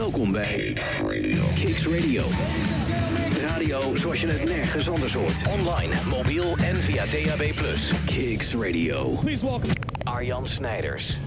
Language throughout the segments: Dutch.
Welkom bij Kicks Radio. Radio zoals je het nergens anders hoort. Online, mobiel en via DAB+. Kicks Radio. Please welcome. Arjan Snijders.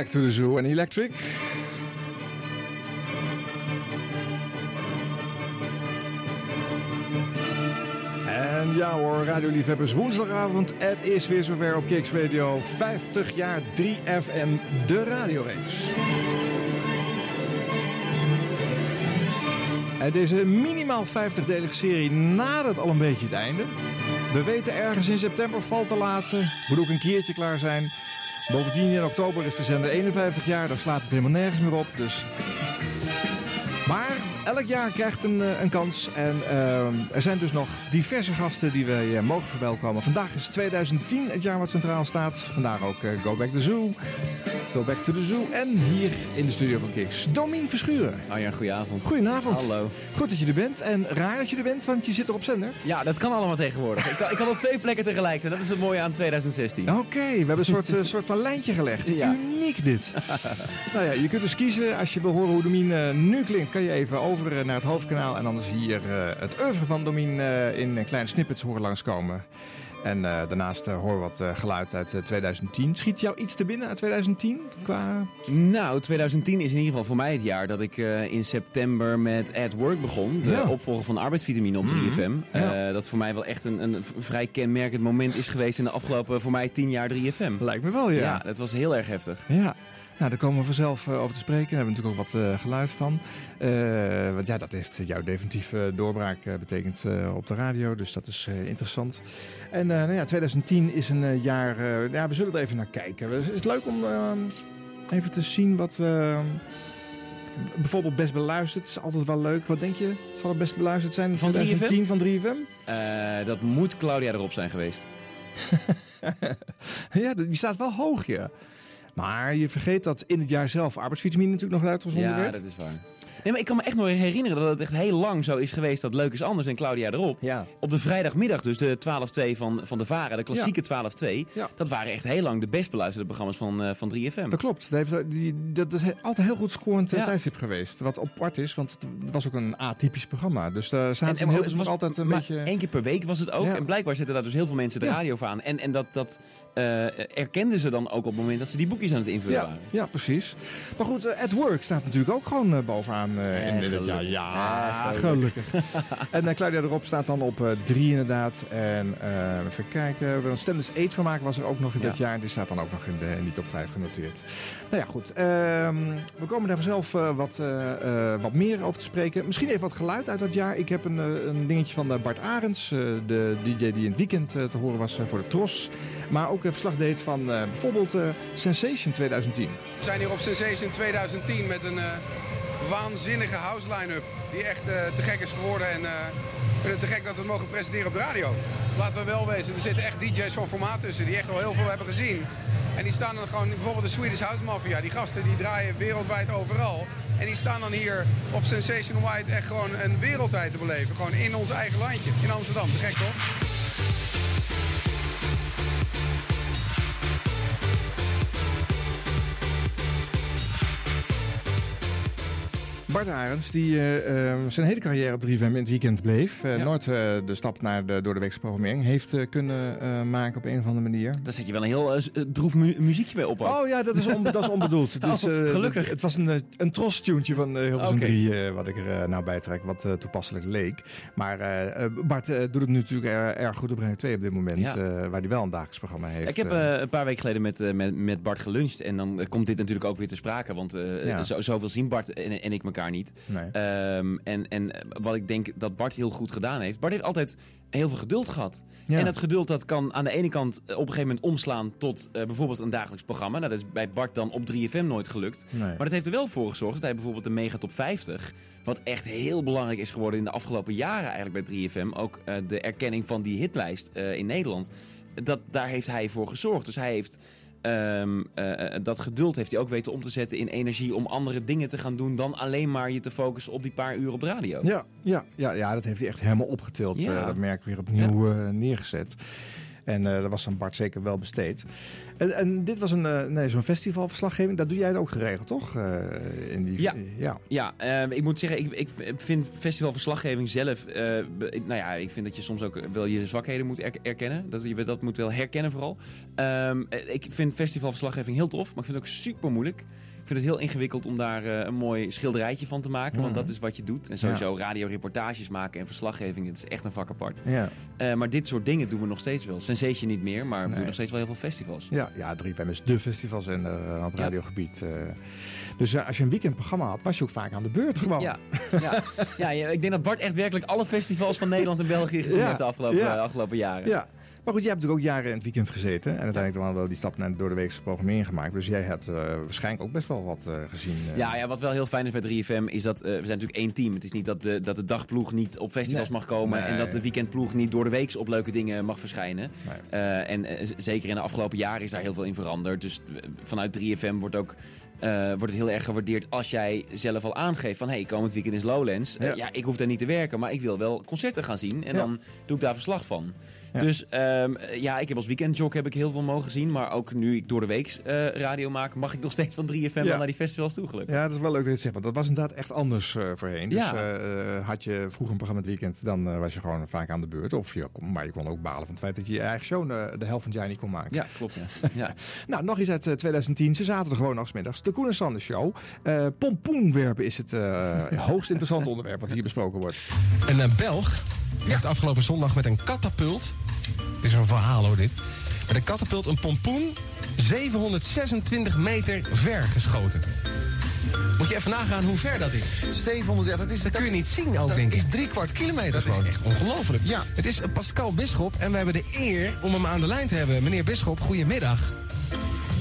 Back to the zoo en electric. En ja hoor, radioliefhebbers, woensdagavond. Het is weer zover op Kicks Radio. 50 jaar 3FM, de radioreeks. En deze minimaal 50-delige serie nadert al een beetje het einde. We weten ergens in september valt de laatste. Moet ook een keertje klaar zijn. Bovendien in oktober is de zender 51 jaar. Dan slaat het helemaal nergens meer op. Dus... Elk jaar krijgt een, eh, een kans. En eh, er zijn dus nog diverse gasten die wij eh, mogen verwelkomen. Vandaag is 2010 het jaar wat centraal staat. Vandaag ook Go Back to the Zoo. Go Back to the Zoo. En hier in de studio van Kiks, Domien Verschuren. Arjan, goedenavond. Goedenavond. Hallo. Goed dat je er bent. En raar dat je er bent, want je zit er op zender. Ja, dat kan allemaal tegenwoordig. ik, kan, ik kan op twee plekken tegelijk zijn. Dat is het mooie aan 2016. Oké, we hebben een soort, soort van lijntje gelegd. Ja. Uniek dit. nou ja, je kunt dus kiezen. Als je wil horen hoe Domien nu klinkt, kan je even over eh, naar het hoofdkanaal. En anders hier eh, het oeuvre van Domien eh, in kleine snippets horen langskomen. En daarnaast we wat geluid uit eh, 2010. Schiet jou iets te binnen uit 2010? Qua... Nou, 2010 is in ieder geval voor mij het jaar dat ik in september met At Work begon. De Ja. opvolger van arbeidsvitamine op 3FM. Ja. Eh, dat voor mij wel echt een, een vrij kenmerkend moment is geweest in de afgelopen voor mij 10 jaar 3FM. Lijkt me wel, ja. Ja, dat was heel erg heftig. Ja. Nou, daar komen we vanzelf eh, over te spreken. Daar hebben we natuurlijk ook wat eh, geluid van. Eh, want ja, dat heeft jouw definitieve doorbraak betekend op de radio. Dus dat is eh, interessant. En eh, nou ja, 2010 is een jaar... eh, ja, we zullen er even naar kijken. Is het leuk om even te zien wat we... bijvoorbeeld best beluisterd. is altijd wel leuk. Wat denk je? Zal het best beluisterd zijn Van 2010 van 3FM? Eh, dat moet Claudia erop zijn geweest. ja, die staat wel hoog, ja. Maar je vergeet dat in het jaar zelf arbeidsvitamine natuurlijk nog uitgezonden Ja, werd. dat is waar. Nee, maar ik kan me echt nog herinneren dat het echt heel lang zo is geweest dat Leuk is Anders en Claudia erop. Ja. Op de vrijdagmiddag, dus de 12-2 van, van de VARA, de klassieke 12-2. Ja. Dat waren echt heel lang de best beluisterde programma's van, eh, van 3FM. Dat klopt. Dat, heeft, die, dat is altijd heel goed scorend eh, Ja. tijdstip geweest. Wat apart is, want het was ook een atypisch programma. Dus daar zaten in maar heel veel altijd een beetje... één keer per week was het ook. Ja. En blijkbaar zetten daar dus heel veel mensen de Ja. radio voor aan. En, en dat, dat eh, erkenden ze dan ook op het moment dat ze die boekjes aan het invullen Ja, waren. ja, precies. Maar goed, eh, At Work staat natuurlijk ook gewoon eh, bovenaan in, het jaar. Ja, gelukkig. en eh, Claudia erop staat dan op drie inderdaad. En even kijken. Een Standards 8 van maken was er ook nog in Ja. dit jaar. Die staat dan ook nog in, de, in die top 5 genoteerd. Nou ja, goed. Ehm, we komen daar zelf eh, wat, wat meer over te spreken. Misschien even wat geluid uit dat jaar. Ik heb een, een dingetje van Bart Arends. de DJ die in het weekend te horen was voor de Tros. Maar ook een verslag deed van eh, bijvoorbeeld eh, Sensation 2010. We zijn hier op Sensation 2010 met een eh, waanzinnige house line-up. Die echt te gek is geworden en ik vind het te gek dat we het mogen presenteren op de radio. Laten we wel wezen, er zitten echt DJ's van formaat tussen die echt al heel veel hebben gezien. En die staan dan gewoon, bijvoorbeeld de Swedish House Mafia. Die gasten die draaien wereldwijd overal. En die staan dan hier op Sensation White echt gewoon een wereldtijd te beleven. Gewoon in ons eigen landje, in Amsterdam. Te gek toch? Bart Arends, die eh, eh, zijn hele carrière op 3FM in het weekend bleef. eh, Ja. Nooit de stap naar de door de weekse programmering heeft kunnen maken op een of andere manier. Daar zet je wel een heel droef mu- muziekje bij op. ook. Oh ja, dat is, on, dat is onbedoeld. Oh, gelukkig. Het, was een, een trostuntje van Hilversum Oké. 3, eh, wat ik er nou bij trek, wat toepasselijk leek. Maar Bart doet het natuurlijk er- erg goed op Radio 2 op dit moment, Ja. waar hij wel een dagelijks programma heeft. Ik heb een paar weken geleden met, met, met Bart geluncht. En dan komt dit natuurlijk ook weer te sprake. Want Ja. zo, zoveel zien Bart en, en ik elkaar niet. nee. Ehm, en, en wat ik denk dat Bart heel goed gedaan heeft. Bart heeft altijd heel veel geduld gehad. Ja. En dat geduld dat kan aan de ene kant eh, op een gegeven moment omslaan tot eh, bijvoorbeeld een dagelijks programma. Nou, dat is bij Bart dan op 3FM nooit gelukt. Nee. Maar dat heeft er wel voor gezorgd dat hij bijvoorbeeld de Megatop 50, wat echt heel belangrijk is geworden in de afgelopen jaren eigenlijk bij 3FM, ook eh, de erkenning van die hitlijst in Nederland, dat, daar heeft hij voor gezorgd. Dus hij heeft eh, dat geduld heeft hij ook weten om te zetten in energie om andere dingen te gaan doen dan alleen maar je te focussen op die paar uur op de radio. Ja, ja, ja, ja, dat heeft hij echt helemaal opgetild. Ja. Eh, dat merk weer opnieuw neergezet. En eh dat was aan Bart zeker wel besteed. En, en dit was een, eh, nee, zo'n festivalverslaggeving. Dat doe jij ook geregeld, toch? Eh, in die, Ja. ja. Ja, ik moet zeggen, ik, ik vind festivalverslaggeving zelf... nou ja, ik vind dat je soms ook wel je zwakheden moet er- erkennen. Dat, je dat moet wel herkennen vooral. Ehm, eh, ik vind festivalverslaggeving heel tof, maar ik vind het ook super moeilijk. Ik vind het heel ingewikkeld om daar eh, een mooi schilderijtje van te maken. Want Mhm. dat is wat je doet. En sowieso radioreportages maken en verslaggeving, het is echt een vak apart. Ja. Eh, maar dit soort dingen doen we nog steeds wel. Sensation niet meer, maar we Nee. doen nog steeds wel heel veel festivals. Ja, ja 3FM is de festivalzender eh, op radiogebied. dus als je een weekendprogramma had, was je ook vaak aan de beurt gewoon. Ja, ja. ja, ik denk dat Bart echt werkelijk alle festivals van Nederland en België gezien heeft de afgelopen, afgelopen jaren. Ja. Maar goed, jij hebt natuurlijk ook jaren in het weekend gezeten. En uiteindelijk dan wel die stap naar de door de weekse programmering gemaakt. Dus jij hebt eh, waarschijnlijk ook best wel wat eh, gezien. eh. Ja, ja, wat wel heel fijn is bij 3FM is dat we zijn natuurlijk één team. Het is niet dat de, dat de dagploeg niet op festivals Nee. mag komen Nee. en dat de weekendploeg niet door de week op leuke dingen mag verschijnen. Nee. En zeker in de afgelopen jaren is daar heel veel in veranderd. Dus vanuit 3FM wordt ook eh, wordt het heel erg gewaardeerd als jij zelf al aangeeft van hey, komend weekend is Lowlands. Eh, Ja. ja, ik hoef daar niet te werken, maar ik wil wel concerten gaan zien en Ja. dan doe ik daar verslag van. Ja. Dus ehm, ja, ik heb als weekendjog heb ik heel veel mogen zien, maar ook nu ik door de week eh, radio maak, mag ik nog steeds van 3FM wel Ja. naar die festivals toe gelukkig. Ja, dat is wel leuk dat je het zegt. Want dat was inderdaad echt anders eh, voorheen. Dus Ja. eh, eh, had je vroeger een programma het weekend, dan eh, was je gewoon vaak aan de beurt. Of je, maar je kon ook balen van het feit dat je je eigen show eh, de helft van het jaar niet kon maken. Ja, klopt. Ja. Nou, nog iets uit eh, 2010. Ze zaten er gewoon nog 's middags. De Koen en Sander Show. Eh pompoenwerpen is het eh, hoogst interessante onderwerp wat hier besproken wordt. Een eh, Belg heeft afgelopen zondag met een katapult. Het is een verhaal hoor dit. Met een katapult een pompoen 726 meter ver geschoten. Moet je even nagaan hoe ver dat is. 700, ja, dat is... Dat kun je niet zien ook, dat denk ik. is drie kwart kilometer Dat gewoon. is echt ongelooflijk. Ja. Het is Pascal Bisschop en we hebben de eer om hem aan de lijn te hebben. Meneer Bisschop, goedemiddag.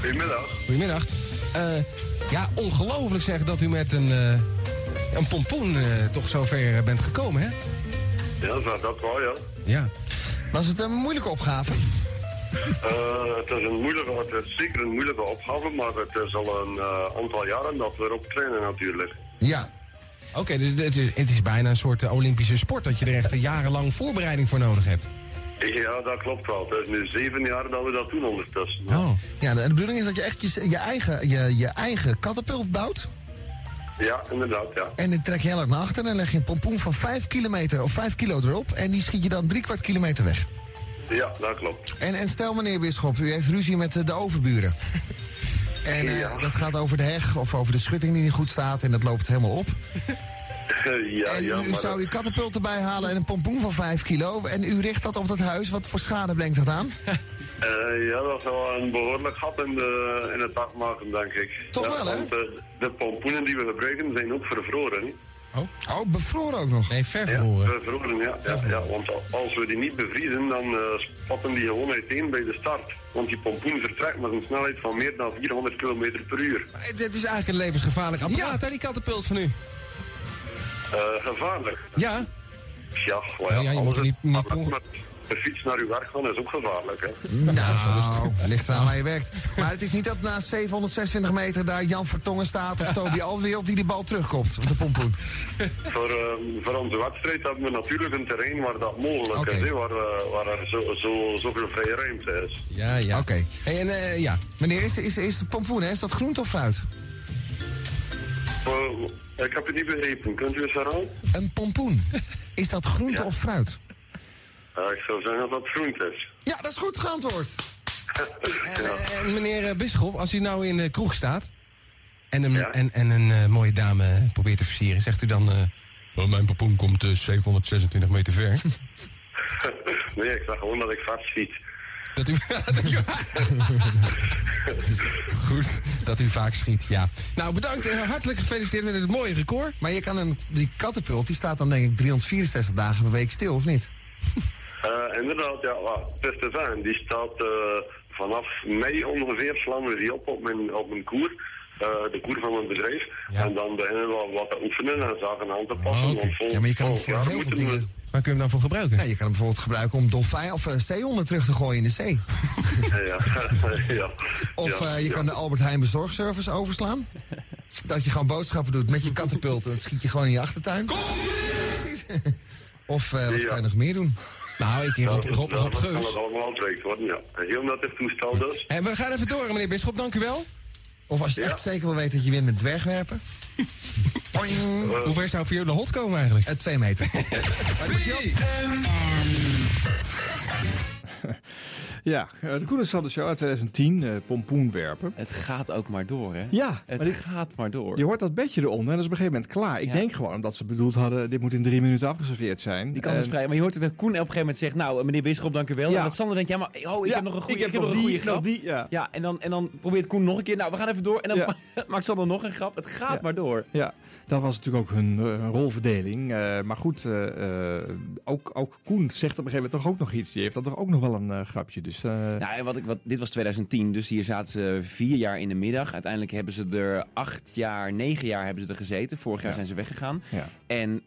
Goedemiddag. Goedemiddag. Eh, ja, ongelooflijk zeg dat u met een, eh, een pompoen eh, toch zo ver eh, bent gekomen, hè? Ja, dat, dat wel, ja. Ja. Was het een moeilijke opgave? Eh, het is een moeilijke, het is zeker een moeilijke opgave, maar het is al een eh, aantal jaren dat we erop trainen natuurlijk. Ja. Oké, dus het, is, het is bijna een soort Olympische sport dat je er echt een jarenlang voorbereiding voor nodig hebt. Ja, dat klopt wel. Het is nu zeven jaar dat we dat doen ondertussen. Oh. Ja, de, de bedoeling is dat je echt je, je, eigen, je, je eigen katapult bouwt. Ja, inderdaad, ja. En dan trek je heel hard naar achter en leg je een pompoen van 5 kilometer of 5 kilo erop. En die schiet je dan drie kwart kilometer weg. Ja, dat klopt. En, en stel meneer Bisschop, u heeft ruzie met eh, de overburen. En eh, Ja. dat gaat over de heg of over de schutting die niet goed staat en dat loopt helemaal op. ja, en ja, u maar zou dat- uw katapult erbij halen en een pompoen van 5 kilo. En u richt dat op dat huis. Wat voor schade brengt dat aan? eh, ja, dat zal een behoorlijk gat in, de, in het dak maken, denk ik. Toch Ja, wel, hè? Want de, de pompoenen die we gebruiken zijn ook vervroren. Oh, bevroren ook nog. Nee, Ja, ververhoren. bevroren, ja. ja, ja. Want als we die niet bevriezen, dan eh, spatten die gewoon uiteen bij de start. Want die pompoen vertrekt met een snelheid van meer dan 400 km per uur. Eh, Dit is eigenlijk een levensgevaarlijk apparaat, Ja. hè, die katapult van u. Eh, gevaarlijk. Ja? Ja, wel Ja, ja, je moet er niet- maar de fiets naar uw werk gaan is ook gevaarlijk, hè? Nou, ligt eraan waar je werkt. Maar het is niet dat na 726 meter daar Jan Vertongen staat of Toby Alwereld die die bal terugkomt op de pompoen. voor, ehm, voor onze wedstrijd hebben we natuurlijk een terrein waar dat mogelijk is, hè, waar, eh, waar er zo, zo, zoveel vrije ruimte is. Ja, ja. Oké. Hey, en eh, ja, Meneer, is, is, is de pompoen, hè? is dat groente of fruit? Eh, ik heb het niet begrepen, kunt u eens herhalen? Een pompoen. Is dat groente Ja. of fruit? Eh, ik zou zeggen dat dat groente is. Ja, dat is goed geantwoord. En, eh, en meneer eh, Bisschop, als u nou in de kroeg staat en een, Ja. en, en een eh, mooie dame probeert te versieren, zegt u dan... eh, "Oh, mijn papoen komt eh, 726 meter ver. nee, ik zeg gewoon dat ik vast schiet. Dat u, dat u- Goed, dat u vaak schiet, ja. Nou, bedankt. en hartelijk gefeliciteerd met het mooie record. Maar je kan een, die kattenpult, die staat dan denk ik 364 dagen per week stil, of niet? Eh, inderdaad, ja, het is te zijn. Die staat eh, vanaf mei ongeveer slaan we die op op mijn, op mijn koer. eh, de koer van mijn bedrijf. Ja. En dan beginnen we wat te oefenen en zaken aan te passen. Oh, want vol- Ja, maar je kan volgend voor heel veel dingen... Waar kun je hem dan voor gebruiken? Ja, je kan hem bijvoorbeeld gebruiken om dolfijn of eh, zeehonden terug te gooien in de zee. Ja, ja. Of ja, eh, je ja. kan de Albert Heijn bezorgservice overslaan. Dat je gewoon boodschappen doet met je kattenpult en dat schiet je gewoon in je achtertuin. Precies. Of eh, wat Ja. kan je nog meer doen? Nou, ik Rob, Rob, Ja, Rob dat kan Geus. dat allemaal uitgewerkt worden, ja. Een heel nettig toestel dus. En we gaan even door, meneer Bisschop. Dank u wel. Of als je Ja. echt zeker wil weten dat je wint met dwergwerpen. Hoe ver zou Viola Hot komen eigenlijk? Eh, twee meter. Ja, eh, de Koen en Sander Show uit 2010, eh pompoen werpen. Het gaat ook maar door, hè? Ja, Het maar dit- gaat maar door. Je hoort dat bedje eronder en dat is op een gegeven moment klaar. Ik Ja. denk gewoon omdat ze bedoeld hadden, dit moet in drie minuten afgeserveerd zijn. Die kans is vrij. Maar je hoort ook dat Koen op een gegeven moment zegt... Nou, meneer Bisschop, dank u wel. Ja. En dat Sander denkt... Ja, maar oh, ik Ja, heb nog een goede, ik ik heb heb nog een goede grap. die, ja. ja en, dan, en dan probeert Koen nog een keer... Nou, we gaan even door. En dan Ja. maakt Sander nog een grap. Het gaat Ja. maar door. Ja, dat was natuurlijk ook hun eh, rolverdeling. Eh, maar goed, eh, ook, ook Koen zegt op een gegeven moment toch ook nog iets. Die heeft dan toch ook nog wel een grapje. Dus Nou, en wat ik, wat, dit was 2010, dus hier zaten ze vier jaar in de middag. Uiteindelijk hebben ze er acht jaar, negen jaar hebben ze er gezeten. Vorig jaar Ja. zijn ze weggegaan. ja. En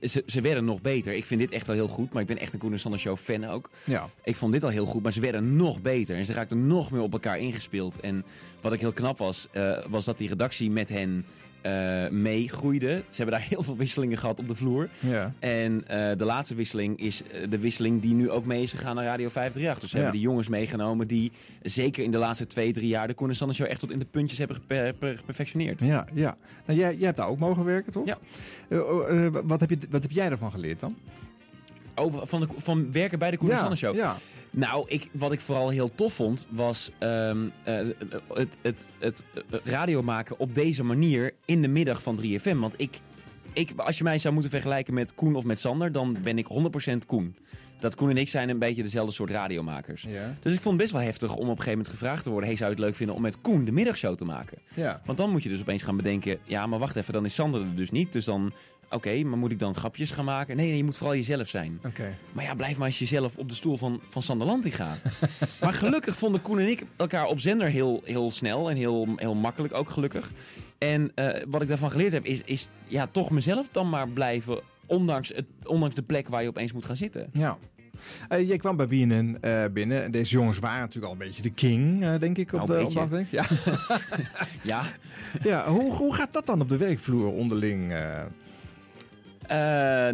ze, ze werden nog beter. Ik vind dit echt al heel goed, maar ik ben echt een Koen en Sander Show fan ook. ja. Ik vond dit al heel goed, maar ze werden nog beter. En ze raakten nog meer op elkaar ingespeeld. En wat ik heel knap was, was dat die redactie met hen eh meegroeide. Ze hebben daar heel veel wisselingen gehad op de vloer. Ja. En eh, de laatste wisseling is eh, de wisseling die nu ook mee is gegaan naar Radio 538. Dus ze Ja. hebben die jongens meegenomen die zeker in de laatste twee, drie jaar de Koen en Sander Show echt tot in de puntjes hebben geper- per- geperfectioneerd. Ja, ja. Nou, jij, jij hebt daar ook mogen werken, toch? Ja. Oh, wat, heb je, wat heb jij ervan geleerd dan? Over, van, de, van werken bij de Koen en ja, Sander Show. Ja. Nou, ik, wat ik vooral heel tof vond, was ehm, eh, het, het, het radio maken op deze manier in de middag van 3FM. Want ik, ik, als je mij zou moeten vergelijken met Koen of met Sander, dan ben ik 100% Koen. Dat Koen en ik zijn een beetje dezelfde soort radiomakers. Ja. Dus ik vond het best wel heftig om op een gegeven moment gevraagd te worden... hey, zou je het leuk vinden om met Koen de middagshow te maken? Ja. Want dan moet je dus opeens gaan bedenken... ja, maar wacht even, dan is Sander er dus niet. Dus dan, oké, maar moet ik dan grapjes gaan maken? Nee, nee, je moet vooral jezelf zijn. Oké. Maar ja, blijf maar eens jezelf op de stoel van, van Sander Lanti gaan. maar gelukkig vonden Koen en ik elkaar op zender heel, heel snel en heel, heel makkelijk ook gelukkig. En eh, wat ik daarvan geleerd heb is, is ja, toch mezelf dan maar blijven... Ondanks, het, ondanks de plek waar je opeens moet gaan zitten. Ja. Eh, jij kwam bij BNN eh, binnen. En deze jongens waren natuurlijk al een beetje de king, denk ik, op Nou, de, een op de afdeling. Ja. Ja, ja. Hoe, hoe gaat dat dan op de werkvloer onderling? Eh?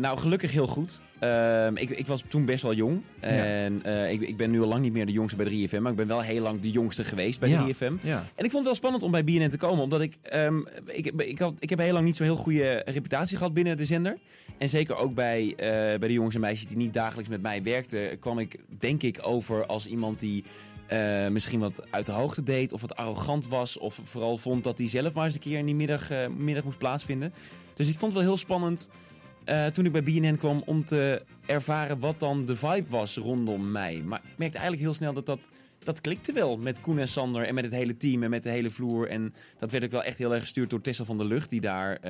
Nou, gelukkig heel goed. Ehm, ik, ik was toen best wel jong. En eh, ik, ik ben nu al lang niet meer de jongste bij 3FM. Maar ik ben wel heel lang de jongste geweest bij Ja, 3FM. ja. En ik vond het wel spannend om bij BNN te komen. Omdat ik, ehm, ik, ik, had, ik heb heel lang niet zo'n heel goede reputatie gehad binnen de zender. En zeker ook bij, eh, bij de jongens en meisjes die niet dagelijks met mij werkten... kwam ik denk ik over als iemand die... misschien wat uit de hoogte deed of wat arrogant was. Of vooral vond dat hij zelf maar eens een keer in die middag, middag moest plaatsvinden. Dus ik vond het wel heel spannend eh, toen ik bij BNN kwam om te ervaren wat dan de vibe was rondom mij. Maar ik merkte eigenlijk heel snel dat dat, dat klikte wel met Koen en Sander en met het hele team en met de hele vloer. En dat werd ook wel echt heel erg gestuurd door Tessa van der Lucht, die daar eh,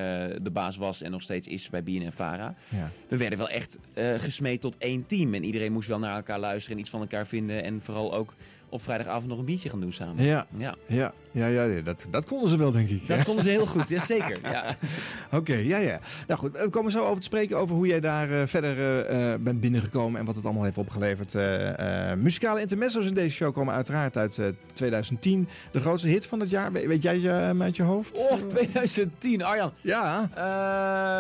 de baas was en nog steeds is bij BNN Vara. Ja. We werden wel echt eh, gesmeed tot één team en iedereen moest wel naar elkaar luisteren en iets van elkaar vinden. En vooral ook op vrijdagavond nog een biertje gaan doen samen. Ja. Ja, Ja, ja, ja, ja, dat, dat konden ze wel, denk ik. dat konden ze heel goed, ja, zeker. Ja. Oké, ja, ja. Nou goed, we komen zo over te spreken over hoe jij daar eh, verder eh, eh, bent binnengekomen en wat het allemaal heeft opgeleverd. Eh, muzikale intermezzo's in deze show komen uiteraard uit eh, 2010. De grootste hit van het jaar, weet, jij hem uit je hoofd? Oh, 2010, Arjan. Ja,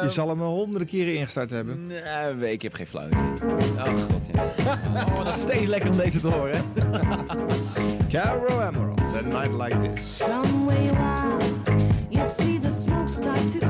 je zal hem honderden keren ingestart hebben. Nee, ik heb geen flauw idee. Oh god, ja. Oh, nog steeds lekker om deze te horen. Caro Emerald, A Night Like This. You see the smoke start to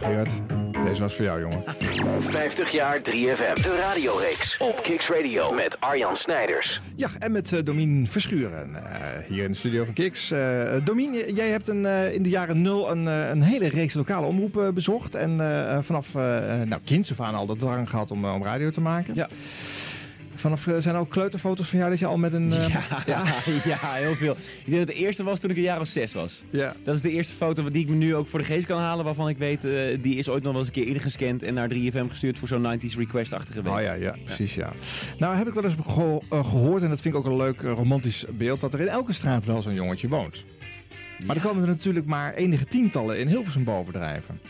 Nou Gerard, deze was voor jou jongen. 50 jaar 3FM. De radioreeks op Kicks Radio met Arjan Snijders. Ja, en met eh Domien Verschuren eh, hier in de studio van Kiks. Eh Domien, jij hebt een, eh, in de jaren nul een, eh, een hele reeks lokale omroepen bezocht. En eh, vanaf uh, nou, kinds af aan al de drang gehad om, om radio te maken. Ja. Vanaf, eh, zijn er ook kleuterfoto's van jou dat je al met een... eh, Ja, ja. heel veel. Ik denk dat de eerste was toen ik een jaar of zes was. ja. Dat is de eerste foto die ik me nu ook voor de geest kan halen. Waarvan ik weet, eh, die is ooit nog wel eens een keer ingescand en naar 3FM gestuurd voor zo'n 90s request-achtige week. Oh ja, ja, precies ja. Nou heb ik wel eens geho- eh, gehoord, en dat vind ik ook een leuk romantisch beeld, dat er in elke straat wel zo'n jongetje woont. Maar er komen er natuurlijk maar enige tientallen in Hilversum bovendrijven.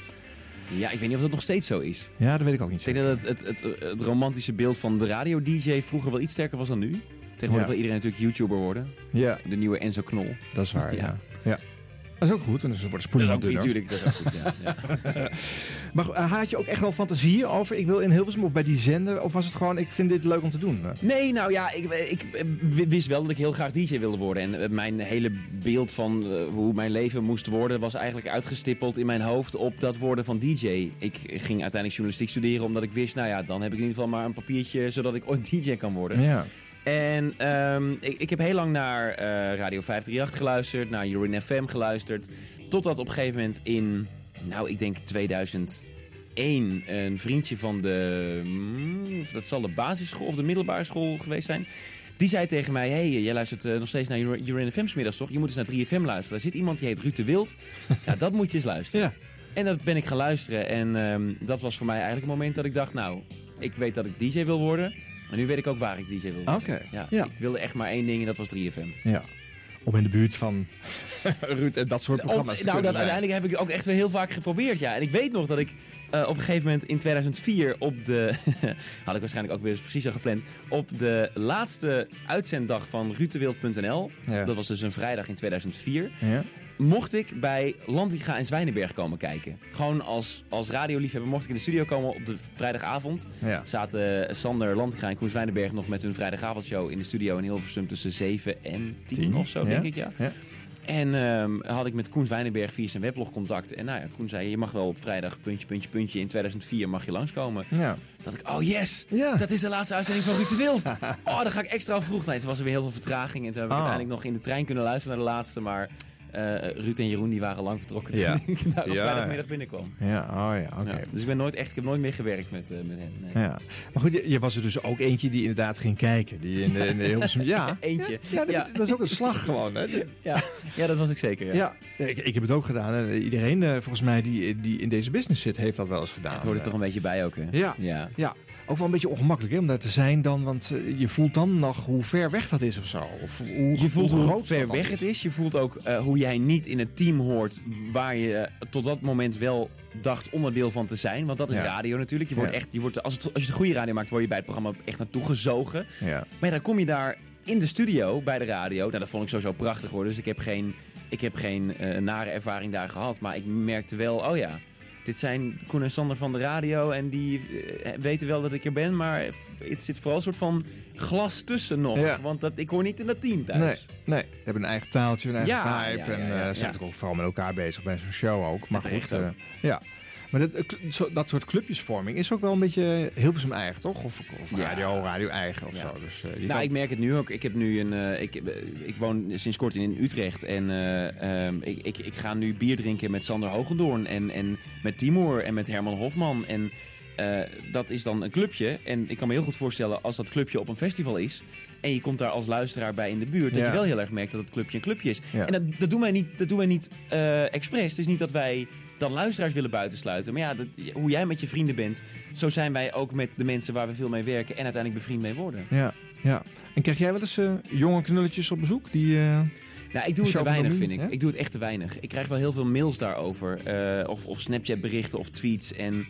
Ja, ik weet niet of dat nog steeds zo is. Ja, dat weet ik ook niet. Ik denk dat het, het, het, het romantische beeld van de radio-dj vroeger wel iets sterker was dan nu. Tegenwoordig Ja. wil iedereen natuurlijk YouTuber worden. Ja, De nieuwe Enzo Knol. dat is waar. Ja. Ja. Ja. Dat is ook goed, en dus wordt spoedig ook, natuurlijk, dat is ook goed, ja. ja. Maar eh, had je ook echt wel fantasieën over, ik wil in Hilversum of bij die zender? Of was het gewoon, ik vind dit leuk om te doen? Nee, nou ja, ik, ik eh, wist wel dat ik heel graag DJ wilde worden. En eh, mijn hele beeld van hoe mijn leven moest worden... was eigenlijk uitgestippeld in mijn hoofd op dat worden van DJ. Ik ging uiteindelijk journalistiek studeren omdat ik wist... nou ja, dan heb ik in ieder geval maar een papiertje... zodat ik ooit DJ kan worden. Ja. En ehm, ik, ik heb heel lang naar eh, Radio 538 geluisterd, naar Urin FM geluisterd. Totdat op een gegeven moment in, nou ik denk 2001, een vriendje van de, mm, dat zal de basisschool of de middelbare school geweest zijn. Die zei tegen mij, hey, jij luistert eh, nog steeds naar Ur- Urin FM 's middags toch? Je moet eens naar 3FM luisteren. Daar zit iemand die heet Ruud de Wild. ja, dat moet je eens luisteren. Ja. En dat ben ik gaan luisteren. En ehm, dat was voor mij eigenlijk het moment dat ik dacht, nou, ik weet dat ik DJ wil worden. En nu weet ik ook waar ik DJ wil. Oké. Ja, Ja. Ik wilde echt maar één ding en dat was 3FM. ja. Om in de buurt van Ruud en dat soort programma's Om- nou, dat uiteindelijk heb ik ook echt wel heel vaak geprobeerd, ja. En ik weet nog dat ik eh, op een gegeven moment in 2004 op de... had ik waarschijnlijk ook weer eens precies zo gepland. Op de laatste uitzenddag van rutewild.nl. Ja. Dat was dus een vrijdag in 2004. Ja. Mocht ik bij Landiga en Zwijnenberg komen kijken. Gewoon als, als radioliefhebber mocht ik in de studio komen op de vrijdagavond. Ja. Zaten Sander Landiga en Koen Zwijnenberg nog met hun vrijdagavondshow in de studio in Hilversum tussen 7 en 10, Tien, of zo, ja. denk ik, ja. Ja. En ehm, had ik met Koen Zwijnenberg via zijn weblog contact. En nou ja, Koen zei, je mag wel op vrijdag, puntje, puntje, puntje, in 2004 mag je langskomen. Ja. Dat ik, oh yes, Ja. dat is de laatste uitzending van Ruud oh, dan ga ik extra vroeg. Nee, toen was er weer heel veel vertraging. En toen heb ik Oh. uiteindelijk nog in de trein kunnen luisteren naar de laatste. Maar eh, Ruud en Jeroen die waren lang vertrokken toen Ja. ik daar op Ja. vrijdagmiddag binnenkwam. Ja, oh ja, oké. Dus ik, ben nooit echt, ik heb nooit meer gewerkt met, eh, met hen. Nee. Ja. Maar goed, je, je was er dus ook eentje die inderdaad ging kijken. Die in de, in de Hilversum... Ja. Eentje. Ja, dat, dat is ook een slag gewoon. Hè. Ja. ja, dat was ik zeker. Ja. Ik, ik heb het ook gedaan. hè. Iedereen eh, volgens mij die, die in deze business zit, heeft dat wel eens gedaan. Het hoort er toch een beetje bij ook, hè? Ja. ja. Ja, ook wel een beetje ongemakkelijk hè, om daar te zijn dan. Want eh, je voelt dan nog hoe ver weg dat is of zo. Of hoe, Je voelt hoe groot ver weg het is. Je voelt ook eh, hoe jij niet in het team hoort waar je eh, tot dat moment wel dacht onderdeel van te zijn. Want dat is Ja. radio natuurlijk. Je wordt Ja. echt, je wordt, als, het, als je de goede radio maakt, word je bij het programma echt naartoe gezogen. Ja. Maar dan kom je daar in de studio bij de radio. Nou, dat vond ik sowieso prachtig hoor. Dus ik heb geen, ik heb geen nare ervaring daar gehad. Maar ik merkte wel, oh ja, dit zijn Koen en Sander van de radio. En die eh, weten wel dat ik er ben. Maar het zit vooral een soort van glas tussen nog. Ja. Want dat, ik hoor niet in dat team thuis. Nee, nee, we hebben een eigen taaltje, een eigen Ja, vibe. ja, en ja. zijn ook vooral met elkaar bezig bij zo'n show ook. Maar goed, eh, ja. Maar dat, eh, dat soort clubjesvorming is ook wel een beetje Hilversum eigen, toch? Of, of Ja. radio, radio eigen of Ja. zo. Dus, eh, Nou, kan- ik merk het nu ook. Ik heb nu een. eh, ik, eh, ik woon sinds kort in Utrecht. En eh, ehm, ik, ik, ik ga nu bier drinken met Sander Hogendoorn. En, en met Timur en met Herman Hofman. En eh, dat is dan een clubje. En ik kan me heel goed voorstellen als dat clubje op een festival is. En je komt daar als luisteraar bij in de buurt. Dat je wel heel erg merkt dat het clubje een clubje is. Ja. En dat, dat doen wij niet, dat doen wij niet eh, expres. Het is niet dat wij dan luisteraars willen buitensluiten. Maar ja, dat, hoe jij met je vrienden bent, zo zijn wij ook met de mensen waar we veel mee werken en uiteindelijk bevriend mee worden. Ja, ja. En krijg jij wel eens eh, jonge knulletjes op bezoek? Die, eh, Nou, ik doe het te weinig, vind ik. hè? Ik doe het echt te weinig. Ik krijg wel heel veel mails daarover. eh, of, of Snapchat-berichten of tweets. En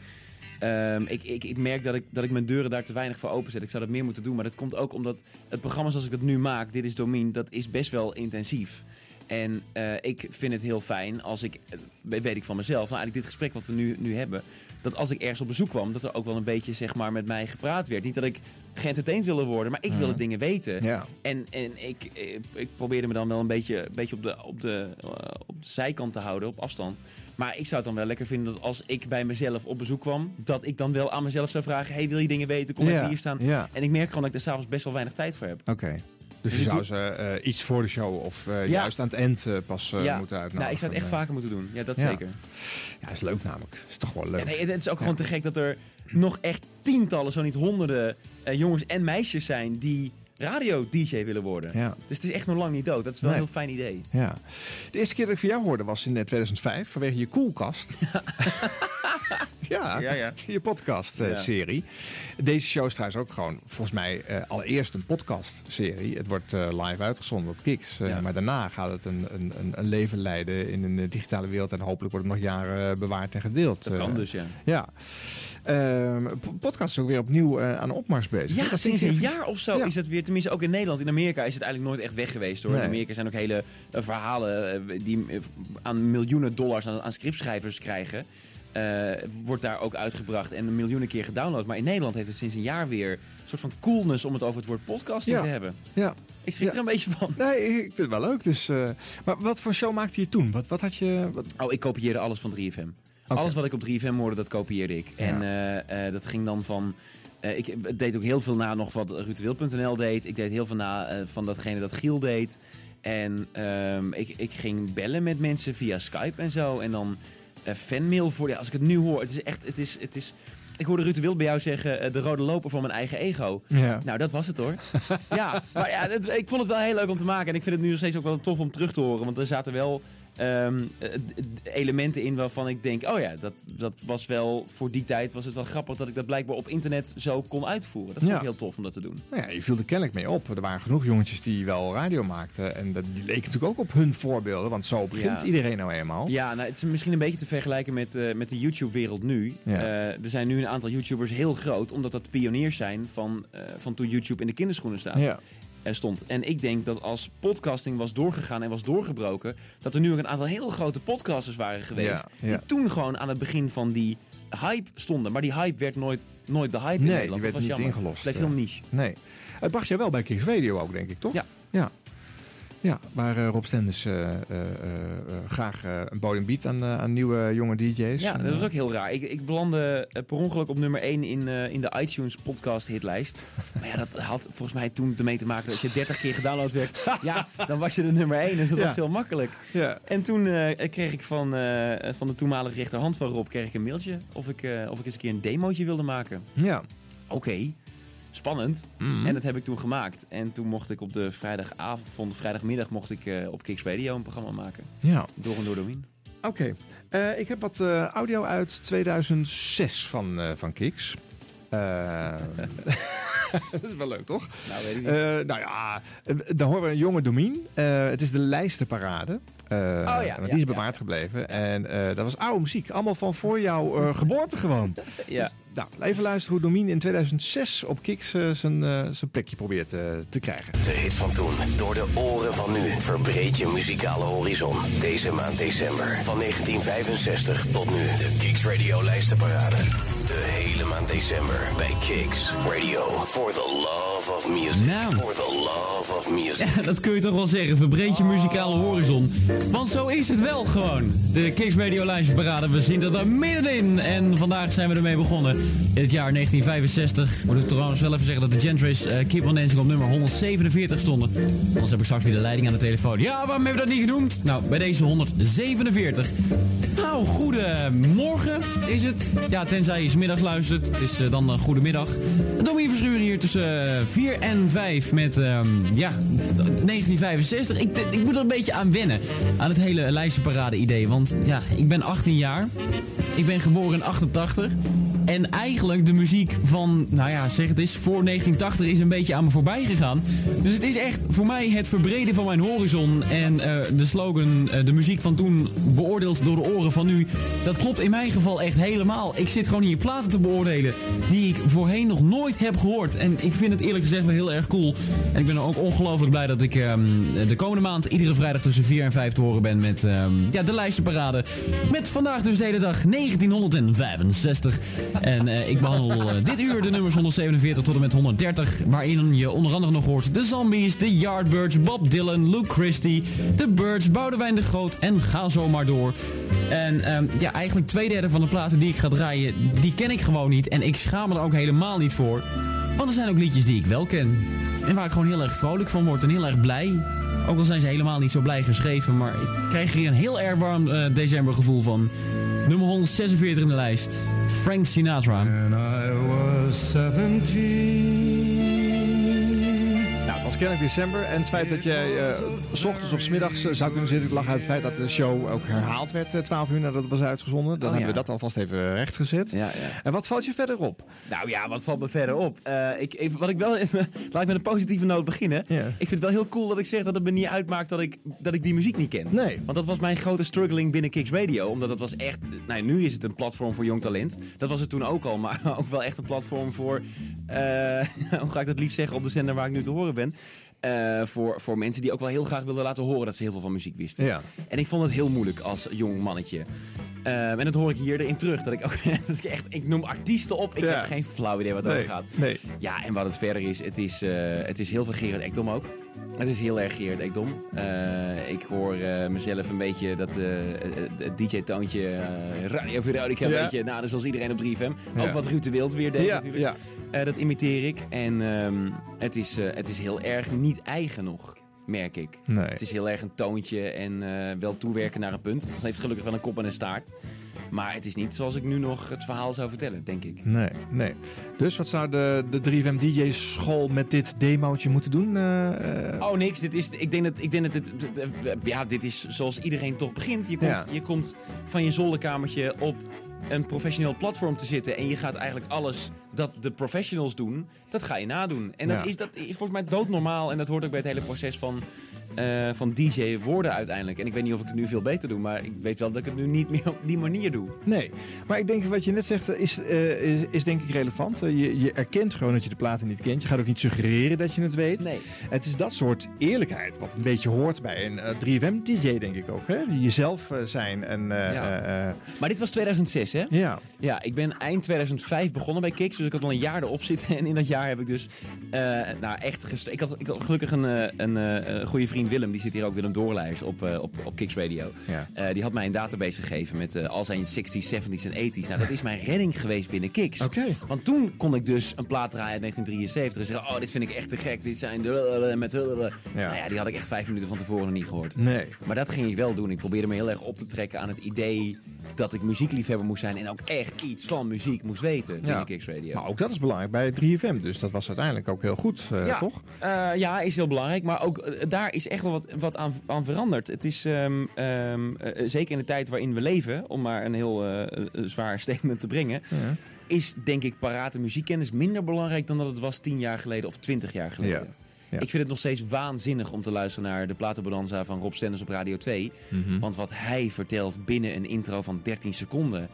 ehm, ik, ik, ik merk dat ik, dat ik mijn deuren daar te weinig voor openzet. Ik zou dat meer moeten doen. Maar dat komt ook omdat het programma zoals ik het nu maak, Dit is Domien, dat is best wel intensief. En eh, ik vind het heel fijn als ik, eh, weet ik van mezelf, nou eigenlijk dit gesprek wat we nu, nu hebben, dat als ik ergens op bezoek kwam, dat er ook wel een beetje zeg maar, met mij gepraat werd. Niet dat ik geëntertained wilde worden, maar ik wilde dingen weten. Ja. En, en ik, eh, ik probeerde me dan wel een beetje, een beetje op, de, op, de, op de zijkant te houden, op afstand. Maar ik zou het dan wel lekker vinden dat als ik bij mezelf op bezoek kwam, dat ik dan wel aan mezelf zou vragen: hey, wil je dingen weten? Kom Ja, even hier staan. ja. En ik merk gewoon dat ik er s'avonds best wel weinig tijd voor heb. Oké. Dus je zou ze eh, iets voor de show of eh, juist aan het eind eh, pas moeten uitnodigen. nou, ik zou het echt vaker moeten doen. Ja, dat zeker. Ja, is leuk namelijk. Is toch wel leuk. Nee, het is ook gewoon te gek dat er nog echt tientallen, zo niet honderden jongens en meisjes zijn die radio-dj willen worden. Ja. Dus het is echt nog lang niet dood. Dat is wel Nee. een heel fijn idee. Ja. De eerste keer dat ik van jou hoorde was in eh, 2005 vanwege je koelkast. ja, Ja, ja. je podcast-serie. Deze show is trouwens ook gewoon volgens mij eh, allereerst een podcast-serie. Het wordt eh, live uitgezonden op Kiks. Eh, Ja. Maar daarna gaat het een, een, een, leven leiden in een eh, digitale wereld. En hopelijk wordt het nog jaren eh, bewaard en gedeeld. Dat kan Eh, dus, ja. Ja. Ehm, podcast is ook weer opnieuw eh, aan opmars bezig. Ja, Dat sinds een even- jaar of zo Ja. is het weer, tenminste ook in Nederland. In Amerika is het eigenlijk nooit echt weg geweest hoor. Nee. In Amerika zijn ook hele eh, verhalen eh, die aan miljoenen dollars aan, aan scriptschrijvers krijgen. eh, wordt daar ook uitgebracht en miljoenen keer gedownload. Maar in Nederland heeft het sinds een jaar weer een soort van coolness om het over het woord podcasting Ja. te hebben. Ja. Ik schrik Ja. er een beetje van. Nee, ik vind het wel leuk. Dus, maar wat voor show maakte je toen? Wat, wat had je... Wat... Oh, ik kopieerde alles van 3FM. Alles wat ik op 3FM hoorde, dat kopieerde ik. Ja. En eh, eh, dat ging dan van... eh, ik deed ook heel veel na nog wat Ruudewil.nl deed. Ik deed heel veel na van datgene dat Giel deed. En ehm, ik, ik ging bellen met mensen via Skype en zo. En dan fanmail voor... Ja, als ik het nu hoor, het is echt... Het is, het is, ik hoorde Ruud de Wild bij jou zeggen, de rode loper van mijn eigen ego. Ja. Nou, dat was het hoor. ja, maar ja, het- ik vond het wel heel leuk om te maken. En ik vind het nu nog steeds ook wel tof om terug te horen. Want er zaten wel ehm, eh, elementen in waarvan ik denk... oh ja, dat, dat was wel... voor die tijd was het wel grappig dat ik dat blijkbaar op internet zo kon uitvoeren. Dat vond Ja. ik heel tof om dat te doen. Nou ja, je viel er kennelijk mee op. Er waren genoeg jongetjes die wel radio maakten. En dat, die leken natuurlijk ook op hun voorbeelden. Want zo begint Ja. iedereen nou eenmaal. Ja, nou, het is misschien een beetje te vergelijken met, eh, met de YouTube-wereld nu. Ja. Eh, er zijn nu een aantal YouTubers heel groot... omdat dat pioniers zijn van, van toen YouTube in de kinderschoenen staat. Ja. Eh, stond. En ik denk dat als podcasting was doorgegaan en was doorgebroken, dat er nu ook een aantal heel grote podcasters waren geweest. Ja. Die toen gewoon aan het begin van die hype stonden. Maar die hype werd nooit, nooit de hype in Nee, Nederland. die dat werd was niet jammer. ingelost, Bleef eh. heel niche. Nee. Het bracht jou wel bij Kicks Radio ook, denk ik, toch? Ja. Ja. Ja, waar eh, Rob Stenders eh, eh, graag een podium biedt aan, aan nieuwe jonge DJ's. Ja, dat was ook heel raar. Ik, ik belandde per ongeluk op nummer 1 in, in de iTunes podcast hitlijst. Maar ja, dat had volgens mij toen ermee te maken dat als je 30 keer gedownload werd, ja, dan was je de nummer 1. Dus dat Ja. was heel makkelijk. Ja. En toen kreeg ik van, van de toenmalige rechterhand van Rob kreeg ik een mailtje of ik, of ik eens een keer een demootje wilde maken. Ja. Oké, spannend. Mhm. En dat heb ik toen gemaakt. En toen mocht ik op de vrijdagavond, vrijdagmiddag mocht ik eh, op Kicks Radio een programma maken. Ja. Door en door Domien. Oké. Eh, ik heb wat eh, audio uit 2006 van, van Kiks. Dat is wel leuk, toch? Nou, weet ik niet. Nou ja, daar horen we een jonge Domien. Het is de lijstenparade. Eh, ja, want ja, die is ja. bewaard gebleven. En eh, dat was oude muziek. Allemaal van voor jouw eh, geboorte gewoon. Ja. Dus, nou, even luisteren hoe Domien in 2006 op Kiks zijn, zijn plekje probeert te krijgen. De hit van toen, door de oren van nu. Verbreed je muzikale horizon. Deze maand december, van 1965 tot nu. De Kicks Radio Lijstenparade. De hele maand december. bij Kicks Radio. For the love of music. Nou. For the love of music. Ja, dat kun je toch wel zeggen. Verbreed je muzikale horizon. Want zo is het wel gewoon. De Kicks Radio Live Parade, we zitten er middenin. En vandaag zijn we ermee begonnen. In het jaar 1965. Moet ik trouwens wel even zeggen dat de Gentries eh, Keep on Dancing op nummer 147 stonden. Anders heb ik straks weer de leiding aan de telefoon. Ja, waarom hebben we dat niet genoemd? Nou, bij deze 147. Nou, goedemorgen is het. Ja, tenzij je middags luistert. Het is eh, dan uh, goedemiddag. Domien Verschuren hier tussen 4 en 5 met, ehm, ja, 1965. Ik, ik moet er een beetje aan wennen. Aan het hele lijstenparade idee. Want ja, ik ben 18 jaar. Ik ben geboren in 88. En eigenlijk de muziek van, nou ja, zeg het eens, voor 1980 is een beetje aan me voorbij gegaan. Dus het is echt voor mij het verbreden van mijn horizon. En eh, de slogan, eh, de muziek van toen beoordeeld door de oren van nu. Dat klopt in mijn geval echt helemaal. Ik zit gewoon hier platen te beoordelen die ik voorheen nog nooit heb gehoord. En ik vind het eerlijk gezegd wel heel erg cool. En ik ben ook ongelooflijk blij dat ik ehm, de komende maand iedere vrijdag tussen 4 en 5 te horen ben met ehm, ja, de lijstenparade. Met vandaag dus de hele dag 1965. En eh, ik behandel eh, dit uur de nummers 147 tot en met 130. Waarin je onder andere nog hoort de Zombies, de Yardbirds, Bob Dylan, Luke Christie, de Birds, Boudewijn de Groot en ga zo maar door. En ehm, ja, eigenlijk twee derde van de platen die ik ga draaien, die ken ik gewoon niet. En ik schaam me er ook helemaal niet voor. Want er zijn ook liedjes die ik wel ken. En waar ik gewoon heel erg vrolijk van word en heel erg blij. Ook al zijn ze helemaal niet zo blij geschreven, maar ik krijg hier een heel erg warm eh, decembergevoel van. Nummer 146 in de lijst. Frank Sinatra. And I was 17. Kennelijk december. En het feit dat jij eh, s ochtends of s middags eh, zou kunnen zitten, lag uit het feit dat de show ook herhaald werd eh, 12 uur nadat het was uitgezonden. Dan Oh, hebben ja. we dat alvast even rechtgezet. Ja, ja. En wat valt je verder op? Nou ja, wat valt me verder op? Eh, ik, even, wat ik wel, laat ik met een positieve noot beginnen. Ik vind het wel heel cool dat ik zeg dat het me niet uitmaakt dat ik, dat ik die muziek niet ken. Nee. Want dat was mijn grote struggling binnen Kicks Radio. Omdat het was echt, nou nu is het een platform voor jong talent. Dat was het toen ook al, maar ook wel echt een platform voor, eh, hoe ga ik dat liefst zeggen op de zender waar ik nu te horen ben. Eh, voor, voor mensen die ook wel heel graag wilden laten horen dat ze heel veel van muziek wisten. Ja. En ik vond het heel moeilijk als jong mannetje. Eh, en dat hoor ik hier erin terug. Dat ik ook dat ik echt, ik noem artiesten op. Ik Ja. heb geen flauw idee wat Nee, over gaat. nee. Ja, en wat het verder is, het is, eh, het is heel veel Gerard Ekdom ook. Het is heel erg Gerard Ekdom. Eh, ik hoor eh, mezelf een beetje dat eh, het DJ-toontje Radio Veronica een Ja. beetje, nou, dus zoals iedereen op 3FM. Ook wat Ruud de Wild weer deed Ja, natuurlijk. dat imiteer ik. En ehm, het, is, het is heel erg niet eigen nog, merk ik. Nee. Het is heel erg een toontje en eh, wel toewerken naar een punt. Het heeft gelukkig wel een kop en een staart. Maar het is niet zoals ik nu nog het verhaal zou vertellen, denk ik. Nee, nee. Dus wat zou de, de 3FM DJ school met dit demootje moeten doen? eh, eh? Oh, niks. Dit is, ik denk dat, ik denk dat het, ja, dit is zoals iedereen toch begint. Je komt, Ja. je komt van je zolderkamertje op een professioneel platform te zitten. En je gaat eigenlijk alles dat de professionals doen, dat ga je nadoen. En dat, Ja. is, dat is volgens mij doodnormaal. En dat hoort ook bij het hele proces van, eh, van DJ worden uiteindelijk. En ik weet niet of ik het nu veel beter doe, maar ik weet wel dat ik het nu niet meer op die manier doe. Nee, maar ik denk wat je net zegt eh, is, eh, is, is denk ik relevant. Je, je erkent gewoon dat je de platen niet kent. Je gaat ook niet suggereren dat je het weet. Nee. Het is dat soort eerlijkheid wat een beetje hoort bij een eh, 3FM-DJ, denk ik ook. Hè? Jezelf zijn en... Ja. Maar dit was 2006, hè? ja. Ja, ik ben eind 2005 begonnen bij Kicks, dus ik had al een jaar erop zitten. En in dat jaar heb ik dus, nou echt, ik had, ik had gelukkig een, een goede vriend Willem, die zit hier ook, Willem Doorlijs, op, eh, op, op Kicks Radio. Ja. Eh, die had mij een database gegeven met eh, al zijn 60s, 70s en 80s. Nou, dat is mijn redding geweest binnen Kicks. Oké. Want toen kon ik dus een plaat draaien uit 1973 en zeggen, oh, dit vind ik echt te gek, dit zijn de met Ja. Nou ja, die had ik echt vijf minuten van tevoren nog niet gehoord. Nee. Maar dat ging ik wel doen. Ik probeerde me heel erg op te trekken aan het idee dat ik muziekliefhebber moest zijn en ook echt iets van muziek moest weten binnen Kicks Radio. Maar ook dat is belangrijk bij 3FM. Dus dat was uiteindelijk ook heel goed, ja, toch? ja, is heel belangrijk. Maar ook daar is echt wel wat, wat aan, aan veranderd. Het is ehm, ehm, eh, zeker in de tijd waarin we leven, om maar een heel eh, eh, zwaar statement te brengen, Ja. is denk ik parate muziekkennis minder belangrijk dan dat het was tien jaar geleden of twintig jaar geleden. Ja. Ja. Ik vind het nog steeds waanzinnig om te luisteren naar de platenbonanza van Rob Stenders op Radio 2. Mhm. Want wat hij vertelt binnen een intro van 13 seconden.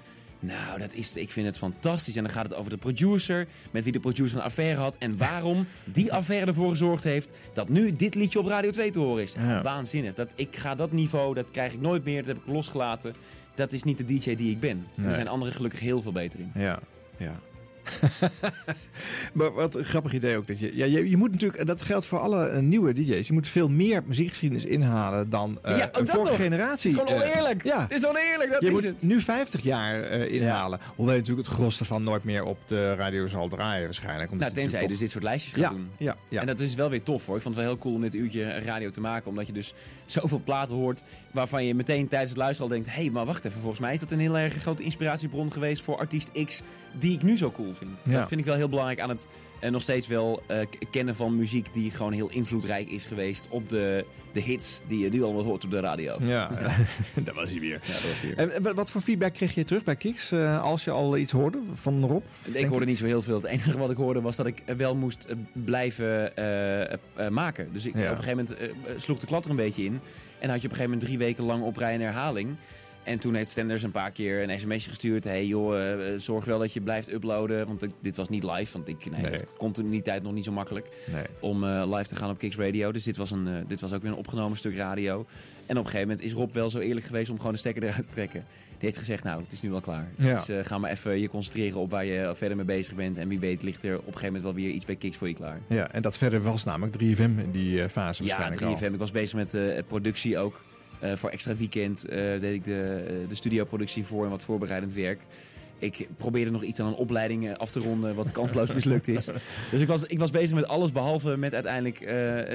Nou, dat is, ik vind het fantastisch. En dan gaat het over de producer, met wie de producer een affaire had. En waarom die affaire ervoor gezorgd heeft dat nu dit liedje op Radio 2 te horen is. Ja. Waanzinnig. Dat, ik ga dat niveau, dat krijg ik nooit meer. Dat heb ik losgelaten. Dat is niet de DJ die ik ben. Nee. Er zijn anderen gelukkig heel veel beter in. Ja, ja. Maar wat een grappig idee ook. Dat je, ja, je, je moet natuurlijk, dat geldt voor alle eh, nieuwe DJ's. Je moet veel meer muziekgeschiedenis inhalen dan Ja, ook een vorige nog. generatie. Het is gewoon eh, oneerlijk. ja. Het is oneerlijk, dat je is moet het. nu 50 jaar inhalen. Hoewel je natuurlijk het gros ervan nooit meer op de radio zal draaien waarschijnlijk. omdat Nou, tenzij je dus dit soort lijstjes gaat doen. ja, ja. En dat is wel weer tof hoor. Ik vond het wel heel cool om dit uurtje radio te maken. Omdat je dus zoveel platen hoort waarvan je meteen tijdens het luisteren al denkt... hé, hey, maar wacht even. Volgens mij is dat een heel erg grote inspiratiebron geweest voor artiest X... die ik nu zo cool vind. Ja. Dat vind ik wel heel belangrijk aan het eh, nog steeds wel eh, kennen van muziek... die gewoon heel invloedrijk is geweest op de, de hits die je nu allemaal hoort op de radio. Ja, daar was hij weer. Ja, dat was hier. En wat- voor feedback kreeg je terug bij Kiks eh, als je al iets hoorde van Rob? Ik hoorde niet zo heel veel. Het enige wat ik hoorde was dat ik wel moest eh, blijven maken. Dus ik, Ja. op een gegeven moment sloeg de klat er een beetje in. En had je op een gegeven moment drie weken lang op rij een herhaling. En toen heeft Stenders een paar keer een sms'je gestuurd. hey joh, eh, zorg wel dat je blijft uploaden. Want ik- dit was niet live. Want ik, nee, Nee. het kon toen in die tijd nog niet zo makkelijk Nee. om eh, live te gaan op Kicks Radio. Dus dit was, een, eh, dit was ook weer een opgenomen stuk radio. En op een gegeven moment is Rob wel zo eerlijk geweest om gewoon de stekker eruit te trekken. Die heeft gezegd, nou, het is nu wel klaar. Ja. Dus ga maar even je concentreren op waar je verder mee bezig bent. En wie weet ligt er op een gegeven moment wel weer iets bij Kicks voor je klaar. Ja, en dat verder was namelijk 3FM in die fase Ja, waarschijnlijk 3FM. al. Ik was bezig met productie ook. Eh, voor Extra Weekend eh, deed ik de, eh, de studioproductie voor en wat voorbereidend werk. Ik probeerde nog iets aan een opleiding af te ronden, wat kansloos mislukt is. Dus ik was, ik was bezig met alles behalve met uiteindelijk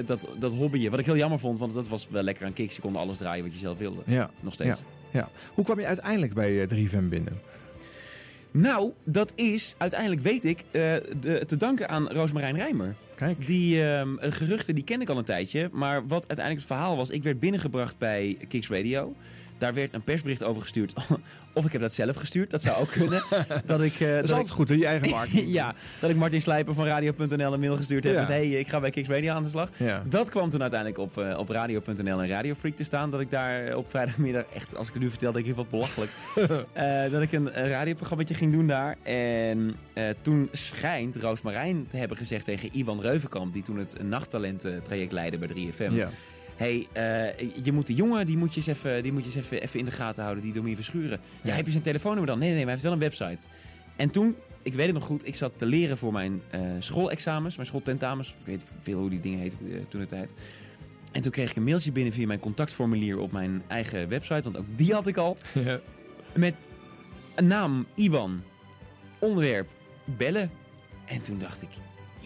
dat, dat hobbyje. Wat ik heel jammer vond, want dat was wel lekker aan Kicks. Je kon alles draaien wat je zelf wilde. Ja. Nog steeds. Ja, ja. Hoe kwam je uiteindelijk bij eh, 3FM binnen? Nou, dat is uiteindelijk, weet ik, eh, de, te danken aan Roosmarijn Rijmer. Kijk. Die ehm, eh, geruchten die ken ik al een tijdje. Maar wat uiteindelijk het verhaal was, ik werd binnengebracht bij Kicks Radio. Daar werd een persbericht over gestuurd. Of ik heb dat zelf gestuurd, dat zou ook kunnen. dat ik, eh, Dat is dat altijd ik, goed, hè? Je eigen marketing. ja, dat ik Martin Slijper van Radio.nl een mail gestuurd heb Ja. met... hey, ik ga bij Kicks Radio aan de slag. Ja. Dat kwam toen uiteindelijk op, eh, op Radio.nl en Radio Freak te staan. Dat ik daar op vrijdagmiddag, echt, als ik het nu vertel, denk ik wat belachelijk. Eh, dat ik een, een radioprogramma ging doen daar. En toen schijnt Roos Marijn te hebben gezegd tegen Iwan Reuvenkamp... die toen het nachttalententraject leidde bij 3FM... Ja. Hey, eh, je moet die jongen, die moet je eens even, die moet je eens even, even in de gaten houden, die Domien Verschuren. Ja, heb je zijn telefoonnummer dan? Nee, nee, nee, maar hij heeft wel een website. En toen, ik weet het nog goed, ik zat te leren voor mijn eh, schoolexamens, mijn schooltentamens. Ik weet niet veel hoe die dingen heten eh, toen de tijd. En toen kreeg ik een mailtje binnen via mijn contactformulier op mijn eigen website, want ook die had ik al. Ja. Met een naam, Iwan. Onderwerp, bellen. En toen dacht ik,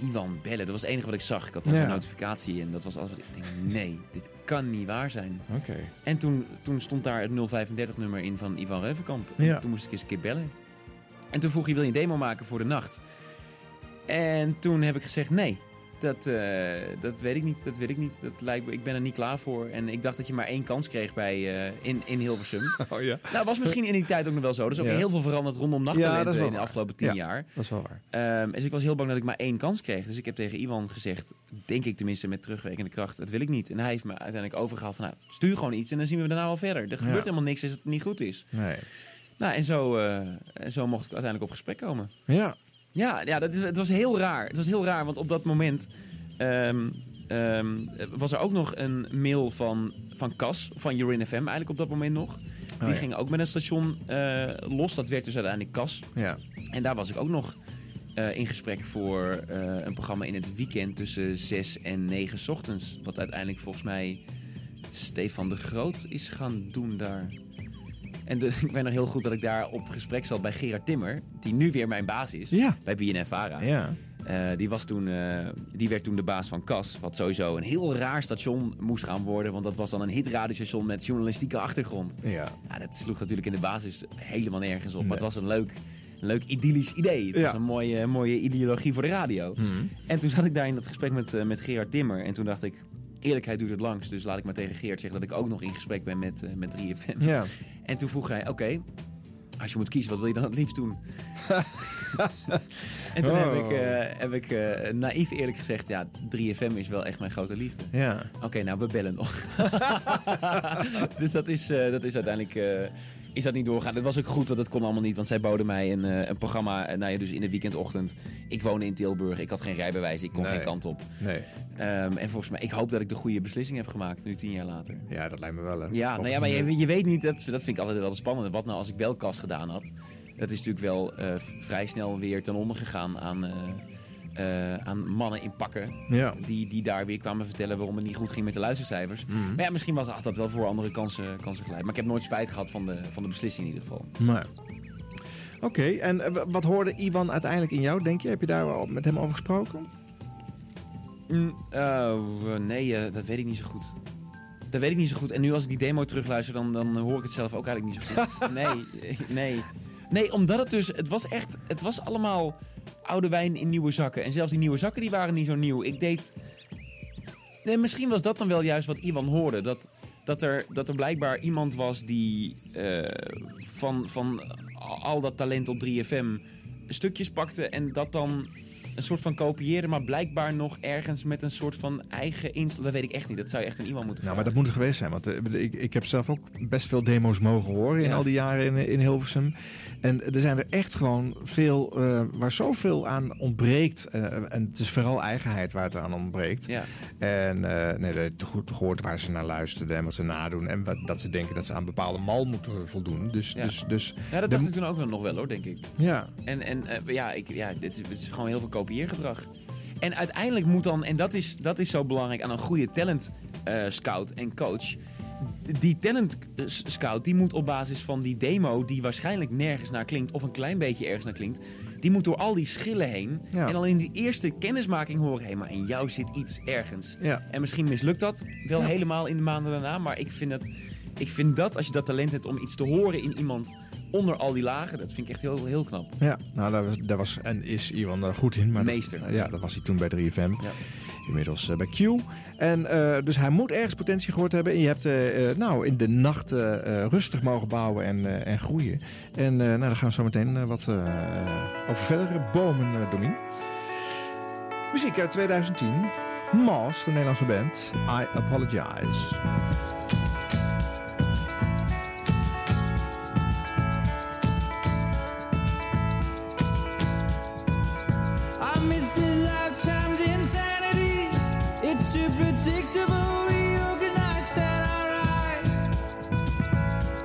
Iwan, bellen. Dat was het enige wat ik zag. Ik had Ja. een notificatie en dat was alles wat ik denk, nee, dit kan niet waar zijn. Oké. En toen, toen stond daar het 035-nummer in van Ivan Reuvenkamp. En Ja. Toen moest ik eens een keer bellen. En toen vroeg hij, wil je een demo maken voor de nacht? En toen heb ik gezegd, nee. Dat, eh, dat weet ik niet. Dat weet ik niet. Dat lijkt me, ik ben er niet klaar voor. En ik dacht dat je maar één kans kreeg bij, eh, in, in Hilversum. Oh ja. nou, was misschien in die tijd ook nog wel zo. Er is ook Ja. heel veel veranderd rondom Ja, nachttalenten wel in de afgelopen tien Ja. jaar. Dat is wel waar. Ehm, dus ik was heel bang dat ik maar één kans kreeg. Dus ik heb tegen Iwan gezegd, denk ik tenminste met terugwerkende kracht, dat wil ik niet. En hij heeft me uiteindelijk overgehaald van, nou, stuur gewoon iets en dan zien we daarna wel verder. Er gebeurt Ja. helemaal niks als het niet goed is. Nee. Nou, en zo, eh, en zo mocht ik uiteindelijk op gesprek komen. Ja. Ja, ja dat is, het was heel raar. Het was heel raar, want op dat moment ehm, ehm, was er ook nog een mail van, van Cas, van Urin FM eigenlijk op dat moment nog. Die ja. ging ook met een station eh, los. Dat werd dus uiteindelijk Cas. Ja. En daar was ik ook nog eh, in gesprek voor eh, een programma in het weekend tussen 6 en 9 's ochtends. Wat uiteindelijk volgens mij Stefan de Groot is gaan doen daar. En dus, ik weet nog heel goed dat ik daar op gesprek zat bij Gerard Timmer, die nu weer mijn baas is Ja. bij BNN Vara. Ja. Eh, die, was toen, eh, die werd toen de baas van CAS. Wat sowieso een heel raar station moest gaan worden. Want dat was dan een hitradiostation met journalistieke achtergrond. Ja. Ja, dat sloeg natuurlijk in de basis helemaal nergens op. Maar het was een leuk, een leuk idyllisch idee. Het Ja. was een mooie, mooie ideologie voor de radio. Mhm. En toen zat ik daar in dat gesprek met, eh, met Gerard Timmer. En toen dacht ik, eerlijkheid duurt het langst. Dus laat ik maar tegen Gerard zeggen dat ik ook nog in gesprek ben met, eh, met 3FM. Ja. En toen vroeg hij, oké, als je moet kiezen, wat wil je dan het liefst doen? en toen heb Oh. ik, eh, heb ik eh, naïef eerlijk gezegd, ja, 3FM is wel echt mijn grote liefde. Ja. Oké, nou, we bellen nog. dus dat is, dat is uiteindelijk... is dat niet doorgaan. Dat was ook goed, want dat kon allemaal niet. Want zij boden mij een, eh, een programma, eh, nou ja, dus in de weekendochtend. Ik woonde in Tilburg, ik had geen rijbewijs, ik kon Nee. geen kant op. Nee. Ehm, en volgens mij, ik hoop dat ik de goede beslissing heb gemaakt, nu tien jaar later. Ja, dat lijkt me wel. hè. Ja, nou ja, maar je, je weet niet, dat, dat vind ik altijd wel het spannende. Wat nou als ik wel kas gedaan had? dat is natuurlijk wel eh, vrij snel weer ten onder gegaan aan, eh, aan mannen in pakken. Ja. Die, die daar weer kwamen vertellen waarom het niet goed ging met de luistercijfers. Mhm. Maar ja, misschien was, had dat wel voor andere kansen, kansen geleid. Maar ik heb nooit spijt gehad van de, van de beslissing in ieder geval. Maar. Oké, en eh, wat hoorde Iwan uiteindelijk in jou, denk je? Heb je daar wel met hem over gesproken? Mm, eh, nee, dat weet ik niet zo goed. Dat weet ik niet zo goed. En nu als ik die demo terugluister, dan, dan hoor ik het zelf ook eigenlijk niet zo goed. nee, nee. Nee, omdat het dus... Het was echt... Het was allemaal oude wijn in nieuwe zakken. En zelfs die nieuwe zakken die waren niet zo nieuw. Ik deed... Nee, misschien was dat dan wel juist wat Iwan hoorde. Dat, dat, er, dat er blijkbaar iemand was die eh, van, van al dat talent op 3FM stukjes pakte en dat dan een soort van kopieerde, maar blijkbaar nog ergens met een soort van eigen instelling. Dat weet ik echt niet. Dat zou je echt aan Iwan moeten Nou, vragen. maar dat moet het geweest zijn. Want eh, ik, ik heb zelf ook best veel demo's mogen horen in Ja. al die jaren in, in Hilversum. En er zijn er echt gewoon veel eh, waar zoveel aan ontbreekt. Eh, en het is vooral eigenheid waar het aan ontbreekt. Ja. En eh nee, goed gehoord waar ze naar luisterden en wat ze nadoen. En wat, dat ze denken dat ze aan bepaalde mal moeten voldoen. Dus, Ja. dus, dus Ja, dat dacht ik toen ook nog wel hoor, denk ik. Ja. En, en ja, ik, ja dit, is, dit is gewoon heel veel kopieergedrag. En uiteindelijk moet dan, en dat is, dat is zo belangrijk aan een goede talent scout en coach. Die talent scout die moet op basis van die demo, die waarschijnlijk nergens naar klinkt, of een klein beetje ergens naar klinkt, die moet door al die schillen heen. Ja. En dan in die eerste kennismaking horen: hé, maar in jou zit iets ergens. Ja. En misschien mislukt dat wel Ja. helemaal in de maanden daarna, maar ik vind, het, ik vind dat als je dat talent hebt om iets te horen in iemand onder al die lagen, dat vind ik echt heel, heel knap. Ja, nou, daar was, daar was en is Iwan er goed in. Maar Meester. Dat, ja, dat was hij toen bij 3FM. Ja. Inmiddels eh, bij Q. En eh, dus hij moet ergens potentie gehoord hebben. En je hebt eh, nou, in de nacht rustig mogen bouwen en, en groeien. En nou, daar gaan we zo meteen wat over verder bomen, Domien. Muziek uit 2010. Moss, de Nederlandse band. I Apologize. Too predictable, reorganized and alright.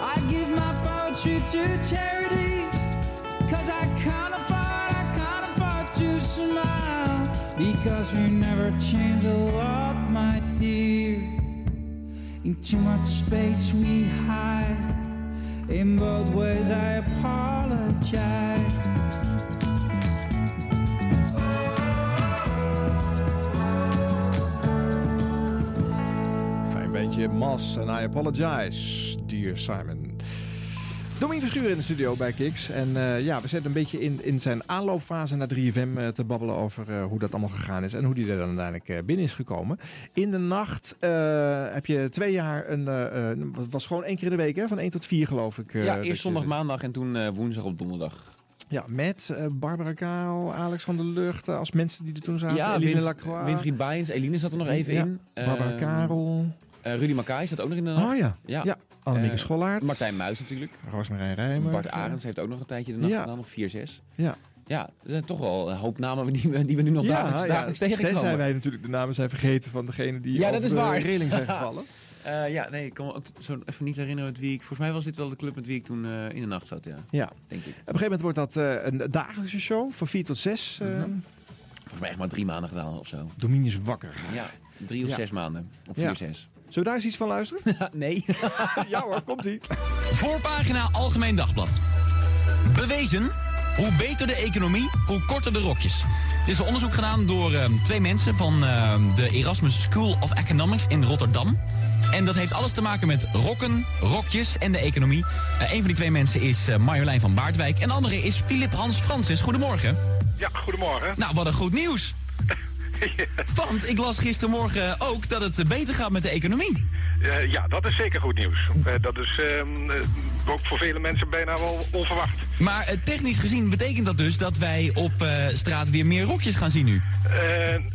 I give my poetry to charity. Cause I can't afford, I can't afford to smile. Because we never change a lot, my dear. In too much space we hide. In both ways I apologize. Bandje Moss en I Apologize, dear Simon. Domien Verschuren in de studio bij Kiks. En eh, ja, we zitten een beetje in, in zijn aanloopfase naar 3FM eh, te babbelen over eh, hoe dat allemaal gegaan is. En hoe die er dan uiteindelijk binnen is gekomen. In de nacht heb je twee jaar een, het was gewoon één keer in de week, hè? Van 1 tot 4 geloof ik. ja, eerst je- zondag, maandag en toen woensdag op donderdag. Ja, met Barbara Karel, Alex van der Lucht, als mensen die er toen zaten. ja, Eline Lacroix. Winfried Eline zat er nog even Ja, in. Barbara Ehm, Karel. Eh, Rudy Makai zat ook nog in de nacht. Oh ja, Ja. ja. Annemieke Eh, Schollaert. Martijn Muis natuurlijk. Roosmarijn Rijmer. Bart Arends heeft ook nog een tijdje de nacht Ja. gedaan, nog 4-6. Ja. Ja, er zijn toch wel een hoop namen die we, die we nu nog dagelijks, dagelijks tegenkomen. Tenzij wij natuurlijk de namen zijn vergeten van degene die Ja, dat over is de waar. reling zijn gevallen. Eh, ja, nee, ik kan me ook zo even niet herinneren met wie ik... Volgens mij was dit wel de club met wie ik toen in de nacht zat, ja. Ja. Denk ik. Op een gegeven moment wordt dat een dagelijkse show van 4 tot 6. eh Mhm. Volgens mij echt maar drie maanden gedaan of zo. Dominius Wakker. Ja, drie of Ja. zes maanden. Ja. vier, zes. Zullen we daar eens iets van luisteren? nee. ja hoor, komt-ie. Voorpagina Algemeen Dagblad. Bewezen, hoe beter de economie, hoe korter de rokjes. Er is een onderzoek gedaan door eh, twee mensen van eh, de Erasmus School of Economics in Rotterdam. En dat heeft alles te maken met rokken, rokjes en de economie. Eh, een van die twee mensen is eh, Marjolein van Baardwijk en de andere is Filip Hans Francis. Goedemorgen. Ja, goedemorgen. Nou, wat een goed nieuws. Want ik las gistermorgen ook dat het beter gaat met de economie. Eh, ja, dat is zeker goed nieuws. Eh, dat is ehm, eh, ook voor vele mensen bijna wel onverwacht. Maar technisch gezien betekent dat dus dat wij op straat weer meer rokjes gaan zien nu.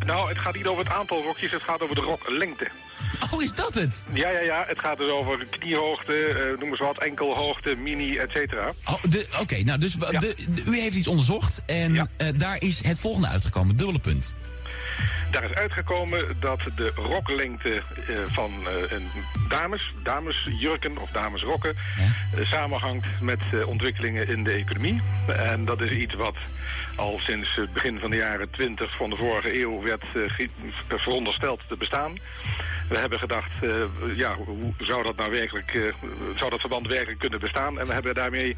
Nou, het gaat niet over het aantal rokjes, het gaat over de roklengte. Oh, is dat het? Ja, ja, ja. Het gaat dus over kniehoogte, eh, noem eens wat, enkelhoogte, mini, et cetera. Oh, Oké, nou dus w- de, de- u heeft iets onderzocht en daar is het volgende uitgekomen, dubbele punt. Daar is uitgekomen dat de roklengte eh, van eh, dames, damesjurken of damesrokken, eh, samenhangt met ontwikkelingen in de economie. En dat is iets wat al sinds het begin van de jaren 20 van de vorige eeuw werd verondersteld te bestaan. We hebben gedacht, eh, ja, hoe zou dat nou werkelijk, eh, zou dat verband werkelijk kunnen bestaan? En we hebben daarmee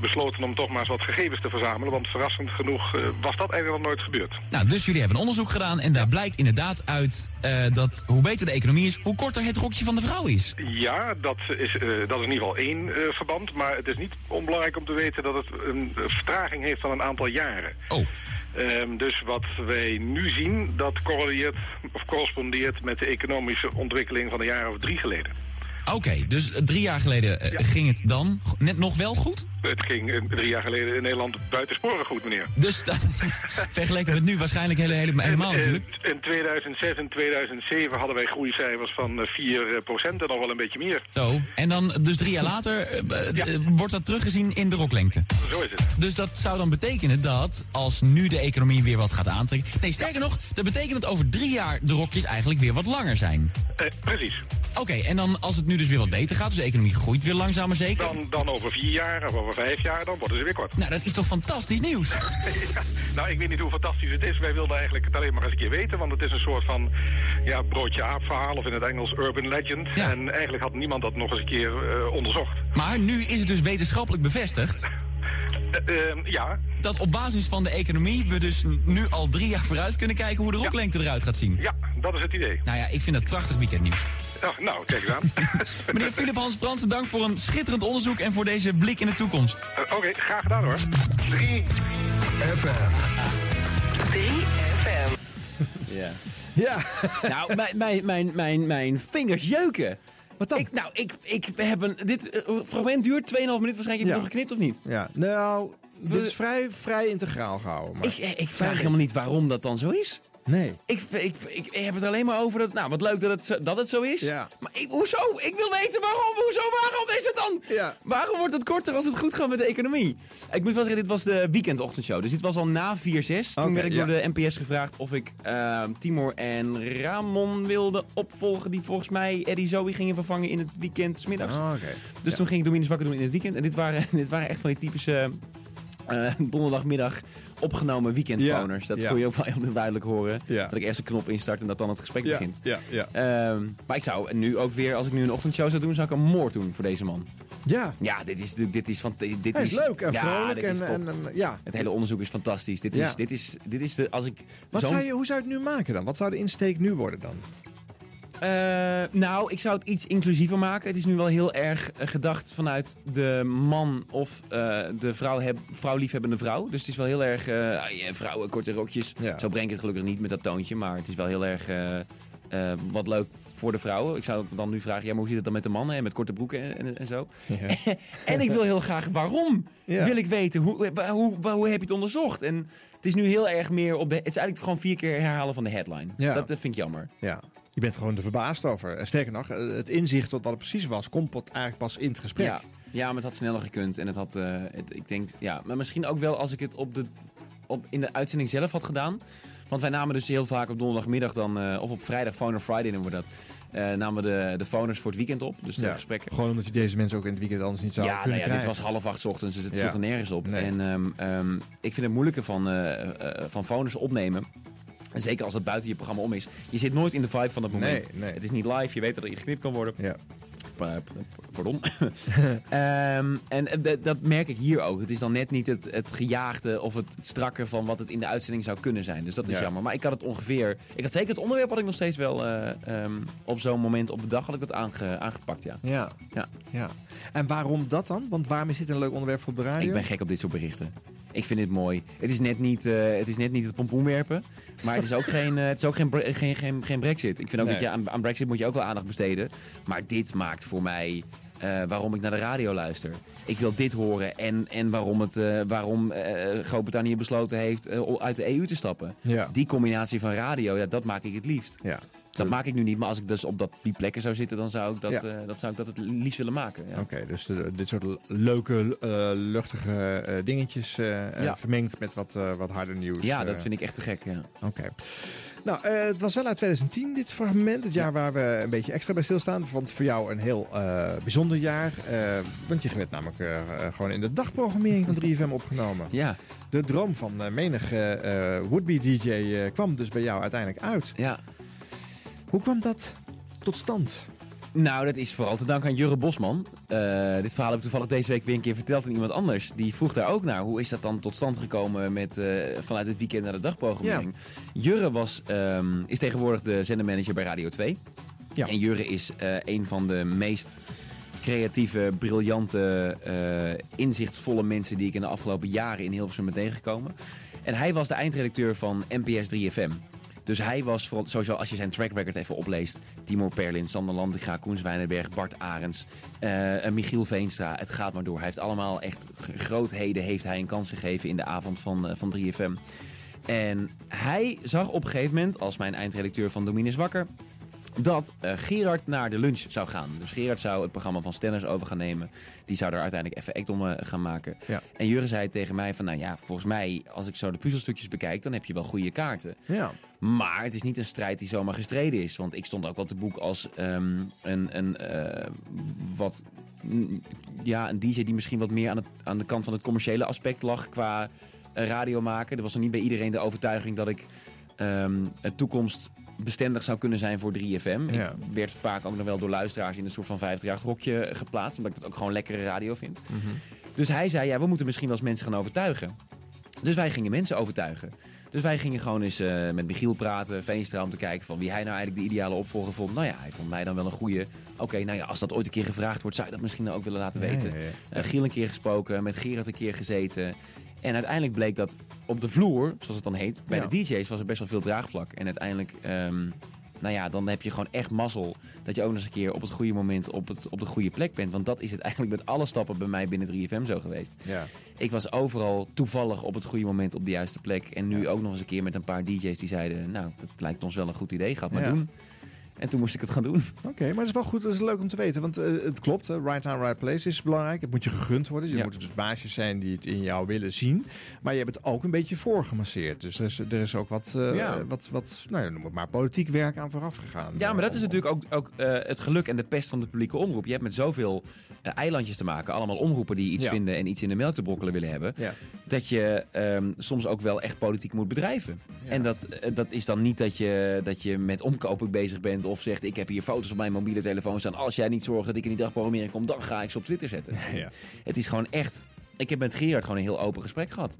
besloten om toch maar eens wat gegevens te verzamelen. Want verrassend genoeg eh, was dat eigenlijk nog nooit gebeurd. Nou, dus jullie hebben een onderzoek gedaan en daar blijkt inderdaad uit dat hoe beter de economie is, hoe korter het rokje van de vrouw is. Ja, dat is, dat is in ieder geval één verband. Maar het is niet onbelangrijk om te weten dat het een vertraging heeft van een aantal jaren. Oh. Ehm, dus wat wij nu zien, dat correleert of correspondeert met de economische ontwikkeling van een jaar of drie geleden. Oké, dus drie jaar geleden eh, ging het dan net nog wel goed? Het ging eh, drie jaar geleden in Nederland buitensporig goed, meneer. Dus dat, vergeleken met nu waarschijnlijk hele, hele, helemaal En, eh, natuurlijk. In 2006 en 2007 hadden wij groeicijfers van eh, 4 procent en nog wel een beetje meer. Zo, en dan dus drie jaar later eh, eh, wordt dat teruggezien in de roklengte. Zo is het. Dus dat zou dan betekenen dat als nu de economie weer wat gaat aantrekken... Nee, sterker nog, dat betekent dat over drie jaar de rokjes eigenlijk weer wat langer zijn. Eh, precies. Oké, en dan als het nu dus weer wat beter gaat, dus de economie groeit weer langzaam maar zeker... Dan, dan over vier jaar of over vijf jaar, dan worden ze weer kort. Nou, dat is toch fantastisch nieuws? Ja, nou, ik weet niet hoe fantastisch het is. Wij wilden eigenlijk het alleen maar eens een keer weten. Want het is een soort van ja, broodje aap verhaal. Of in het Engels urban legend. En eigenlijk had niemand dat nog eens een keer eh, onderzocht. Maar nu is het dus wetenschappelijk bevestigd... Eh, ehm, ja. Dat op basis van de economie we dus nu al drie jaar vooruit kunnen kijken hoe de roklengte eruit gaat zien. Ja, dat is het idee. Nou ja, ik vind dat prachtig weekendnieuws. Ja, nou, kijk eens aan. Meneer Philip Hans Fransen, dank voor een schitterend onderzoek en voor deze blik in de toekomst. Eh, Oké, graag gedaan hoor. 3 FM. 3FM. Ja. Ja. Nou, mijn, mijn, mijn, mijn, mijn vingers jeuken. Wat dan? Ik, nou, ik, ik heb een... Dit eh, fragment duurt 2,5 minuten waarschijnlijk. Heb je Ja. nog geknipt of niet? Ja, nou, dit is vrij, vrij integraal gehouden. Maar... Ik, ik vraag helemaal niet waarom dat dan zo is. Nee. Ik, ik, ik, heb het alleen maar over dat... Nou, wat leuk dat het zo, dat het zo is. Ja. Maar ik, hoezo? Ik wil weten waarom. Hoezo? Waarom is het dan? Ja. Waarom wordt het korter als het goed gaat met de economie? Ik moet wel zeggen, dit was de weekendochtendshow. Dus dit was al na 4-6. Toen Oké, werd ik ja. door de NPS gevraagd of ik eh, Timor en Ramon wilde opvolgen. Die volgens mij Eddie Zoe gingen vervangen in het weekend 's middags. Oh, oké. Dus toen ging ik Dominus wakker doen in het weekend. En dit waren, dit waren echt van die typische eh, donderdagmiddag opgenomen weekendphoners. Ja, Dat ja. kon je ook wel heel duidelijk horen. Ja. Dat ik eerst een knop instart en dat dan het gesprek begint. Ehm, maar ik zou nu ook weer, als ik nu een ochtendshow zou doen, zou ik een moord doen voor deze man. Ja. Ja, dit is natuurlijk, dit is van, dit Hij is leuk en vrolijk en, en, en ja. Het hele onderzoek is fantastisch. Dit is, dit is, dit is de, als ik Wat zou je, hoe zou je het nu maken dan? Wat zou de insteek nu worden dan? Eh, nou, ik zou het iets inclusiever maken. Het is nu wel heel erg eh, gedacht vanuit de man of eh, de vrouw, heb, vrouw liefhebbende vrouw. Dus het is wel heel erg ah, ja, vrouwen, korte rokjes. Zo breng ik het gelukkig niet met dat toontje. Maar het is wel heel erg wat leuk voor de vrouwen. Ik zou dan nu vragen, ja, maar hoe zit het dan met de mannen en met korte broeken en, en, en zo? en ik wil heel graag waarom. Ja. Wil ik weten, hoe, hoe, hoe, hoe heb je het onderzocht? En het is nu heel erg meer op de... Het is eigenlijk gewoon vier keer herhalen van de headline. Ja. Dat, dat vind ik jammer. Ja. Je bent gewoon er verbaasd over. En Sterker nog, eh, het inzicht tot wat het precies was, komt eigenlijk pas in het gesprek. Ja, ja, maar het had sneller gekund. En het had, eh, het, ik denk, ja, maar misschien ook wel als ik het op de, op, in de uitzending zelf had gedaan. Want wij namen dus heel vaak op donderdagmiddag dan, eh, of op vrijdag, Phone Friday noemen we dat. eh, namen we de, de phoners voor het weekend op. Dus de Ja, gesprekken. Gewoon omdat je deze mensen ook in het weekend anders niet zou Ja, nou kunnen ja, dit krijgen. was half acht 's ochtends, dus het Ja. sloeg er nergens op. Nee. En ehm, ehm, ik vind het moeilijke van, eh eh, van phoners opnemen. En zeker als het buiten je programma om is. Je zit nooit in de vibe van dat moment. Nee, nee. Het is niet live, je weet dat er geknipt kan worden. Ja. Pa- Pardon. Ehm, en eh, dat- merk ik hier ook. Het is dan net niet het, het gejaagde of het strakke van wat het in de uitzending zou kunnen zijn. Dus dat is Ja. jammer. Maar ik had het ongeveer. Ik had zeker het onderwerp had ik nog steeds wel eh, ehm, op zo'n moment op de dag had ik dat aange- aangepakt. Ja. Ja. Ja. ja. En waarom dat dan? Want waarom is dit een leuk onderwerp voor de radio? Ik ben gek op dit soort berichten. Ik vind dit mooi. Het is net niet, eh, het, is net niet het pompoen werpen. Maar het is ook geen, eh, het is ook geen, geen, geen, geen brexit. Ik vind ook Nee. dat je aan, aan brexit moet je ook wel aandacht besteden. Maar dit maakt voor mij eh, waarom ik naar de radio luister. Ik wil dit horen. En, en waarom, het, waarom Groot-Brittannië besloten heeft uit de EU te stappen. Ja. Die combinatie van radio, ja, dat maak ik het liefst. Ja. Dat maak ik nu niet. Maar als ik dus op dat, die plekken zou zitten, dan zou ik dat, Ja. eh, dat, zou ik dat het liefst willen maken. Ja. Oké, dus de- dit soort leuke, eh, luchtige eh, dingetjes Ja. vermengd met wat, wat harder nieuws. Ja, dat vind ik echt te gek. Ja. Oké. Nou, het was wel uit 2010 dit fragment. Het jaar waar we een beetje extra bij stilstaan. Het voor jou een heel bijzonder jaar. want je werd namelijk gewoon in de dagprogrammering van 3FM opgenomen. Ja. De droom van menig eh, would-be DJ kwam dus bij jou uiteindelijk uit. Ja. Hoe kwam dat tot stand? Nou, dat is vooral te danken aan Jurre Bosman. Eh, dit verhaal heb ik toevallig deze week weer een keer verteld aan iemand anders. Die vroeg daar ook naar. Hoe is dat dan tot stand gekomen met, eh, vanuit het weekend naar de dagprogrammering? Jurre was, ehm, is tegenwoordig de zendermanager bij Radio 2. Ja. En Jurre is eh, een van de meest creatieve, briljante, inzichtvolle mensen die ik in de afgelopen jaren in Hilversum ben tegengekomen. En hij was de eindredacteur van NPS 3FM. Dus hij was, vooral, sowieso als je zijn track record even opleest... Timor Perlin, Sander Landiga, Koen Zwijnenberg, Bart Arends... eh, Michiel Veenstra, het gaat maar door. Hij heeft allemaal echt grootheden heeft hij een kans gegeven in de avond van, eh, van 3FM. En hij zag op een gegeven moment, als mijn eindredacteur van Domine is Wakker... dat eh, Gerard naar de lunch zou gaan. Dus Gerard zou het programma van Stenners over gaan nemen. Die zou er uiteindelijk even act om eh, gaan maken. Ja. En Jurre zei tegen mij van... nou ja, volgens mij, als ik zo de puzzelstukjes bekijk... dan heb je wel goede kaarten. Ja. Maar het is niet een strijd die zomaar gestreden is. Want ik stond ook wel te boek als ehm, een, een eh, wat... mm, Ja, een DJ die misschien wat meer aan, het, aan de kant van het commerciële aspect lag qua radio maken. Er was nog niet bij iedereen de overtuiging dat ik ehm, een toekomst bestendig zou kunnen zijn voor 3FM. Ja. Ik werd vaak ook nog wel door luisteraars in een soort van 50 hokje geplaatst. Omdat ik dat ook gewoon lekkere radio vind. Dus hij zei, ja, we moeten misschien wel eens mensen gaan overtuigen. Dus wij gingen mensen overtuigen. Dus wij gingen gewoon eens eh, met Michiel praten, Veenstra, om te kijken van wie hij nou eigenlijk de ideale opvolger vond. Nou ja, hij vond mij dan wel een goede. Oké, nou ja, als dat ooit een keer gevraagd wordt, zou je dat misschien ook willen laten weten. ja, ja. Eh, Giel een keer gesproken, met Gerard een keer gezeten. En uiteindelijk bleek dat op de vloer, zoals het dan heet, bij Ja. de DJ's was er best wel veel draagvlak. En uiteindelijk, ehm, nou ja, dan heb je gewoon echt mazzel dat je ook nog eens een keer op het goede moment op, het, op de goede plek bent. Want dat is het eigenlijk met alle stappen bij mij binnen 3FM zo geweest. Ja. Ik was overal toevallig op het goede moment op de juiste plek. En nu ook nog eens een keer met een paar DJ's die zeiden: Nou, het lijkt ons wel een goed idee, ga het maar doen. En toen moest ik het gaan doen. Oké, maar het is wel goed, dat is leuk om te weten. Want eh, het klopt, hè, right time, right place is belangrijk. Het moet je gegund worden. Je Ja. moet dus baasjes zijn die het in jou willen zien. Maar je hebt het ook een beetje voorgemasseerd. Dus er is, er is ook wat, eh, Ja. wat, wat nou ja, noem het maar, politiek werk aan vooraf gegaan. Ja, maar dat is natuurlijk ook, ook eh, het geluk en de pest van de publieke omroep. Je hebt met zoveel eh, eilandjes te maken, allemaal omroepen die iets Ja. vinden en iets in de melk te brokkelen willen hebben. Dat je ehm, soms ook wel echt politiek moet bedrijven. En dat, eh, dat is dan niet dat je, dat je met omkopen bezig bent of zegt: Ik heb hier foto's op mijn mobiele telefoon staan. Als jij niet zorgt dat ik in die dagprogrammering kom, dan ga ik ze op Twitter zetten. Ja. Het is gewoon echt. Ik heb met Gerard gewoon een heel open gesprek gehad.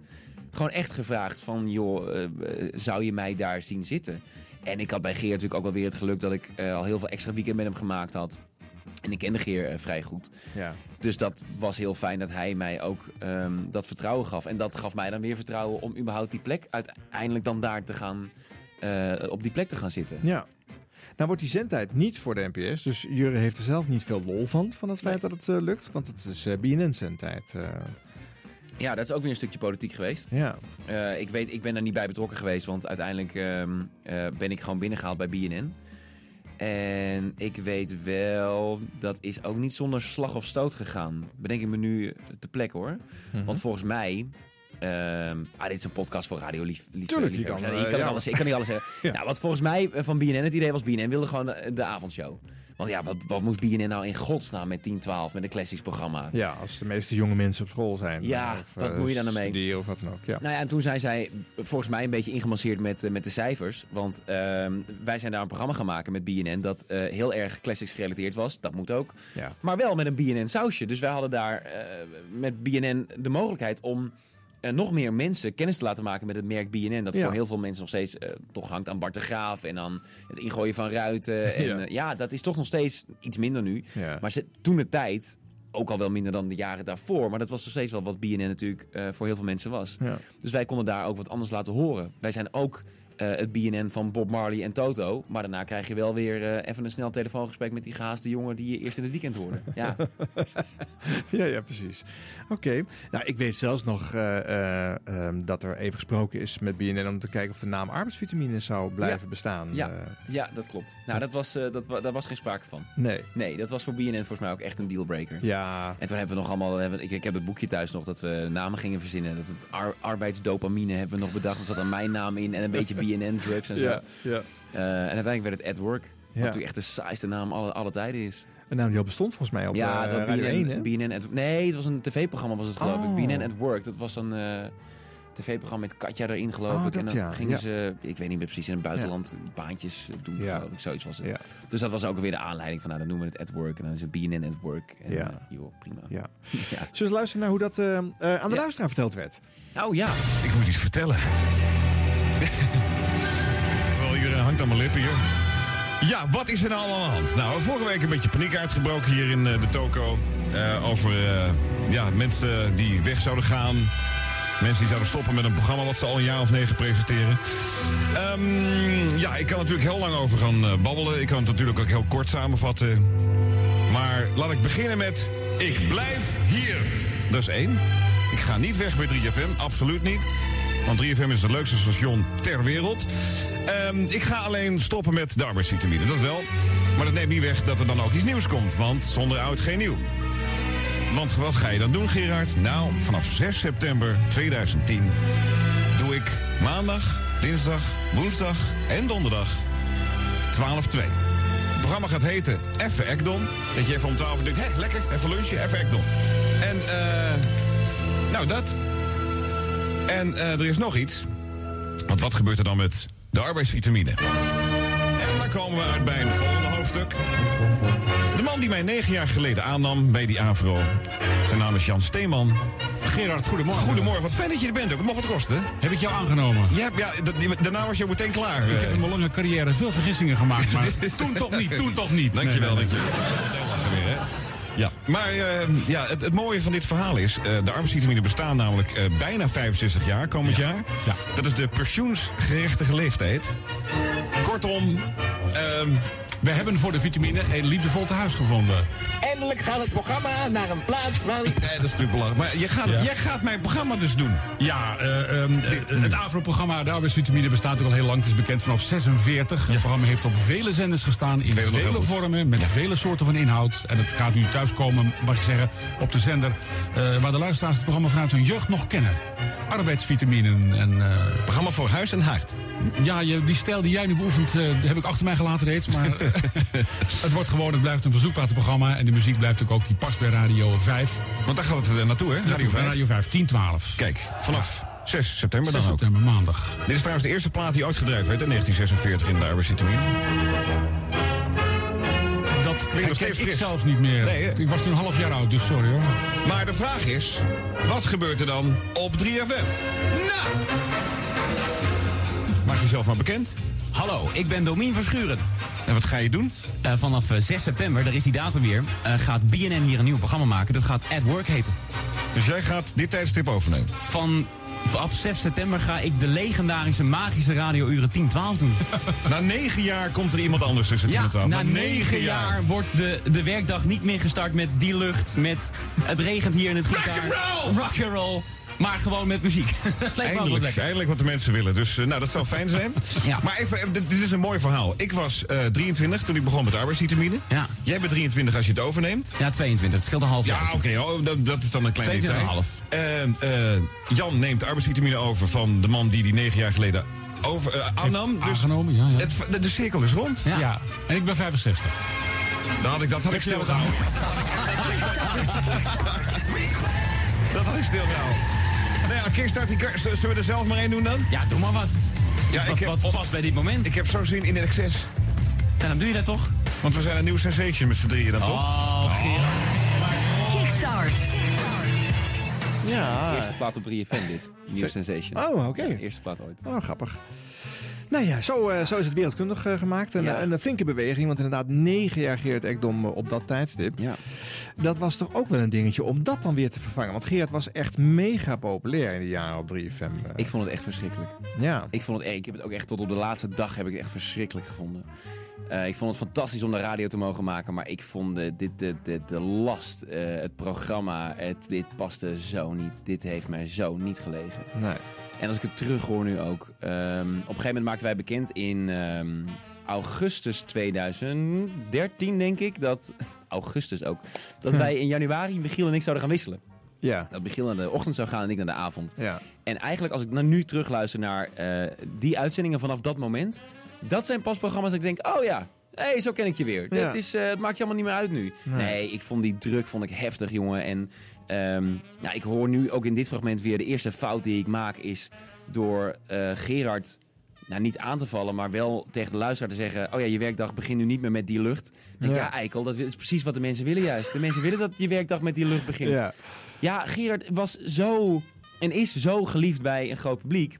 Gewoon echt gevraagd van, joh, eh, eh, zou je mij daar zien zitten? En ik had bij Gerard natuurlijk ook wel weer het geluk dat ik eh, al heel veel extra weekend met hem gemaakt had. En ik kende Geer eh, vrij goed. Ja. Dus dat was heel fijn dat hij mij ook ehm, dat vertrouwen gaf. En dat gaf mij dan weer vertrouwen om überhaupt die plek uiteindelijk dan daar te gaan, op die plek te gaan zitten. Ja. Nou wordt die zendtijd niet voor de NPS. Dus Jurre heeft er zelf niet veel lol van, van het feit dat het eh, lukt. Want het is eh, BNN-zendtijd. eh. Ja, dat is ook weer een stukje politiek geweest. ja. Ik, weet, ik ben daar niet bij betrokken geweest, want uiteindelijk ehm, eh, ben ik gewoon binnengehaald bij BNN. En ik weet wel, dat is ook niet zonder slag of stoot gegaan. Bedenk ik me nu te plek hoor. Mhm. Want volgens mij. Ehm, ah, dit is een podcast voor radio lief, lief, Tuurlijk, je liefhebbers. kan, Ja, eh, ik, kan ja. niet alles, ik kan niet alles zeggen. Ja. Nou, wat volgens mij eh, van BNN het idee was, BNN wilde gewoon de, de avondshow. Want ja, wat, wat moest BNN nou in godsnaam met 10, 12, met een classics programma? ja, als de meeste jonge mensen op school zijn. Ja, of, wat eh, moet je dan ermee? Studeren of wat dan ook. Ja. Nou ja, en toen zijn zij volgens mij een beetje ingemasseerd met, eh, met de cijfers. Want ehm, wij zijn daar een programma gaan maken met BNN dat eh, heel erg classics gerelateerd was. Dat moet ook. Ja. Maar wel met een BNN sausje. Dus wij hadden daar eh, met BNN de mogelijkheid om eh, nog meer mensen kennis te laten maken met het merk BNN. Dat Ja. voor heel veel mensen nog steeds eh, toch hangt aan Bart de Graaf en aan het ingooien van ruiten. En Ja. ja, ja dat is toch nog steeds iets minder nu. Ja. Maar ze, toen de tijd, ook al wel minder dan de jaren daarvoor. Maar dat was nog steeds wel wat BNN natuurlijk eh, voor heel veel mensen was. Ja. Dus wij konden daar ook wat anders laten horen. Wij zijn ook eh, het BNN van Bob Marley en Toto. Maar daarna krijg je wel weer eh, even een snel telefoongesprek met die gehaaste jongen die je eerst in het weekend hoorde. Ja, Ja, ja, precies. Oké. Nou, ik weet zelfs nog eh, eh, ehm, dat er even gesproken is met BNN om te kijken of de naam arbeidsvitamine zou blijven Ja. bestaan. ja, ja, dat klopt. Nou, dat was, dat, daar was geen sprake van. nee. Nee, dat was voor BNN volgens mij ook echt een dealbreaker. Ja. En toen hebben we nog allemaal, hebben- ik, ik heb het boekje thuis nog, dat we namen gingen verzinnen. Dat het ar- arbeidsdopamine hebben we nog bedacht. Er zat er mijn naam in en een beetje BNN Drugs en zo. Ja, ja. Eh, en uiteindelijk werd het At Work. Wat Ja. natuurlijk echt de saaiste naam alle, alle tijden is. Een naam die al bestond volgens mij op ja, eh, het was 1, hè? BNN, BNN at, Nee, het was een tv-programma was het geloof Oh. ik. BNN at Work. Dat was een eh, tv-programma met Katja erin geloof Oh, ik. dat en dan ja, gingen ja. ze, ik weet niet meer precies, in het buitenland baantjes doen. Ja. Geloof ik, zoiets was het. Ja. Dus dat was ook weer de aanleiding van, nou, dan noemen we het at Work. En dan is het BNN at Work. En, Ja. eh, joh, prima. Ja. ja. Zullen we eens luisteren naar hoe dat eh, eh, aan de luisteraar verteld werd? Oh ja. Ik moet iets vertellen. Eh, hangt aan mijn lippen hier. Ja, wat is er nou allemaal aan de hand? Nou, vorige week een beetje paniek uitgebroken hier in eh, de toko. eh, over eh, ja, mensen die weg zouden gaan. Mensen die zouden stoppen met een programma wat ze al een jaar of negen presenteren. Ehm, ja, ik kan natuurlijk heel lang over gaan eh, babbelen. Ik kan het natuurlijk ook heel kort samenvatten. Maar laat ik beginnen met... Ik blijf hier. Dat is één. Ik ga niet weg bij 3FM. Absoluut niet. Want 3FM is het leukste station ter wereld. Ehm, ik ga alleen stoppen met de. Dat wel. Maar dat neemt niet weg dat er dan ook iets nieuws komt. Want zonder oud geen nieuw. Want wat ga je dan doen, Gerard? Nou, vanaf 6 september 2010 doe ik maandag, dinsdag, woensdag en donderdag 12-2. Het programma gaat heten Even Ekdom. Dat je even om 12 uur denkt, hé, lekker, even lunchen, even Ekdom. En, eh, nou dat. En eh, er is nog iets. Want wat gebeurt er dan met de arbeidsvitamine? En dan komen we uit bij een volgende hoofdstuk. De man die mij negen jaar geleden aannam bij die AVRO. Zijn naam is Jan Steeman. Gerard, goedemorgen. Goedemorgen, wat fijn dat je er bent ook. Het mocht het kosten. Heb ik jou aangenomen? Ja, ja daarna was je meteen klaar. Ik heb in mijn lange carrière veel vergissingen gemaakt, maar toen toch niet, toen toch niet. Dankjewel, nee, nee. dankjewel. Ja, maar eh, ja, het, het mooie van dit verhaal is... eh, de arbeidsvitamine bestaan namelijk eh, bijna 65 jaar komend jaar. Dat is de pensioensgerechtige leeftijd. Kortom... We hebben voor de vitamine een liefdevol tehuis gevonden. Eindelijk gaat het programma naar een plaats waar... Nee, dat is natuurlijk belangrijk. Maar je gaat, Ja. jij gaat mijn programma dus doen. Ja, eh, ehm, eh, het AVRO-programma De Arbeidsvitamine bestaat ook al heel lang. Het is bekend vanaf 46. Het programma heeft op vele zenders gestaan, in vele vormen, met vele soorten van inhoud. En het gaat nu thuiskomen, mag ik zeggen, op de zender eh, waar de luisteraars het programma vanuit hun jeugd nog kennen. Arbeidsvitaminen en... eh, Programma voor huis en hart. Ja, je, die stijl die jij nu beoefent, eh, heb ik achter mij gelaten reeds. Maar het wordt gewoon, het blijft een verzoekplatenprogramma. En de muziek blijft ook, ook die past bij Radio 5. Want daar gaat het naartoe, hè? Radio 5. Radio 5, 10, 12. Kijk, vanaf 6 september 6 dan ook. september, maandag. Dit is trouwens de eerste plaat die ooit gedreven werd in 1946 in de arbeidsvitamine. Dat steeds ik zelfs niet meer. Nee, ik was toen een half jaar oud, dus sorry hoor. Maar de vraag is, wat gebeurt er dan op 3FM? Nou! Maak jezelf maar bekend. Hallo, ik ben Domien Verschuren. En wat ga je doen? Eh, vanaf eh, 6 september, daar is die datum weer, eh, gaat BNN hier een nieuw programma maken. Dat gaat At Work heten. Dus jij gaat dit tijdstip overnemen? Van, vanaf 6 september ga ik de legendarische magische radiouren 10-12 doen. Na negen jaar komt er iemand anders tussen 10 Ja, 12. na negen jaar wordt de, de werkdag niet meer gestart met die lucht, met het regent hier in het gitaar. Rock and roll! Maar gewoon met muziek. dat lijkt me ook wel Eindelijk, lekker. eindelijk wat de mensen willen. Dus eh, nou, dat zou fijn zijn. Ja. Maar even, even, dit dit is een mooi verhaal. Ik was eh, 23 toen ik begon met arbeidsvitamine. Ja. Jij bent 23 als je het overneemt. Ja, 22. Het scheelt een half jaar. Ja, oké, oh, dat, dat is dan een klein 22,5. detail. En eh, Jan neemt arbeidsvitamine over van de man die die negen jaar geleden over, eh, aannam. Dus Aangenomen, ja. ja. het, de, de cirkel is rond. Ja. en ik ben 65. Dan had ik, dat had ik stilgehouden. dat had ik stilgehouden. Nou ja, kickstart, die zullen we er zelf maar één doen dan? Ja, doe maar wat. Ja, wat, ik heb- wat past bij dit moment. Ik heb zo zin in excess. En dan doe je dat toch? Want we zijn een nieuw sensation met z'n drieën dan toch? Oh, Gerard. Kickstart. Ja. Eerste plaat op 3FM dit. Nieuw Sensation. Oh, oké. Ja, eerste plaat ooit. Oh, grappig. Nou ja, zo, eh, zo is het wereldkundig eh, gemaakt. En, Ja. eh, een flinke beweging, want inderdaad negen jaar Gerard Ekdom eh, op dat tijdstip. Ja. Dat was toch ook wel een dingetje om dat dan weer te vervangen. Want Gerard was echt mega populair in de jaren op 3FM. eh. Ik vond het echt verschrikkelijk. Ja. Ik vond het echt, ik heb het ook echt tot op de laatste dag heb ik het echt verschrikkelijk gevonden. Ik vond het fantastisch om de radio te mogen maken, maar ik vond de, dit, de, de, de last, het programma, het, dit paste zo niet. Dit heeft mij zo niet gelegen. Nee. En als ik het terug hoor nu ook. ehm, op een gegeven moment maakten wij bekend in ehm, augustus 2013, denk ik, dat. Augustus ook. Dat wij in januari Michiel en ik zouden gaan wisselen. Ja. Dat Michiel naar de ochtend zou gaan en ik naar de avond. Ja. En eigenlijk als ik nou nu terugluister naar eh, die uitzendingen vanaf dat moment... Dat zijn pas programma's dat ik denk, oh ja, hé, hey, zo ken ik je weer. Ja. Dat is, eh, het maakt je allemaal niet meer uit nu. Nee. Nee, ik vond die druk vond ik heftig, jongen. En ja, ik hoor nu ook in dit fragment weer... de eerste fout die ik maak is door eh, Gerard... Nou, niet aan te vallen, maar wel tegen de luisteraar te zeggen... oh ja, je werkdag begint nu niet meer met die lucht. Denk Ja. ja, Eikel, dat is precies wat de mensen willen juist. De mensen willen dat je werkdag met die lucht begint. Ja. Ja, Gerard was zo en is zo geliefd bij een groot publiek.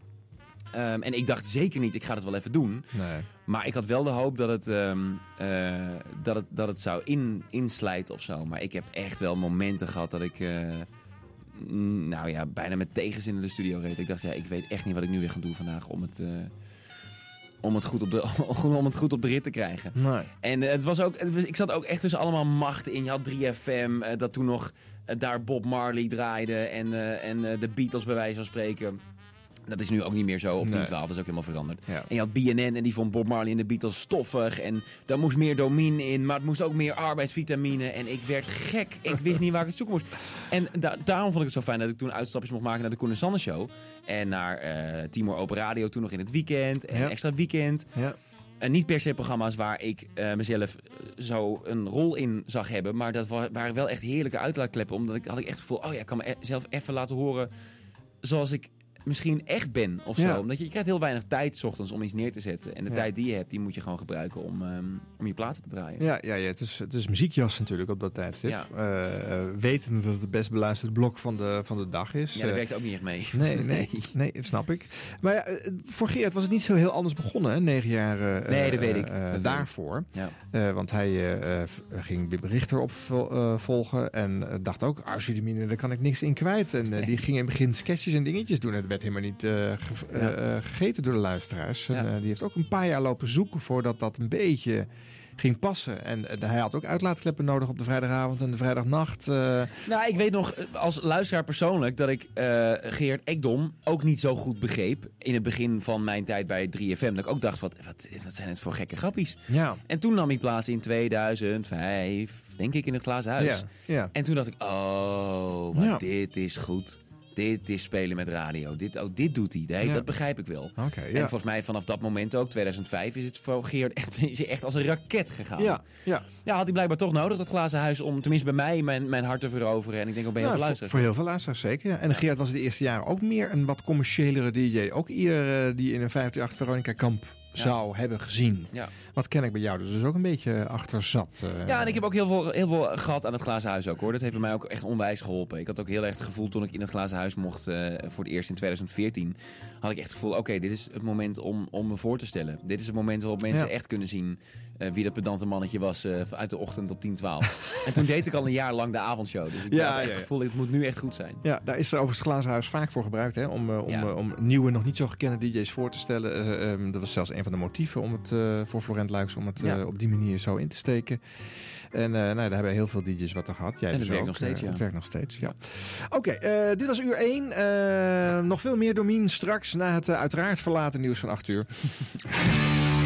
Ehm, en ik dacht zeker niet, ik ga het wel even doen. Nee. Maar ik had wel de hoop dat het, ehm, eh, dat het, dat het zou in, inslijten of zo. Maar ik heb echt wel momenten gehad dat ik... eh, nou ja, bijna met tegenzin in de studio reed. Ik dacht, ja, ik weet echt niet wat ik nu weer ga doen vandaag om het, eh, om het, goed, op de, om het goed op de rit te krijgen. Nee. En het was ook, het was- ik zat ook echt tussen allemaal machten in. Je had 3FM, eh, dat toen nog daar Bob Marley draaide en, en de Beatles bij wijze van spreken. Dat is nu ook niet meer zo op Nee. 10, 12, dat is ook helemaal veranderd. Ja. En je had BNN en die vond Bob Marley en de Beatles stoffig. En daar moest meer domine in, maar het moest ook meer arbeidsvitamine. En ik werd gek. Ik wist niet waar ik het zoeken moest. En da- daarom vond ik het zo fijn dat ik toen uitstapjes mocht maken naar de Koen en Sanne Show. En naar eh Timor Open Radio, toen nog in het weekend. En Ja. extra weekend. Ja. En niet per se programma's waar ik eh, mezelf eh, zo een rol in zag hebben. Maar dat wa- waren wel echt heerlijke uitlaatkleppen. Omdat ik had ik echt het gevoel, oh ja, ik kan me e- even laten horen zoals ik misschien echt ben of zo. Ja. Omdat je, je krijgt heel weinig tijd 's ochtends om iets neer te zetten. En de Ja. tijd die je hebt, die moet je gewoon gebruiken om, ehm, om je platen te draaien. Ja, ja, ja het, is, het is muziekjas natuurlijk op dat tijdstip. Ja. Eh, eh, wetende dat het het best beluisterde blok van de, van de dag is. Ja, dat Eh, werkt ook niet echt mee. Nee, nee, nee, dat snap ik. Maar ja, voor Geert was het niet zo heel anders begonnen, hè? negen jaar eh, Nee, dat weet ik. Dat daarvoor. Ja. Want hij ging Wim Richter opvolgen en dacht ook, arbeidsvitamine, daar kan ik niks in kwijt. En die ging in het begin sketches en dingetjes doen. En werd helemaal niet eh, ge- eh, Ja. eh, gegeten door de luisteraars. En, Ja. die heeft ook een paar jaar lopen zoeken voordat dat een beetje ging passen. En hij had ook uitlaatkleppen nodig op de vrijdagavond en de vrijdagnacht. Nou, ik weet nog als luisteraar persoonlijk dat ik eh, Geert Ekdom ook niet zo goed begreep. In het begin van mijn tijd bij 3FM. Dat ik ook dacht, wat, wat, wat zijn het voor gekke grappies. ja. En toen nam ik plaats in 2005, denk ik, in het Glazen Huis. Ja, ja. En toen dacht ik, oh, maar Ja. dit is goed. Dit is spelen met radio. Dit, oh, dit doet hij. Nee, Ja. Dat begrijp ik wel. En volgens mij vanaf dat moment ook, 2005, is het voor Geert echt, is echt als een raket gegaan. Ja, ja. Ja, had hij blijkbaar toch nodig, dat glazen huis, om tenminste bij mij mijn, mijn hart te veroveren. En ik denk ook bij heel Nou, veel luisteraars. voor heel veel luisteraars zeker. Ja. En Geert was de eerste jaren ook meer een wat commerciëlere DJ. Ook ieder eh, die in een 538 Veronica Kamp zou hebben gezien. Ja. Wat ken ik bij jou dus ook een beetje achter zat. eh. Ja, en ik heb ook heel veel, heel veel gehad aan het glazen huis ook hoor. Dat heeft bij mij ook echt onwijs geholpen. Ik had ook heel erg het gevoel toen ik in het glazen huis mocht eh, voor het eerst in 2014. Had ik echt het gevoel, oké, dit is het moment om, om me voor te stellen. Dit is het moment waarop mensen echt kunnen zien eh, wie dat pedante mannetje was eh, uit de ochtend op 10, 12. en toen deed ik al een jaar lang de avondshow. Dus ik Ja, had echt ja, het gevoel, het moet nu echt goed zijn. Ja, daar is er overigens het glazen huis vaak voor gebruikt. Hè? Om, eh, om, Ja. om nieuwe, nog niet zo gekende DJ's voor te stellen. Eh, ehm, dat was zelfs een van de motieven om het, voor Florent Luijks om het op die manier zo in te steken. En nou, daar hebben heel veel DJ's wat er gehad. Jij En het dus werkt ook. nog steeds, ja. Het werkt nog steeds, ja. Oké, dit was uur 1. nog veel meer Domien straks na het uiteraard verlaten nieuws van 8 uur.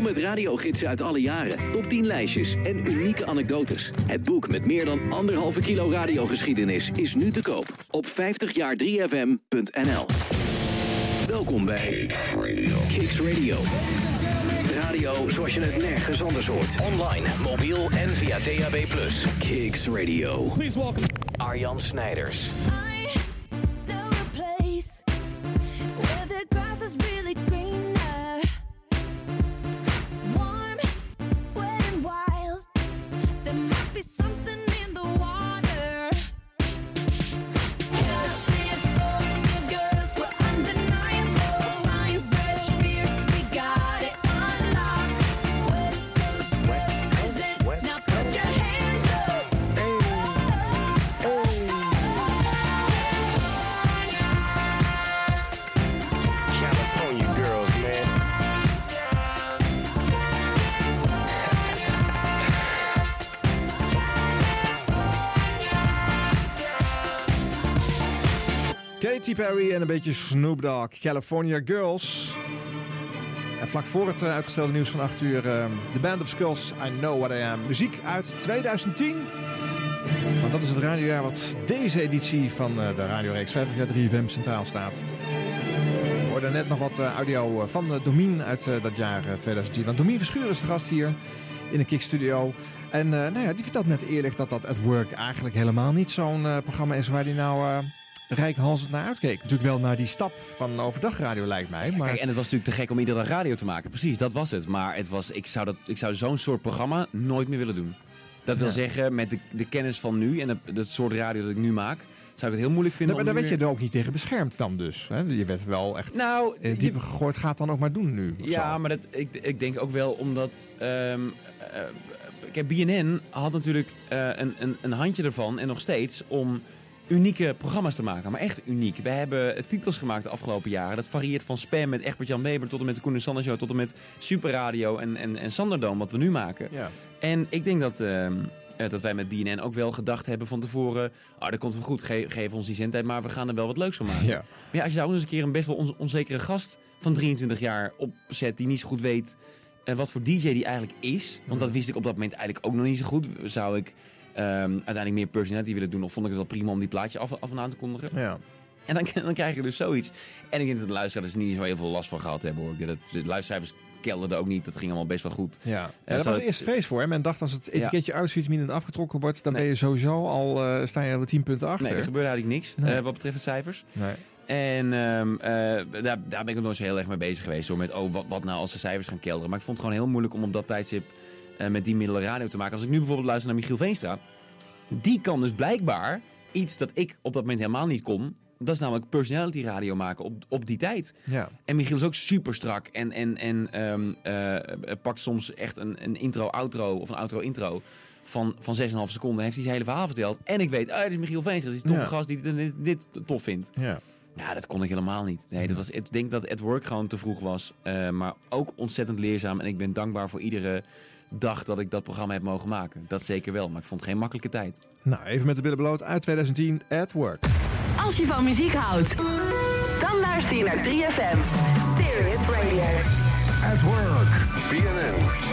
Vol met radiogidsen uit alle jaren, top 10 lijstjes en unieke anekdotes. Het boek met meer dan anderhalve kilo radiogeschiedenis is nu te koop op 50jaar3fm.nl. Welkom bij Kicks Radio. Radio zoals je het nergens anders hoort. Online, mobiel en via DAB+. Kicks Radio. Please welcome Arjan Snijders. know a place where the grass is really greener. Be something Katy Perry en een beetje Snoop Dogg. California Girls. En vlak voor het eh, uitgestelde nieuws van 8 uur... eh, The Band of Skulls, I Know What I Am. Muziek uit 2010. Want dat is het radiojaar wat deze editie van eh, de radioreeks 50 jaar 3FM centraal staat. We hoorden net nog wat eh, audio van Domien uit dat jaar eh, 2010. Want Domien Verschuur is de gast hier in de Kick Studio. En nou ja, die vertelt net eerlijk dat dat at Work eigenlijk helemaal niet zo'n programma is waar hij nou rijkhalsend naar uitkeek. Natuurlijk wel naar die stap van overdagradio lijkt mij. Maar Kijk, en het was natuurlijk te gek om iedere dag radio te maken. Precies, dat was het. Maar het was, ik zou, dat, ik zou zo'n soort programma nooit meer willen doen. Dat wil Ja. zeggen, met de, de kennis van nu en het, het soort radio dat ik nu maak... zou ik het heel moeilijk vinden daar, daar werd je er ook niet tegen beschermd dan dus. Hè? Je werd wel echt Nou, in het diepe gegooid. Gaat dan ook maar doen nu. Ja, zo. maar dat, ik, ik denk ook wel omdat... eh, kijk, BNN had natuurlijk eh, een, een, een handje ervan, en nog steeds, om unieke programma's te maken. Maar echt uniek. We hebben titels gemaakt de afgelopen jaren. Dat varieert van Spam met Egbert-Jan Weber tot en met de Koen en Sander Show... tot en met Superradio en, en, en Sanderdoom, wat we nu maken. Ja. En ik denk dat... ehm, eh, dat wij met BNN ook wel gedacht hebben van tevoren... Ah, dat komt wel goed, ge- geef ons die zendtijd... maar we gaan er wel wat leuks van maken. Ja. Maar ja, als je daar ook eens een keer een best wel on- onzekere gast van 23 jaar opzet... die niet zo goed weet eh, wat voor DJ die eigenlijk is... want dat wist ik op dat moment eigenlijk ook nog niet zo goed. Zou ik ehm, uiteindelijk meer personality willen doen... of vond ik het wel prima om die plaatje af, af en aan te kondigen? Ja. En dan, dan krijg je dus zoiets. En ik denk dat de luisteraars er niet zo heel veel last van gehad hebben. Hoor. Dat de luistercijfers kelderden ook niet. Dat ging allemaal best wel goed. Ja, ja Eh, daar zo- was eerst vrees voor. Hè? Men dacht als het etiketje uitfietsminen afgetrokken wordt, dan ben je sowieso al eh, sta je al 10 punten achter. Nee, er gebeurde eigenlijk niks Nee. eh, wat betreft de cijfers. Nee. En ehm, eh, daar, daar ben ik ook nooit zo heel erg mee bezig geweest. Hoor, met oh, wat, wat nou als de cijfers gaan kelderen. Maar ik vond het gewoon heel moeilijk om op dat tijdstip eh, met die middelen radio te maken. Als ik nu bijvoorbeeld luister naar Michiel Veenstra. Die kan dus blijkbaar iets dat ik op dat moment helemaal niet kon. Dat is namelijk personality radio maken op, op die tijd. Ja. En Michiel is ook super strak. En, en, en ehm, eh, pakt soms echt een, een intro-outro of een outro-intro van, van 6,5 seconden. Heeft hij zijn hele verhaal verteld. En ik weet, dit is Michiel Veenstra. Dit is een toffe Ja. gast die dit, dit, dit tof vindt. Ja. Ja, dat kon ik helemaal niet. Nee, dat was, ik denk dat het work gewoon te vroeg was. eh, maar ook ontzettend leerzaam. En ik ben dankbaar voor iedere dag dat ik dat programma heb mogen maken. Dat zeker wel, maar ik vond het geen makkelijke tijd. Nou, even met de billen bloot uit 2010, At Work. Als je van muziek houdt, dan luister je naar 3FM. Serious Radio. At Work. BNN.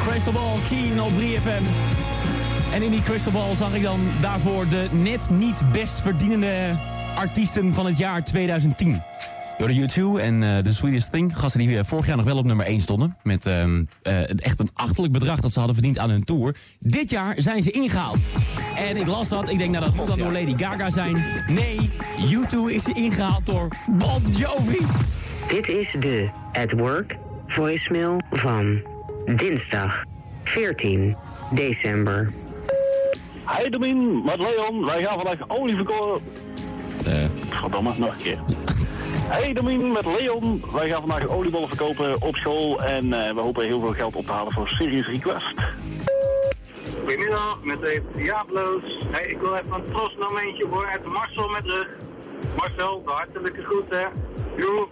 Crystal Ball, Keen op 3FM. En in die Crystal Ball zag ik dan daarvoor de net niet best verdienende artiesten van het jaar 2010. Door de U2 en eh The Sweetest Thing. Gasten die eh, vorig jaar nog wel op nummer 1 stonden. Met ehm, eh, echt een achterlijk bedrag dat ze hadden verdiend aan hun tour. Dit jaar zijn ze ingehaald. En ik las dat. Ik denk, nou dat moet dan door Lady Gaga zijn. Nee, U2 is ingehaald door Bon Jovi. Dit is de At Work voicemail van dinsdag 14 december. Hey Domien, met Leon. Wij gaan vandaag olie verkopen. Verdomme, nog een keer. Hey Domien, met Leon. Wij gaan vandaag oliebollen verkopen op school. En eh, we hopen heel veel geld op te halen voor Serious Request. Goedemiddag, met even Diablo's. Hey, ik wil even een trostmomentje voor uit Marcel met rug. Marcel, de hartelijke groeten. Joe.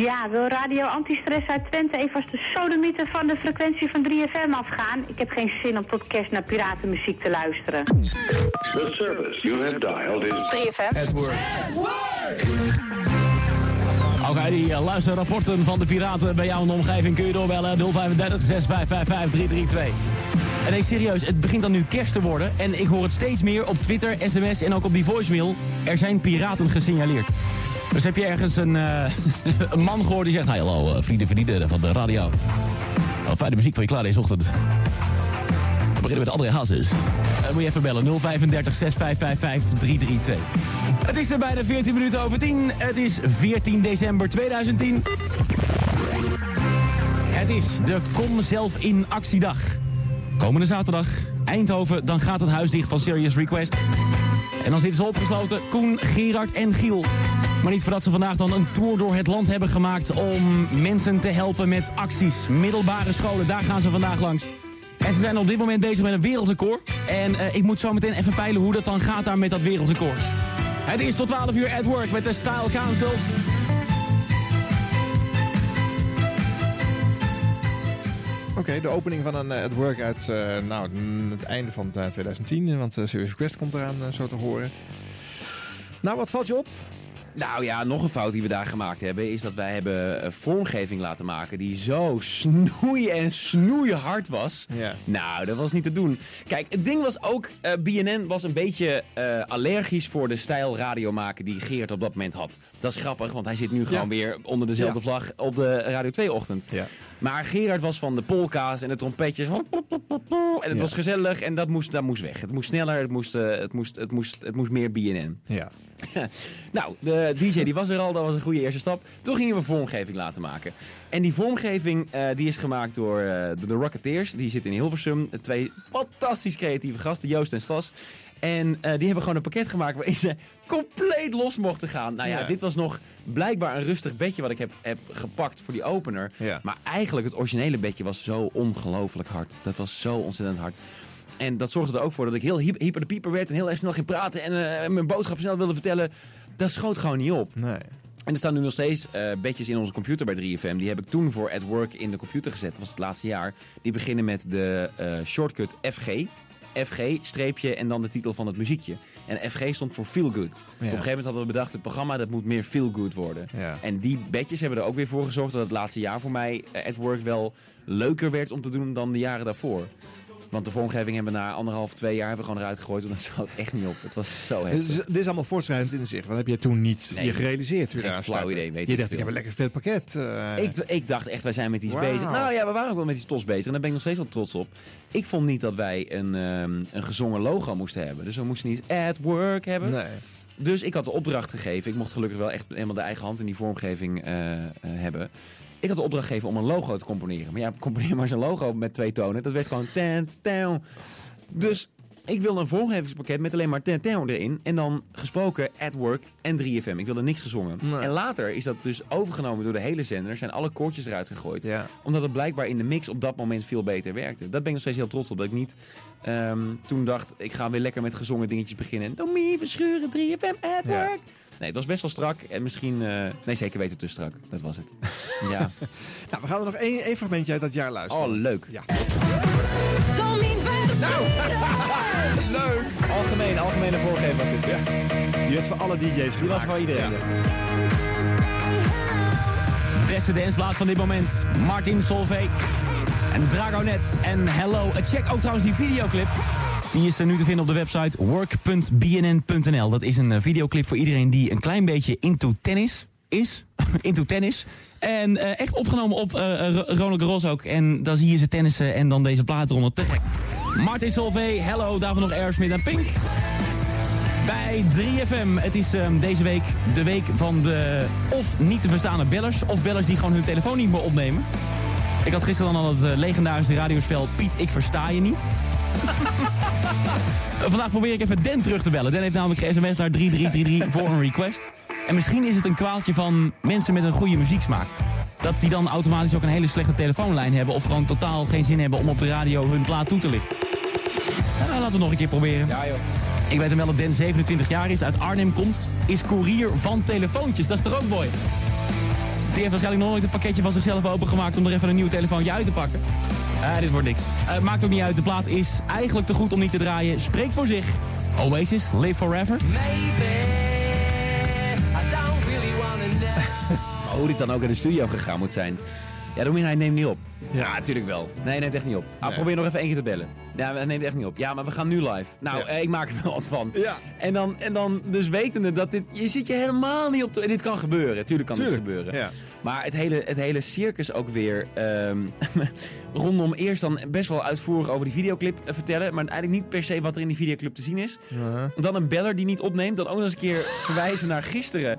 Ja, wil Radio Antistress uit Twente even als de sodomieten van de frequentie van 3FM afgaan? Ik heb geen zin om tot kerst naar piratenmuziek te luisteren. The service you have dialed is 3FM. at work. Oké, die eh, luisterrapporten van de piraten bij jou in de omgeving kun je doorbellen 035 6555 332. En nee, serieus, het begint dan nu kerst te worden. En ik hoor het steeds meer op Twitter, sms en ook op die voicemail. Er zijn piraten gesignaleerd. Dus heb je ergens een, eh, een man gehoord die zegt... Hey, hallo, eh, vrienden, vrienden van de radio. Wat fijne muziek voor je klaar deze ochtend. We beginnen met André Hazes. Dan moet je even bellen. 035 6555 332. Het is er bijna 14 minuten over 10. Het is 14 december 2010. Het is de Kom Zelf in Actiedag. Komende zaterdag, Eindhoven, dan gaat het huis dicht van Serious Request. En dan zitten ze opgesloten, Koen, Gerard en Giel. Maar niet voordat ze vandaag dan een tour door het land hebben gemaakt... om mensen te helpen met acties. Middelbare scholen, daar gaan ze vandaag langs. En ze zijn op dit moment bezig met een wereldrecord. En eh, ik moet zo meteen even peilen hoe dat dan gaat daar met dat wereldrecord. Het is tot 12 uur at work met de Style Council. Oké, de opening van een eh, at work uit eh, nou, het einde van eh, 2010. Want Serious Request komt eraan zo te horen. Nou, wat valt je op? Nou ja, nog een fout die we daar gemaakt hebben... is dat wij hebben eh, vormgeving laten maken... die zo snoei en snoeihard was. Ja. Nou, dat was niet te doen. Kijk, het ding was ook... eh, BNN was een beetje eh, allergisch voor de stijl radio maken... die Geert op dat moment had. Dat is grappig, want hij zit nu gewoon weer onder dezelfde Ja. vlag... op de Radio 2-ochtend. Ja. Maar Gerard was van de polka's en de trompetjes. En het was gezellig en dat moest, dat moest weg. Het moest sneller, het moest, het moest, het moest, het moest meer BNN. Ja. nou, de DJ die was er al, dat was een goede eerste stap. Toen gingen we vormgeving laten maken. En die vormgeving eh, die is gemaakt door, eh, door de Rocketeers. Die zitten in Hilversum. Twee fantastisch creatieve gasten, Joost en Stas. En eh, die hebben gewoon een pakket gemaakt waarin ze compleet los mochten gaan. Nou ja, Ja. dit was nog blijkbaar een rustig bedje wat ik heb, heb gepakt voor die opener. Ja. Maar eigenlijk het originele bedje was zo ongelooflijk hard. Dat was zo ontzettend hard. En dat zorgde er ook voor dat ik heel hyper, de pieper werd en heel erg snel ging praten en eh, mijn boodschap snel wilde vertellen. Dat schoot gewoon niet op. Nee. En er staan nu nog steeds eh, bedjes in onze computer bij 3FM. Die heb ik toen voor at work in de computer gezet. Dat was het laatste jaar. Die beginnen met de eh, shortcut FG. FG, streepje en dan de titel van het muziekje. En FG stond voor Feel Good. Op een gegeven moment hadden we bedacht, het programma dat moet meer Feel Good worden. Ja. En die bedjes hebben er ook weer voor gezorgd dat het laatste jaar voor mij at work wel leuker werd om te doen dan de jaren daarvoor. Want de vormgeving hebben we na anderhalf, twee jaar hebben we gewoon eruit gegooid. Want dat schoot echt niet op. Het was zo Dit heftig. is, dit is allemaal voortschrijdend in zich. Wat heb je toen niet Nee, je gerealiseerd? geen flauw idee, weet Je dacht, veel. ik heb een lekker vet pakket. eh. Ik, ik dacht echt, wij zijn met iets bezig. Nou ja, we waren ook wel met iets tos bezig. En daar ben ik nog steeds wel trots op. Ik vond niet dat wij een, ehm, een gezongen logo moesten hebben. Dus we moesten niet at work hebben. Nee. Dus ik had de opdracht gegeven. Ik mocht gelukkig wel echt helemaal de eigen hand in die vormgeving eh, eh, hebben. Ik had de opdracht gegeven om een logo te componeren. Maar ja, componeer maar zo'n logo met twee tonen. Dat werd gewoon ten, ten. Dus ik wilde een vormgevingspakket met alleen maar ten, ten erin. En dan gesproken at work en 3FM. Ik wilde niks gezongen. Nee. En later is dat dus overgenomen door de hele zender. Zijn alle koortjes eruit gegooid. Ja. Omdat het blijkbaar in de mix op dat moment veel beter werkte. Dat ben ik nog steeds heel trots op. Dat ik niet ehm, toen dacht, ik ga weer lekker met gezongen dingetjes beginnen. Domi, verschuren, 3FM, at Ja. work. Nee, het was best wel strak. En misschien, eh, nee zeker weten te strak. Dat was het. ja. Nou, we gaan er nog één, één fragmentje uit dat jaar luisteren. Oh, leuk. Ja. Leuk! Algemeen, algemene voorgeven was dit, ja. Die werd voor alle DJ's Die was gemaakt. voor iedereen. Ja. Beste danceplaat van dit moment. Martin Solveig. En Dragonet. En Hello. Check ook trouwens die videoclip. Die is nu te vinden op de website work.bnn.nl. Dat is een eh, videoclip voor iedereen die een klein beetje into tennis is. into tennis. En eh, echt opgenomen op eh, Ronald Garros ook. En dan zie je ze tennissen en dan deze plaat eronder. Te gek. Martin Solveig. Hello. Daarvoor nog Aerosmith en Pink. Bij 3FM. Het is ehm, deze week de week van de of niet te verstaande bellers... of bellers die gewoon hun telefoon niet meer opnemen. Ik had gisteren dan al het legendarische radiospel Piet, ik versta je niet. Vandaag probeer ik even Den terug te bellen. Den heeft namelijk ge-sms naar 3333 voor een request. En misschien is het een kwaaltje van mensen met een goede muzieksmaak. Dat die dan automatisch ook een hele slechte telefoonlijn hebben... of gewoon totaal geen zin hebben om op de radio hun plaat toe te lichten. Nou, laten we het nog een keer proberen. Ja joh. Ik weet hem wel dat Den 27 jaar is, uit Arnhem komt. Is courier van telefoontjes. Dat is toch ook mooi? Die heeft waarschijnlijk nog nooit een pakketje van zichzelf opengemaakt... om er even een nieuw telefoontje uit te pakken. Ah, dit wordt niks. Eh, maakt ook niet uit. De plaat is eigenlijk te goed om niet te draaien. Spreekt voor zich. Oasis, Live Forever. Maar hoe dit dan ook in de studio gegaan moet zijn. Ja, Domien, hij neemt niet op. Ja, natuurlijk wel. Nee, neemt echt niet op. Ah, Nee. Probeer nog even één keer te bellen. Ja, dat neemt echt niet op. Ja, maar we gaan nu live. Nou, Ja. eh, ik maak er wel wat van. Ja. En dan, en dan dus wetende dat dit... Je zit je helemaal niet op te... Dit kan gebeuren. Tuurlijk kan Tuurlijk, dit gebeuren. ja. Maar het hele, het hele circus ook weer... ehm, rondom eerst dan best wel uitvoerig over die videoclip eh, vertellen. Maar eigenlijk niet per se wat er in die videoclip te zien is. Dan een beller die niet opneemt. Dan ook nog eens een keer verwijzen naar gisteren.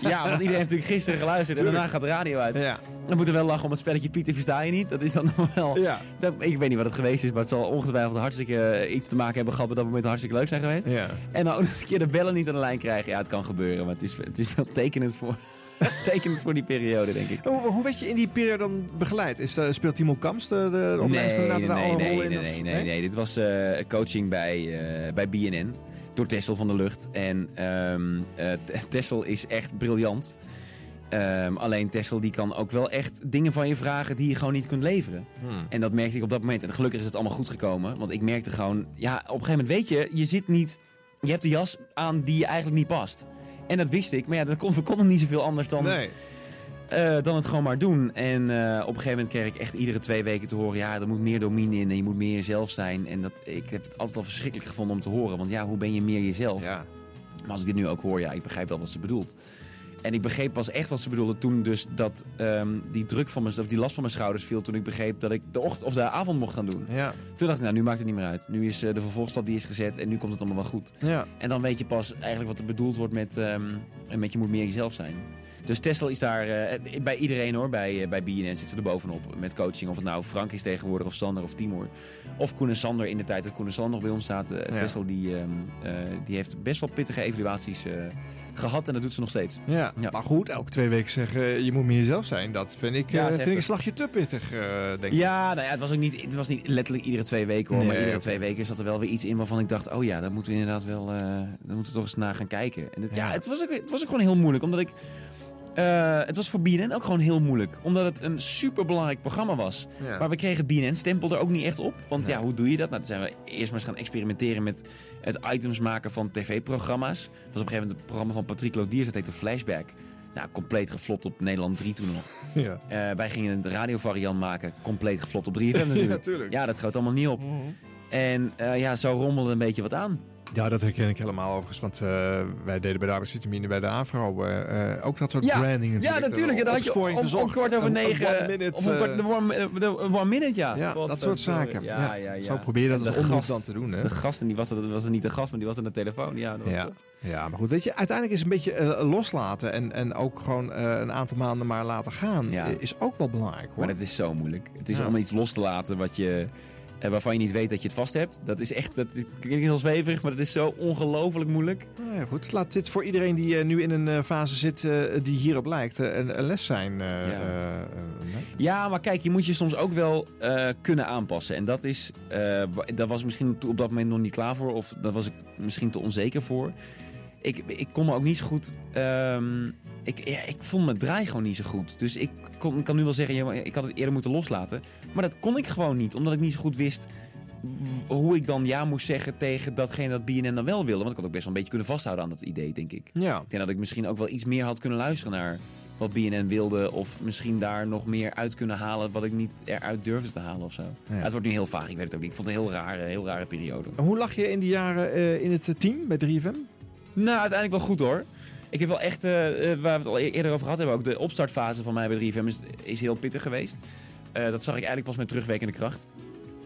ja, want iedereen heeft natuurlijk gisteren geluisterd. En daarna gaat de radio uit. Ja. Dan moeten we wel lachen om het spelletje Pieter versta niet. Dat is dan nog wel... Ja. Dat, ik weet niet wat het geweest is, maar het zal ongetwijfeld hartstikke eh, iets te maken hebben gehad met dat moment hartstikke leuk zijn geweest. Ja. En dan ook nog eens een keer de bellen niet aan de lijn krijgen. Ja, het kan gebeuren, maar het is, het is wel tekenend voor, tekenend voor die periode, denk ik. Hoe, hoe werd je in die periode dan begeleid? Is, eh, speelt Timo Kamst de, de Nee, nee, nee, nee, nee, in? nee, nee, nee. Dit was eh, coaching bij, eh, bij BNN door Tessel van der Lucht. En T- Tessel is echt briljant. Ehm, alleen Tessel die kan ook wel echt dingen van je vragen die je gewoon niet kunt leveren. Hmm. En dat merkte ik op dat moment. En gelukkig is het allemaal goed gekomen. Want ik merkte gewoon, ja, op een gegeven moment weet je, je zit niet, je hebt de jas aan die je eigenlijk niet past. En dat wist ik, maar ja, dat kon, we konden niet zoveel anders dan, Nee. eh, dan het gewoon maar doen. En eh, op een gegeven moment kreeg ik echt iedere twee weken te horen... ja, er moet meer domine in en je moet meer jezelf zijn. En dat, ik heb het altijd al verschrikkelijk gevonden om te horen. Want ja, hoe ben je meer jezelf? Ja. Maar als ik dit nu ook hoor, ja, ik begrijp wel wat ze bedoelt. En ik begreep pas echt wat ze bedoelde toen dus dat ehm, die druk van mijn, of die last van mijn schouders viel. Toen ik begreep dat ik de ochtend of de avond mocht gaan doen. Ja. Toen dacht ik, nou, nu maakt het niet meer uit. Nu is eh, de vervolgstap die is gezet en nu komt het allemaal wel goed. Ja. En dan weet je pas eigenlijk wat er bedoeld wordt met, ehm, met je moet meer jezelf zijn. Dus Tessel is daar eh, bij iedereen hoor, bij, eh, bij BNN zitten er bovenop met coaching. Of het nou Frank is tegenwoordig, of Sander of Timor. Of Koen en Sander in de tijd dat Koen en Sander nog bij ons zaten. Ja. Tessel die, ehm, eh, die heeft best wel pittige evaluaties eh, gehad en dat doet ze nog steeds. Ja. maar goed, elke twee weken zeggen je moet meer jezelf zijn. Dat vind ik, Ja, eh, vind ik een slagje te pittig, eh, denk ik. Ja, nou ja, het was ook niet, het was niet letterlijk iedere twee weken hoor. maar Nee, iedere twee weken zat er wel weer iets in waarvan ik dacht: oh ja, daar moeten we inderdaad wel. eh daar moeten we toch eens naar gaan kijken. En het, ja, het, was ook, het was ook gewoon heel moeilijk, omdat ik. Eh, het was voor BNN ook gewoon heel moeilijk. Omdat het een superbelangrijk programma was. Ja. Maar we kregen het BNN-stempel er ook niet echt op. Want ja. hoe doe je dat? Nou, toen zijn we eerst maar eens gaan experimenteren met het items maken van tv-programma's. Het was op een gegeven moment het programma van Patrick Lodiers, dat heette Flashback. Nou, compleet geflopt op Nederland 3 toen nog. Ja. Eh, wij gingen een radiovariant maken, compleet geflopt op 3FM natuurlijk. Ja, natuurlijk. Ja, dat schoot allemaal niet op. En eh, ja, zo rommelde een beetje wat aan. Ja, dat herken ik helemaal overigens. Want eh, wij deden bij de arbeidsvitamine bij de AVRO eh, eh, ook dat soort Ja, branding ja, natuurlijk. natuurlijk. Ja, dat had je om, om, om kwart over negen. minute, een kwart, eh, de de one minute, ja. Ja, God, dat soort zaken. Ja, Ja. Zo probeer je dat als omroep dan te doen, hè? De gast, en die was, er, was er niet de gast, maar die was aan de telefoon. Ja, dat was Ja. top. ja, maar goed, weet je, uiteindelijk is een beetje loslaten en, en ook gewoon een aantal maanden maar laten gaan, is ook wel belangrijk hoor. Maar dat is zo moeilijk. Het is om iets los te laten wat je, waarvan je niet weet dat je het vast hebt. Dat is echt, dat klinkt heel zweverig, maar het is zo ongelooflijk moeilijk. Nou ja, goed, laat dit voor iedereen die eh, nu in een eh, fase zit eh, die hierop lijkt, een, les zijn. Ja. Ja, maar kijk, je moet je soms ook wel kunnen aanpassen. En dat is, daar was ik misschien op dat moment nog niet klaar voor. Of daar was ik misschien te onzeker voor. Ik, ik kon me ook niet zo goed... ehm, ik, ja, ik vond mijn draai gewoon niet zo goed. Dus ik kon, kan nu wel zeggen, ja, ik had het eerder moeten loslaten. Maar dat kon ik gewoon niet, omdat ik niet zo goed wist hoe ik dan ja moest zeggen tegen datgene dat BNN dan wel wilde. Want ik had ook best wel een beetje kunnen vasthouden aan dat idee, denk ik. Ja. Ik denk dat ik misschien ook wel iets meer had kunnen luisteren naar wat BNN wilde. Of misschien daar nog meer uit kunnen halen wat ik niet eruit durfde te halen of zo. Ja, het wordt nu heel vaag, ik weet het ook niet. Ik vond het een heel rare, heel rare periode. Hoe lag je in die jaren eh, in het eh, team bij 3FM? Nou, uiteindelijk wel goed hoor. Ik heb wel echt, eh, eh, waar we het al e- eerder over gehad hebben, ook de opstartfase van mij bij 3FM is, is heel pittig geweest. Eh, dat zag ik eigenlijk pas met terugwerkende kracht.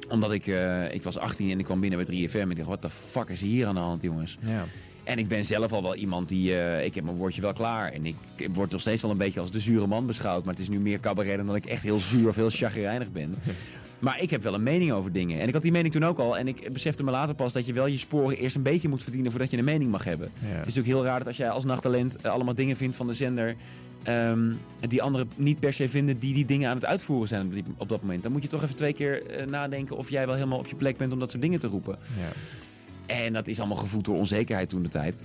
Omdat ik, ik was 18 en ik kwam binnen bij 3FM en ik dacht, wat de fuck is hier aan de hand jongens? Ja. En ik ben zelf al wel iemand die, ik heb mijn woordje wel klaar. En ik, ik word nog steeds wel een beetje als de zure man beschouwd. Maar het is nu meer cabaret dan dat ik echt heel zuur of heel chagrijnig ben. Maar ik heb wel een mening over dingen. En ik had die mening toen ook al. En ik besefte me later pas dat je wel je sporen eerst een beetje moet verdienen voordat je een mening mag hebben. Het is natuurlijk heel raar dat als jij als nachttalent eh, allemaal dingen vindt van de zender. ehm, die anderen niet per se vinden die die dingen aan het uitvoeren zijn op, die- op dat moment. Dan moet je toch even twee keer eh, nadenken of jij wel helemaal op je plek bent om dat soort dingen te roepen. En dat is allemaal gevoed door onzekerheid toen de tijd.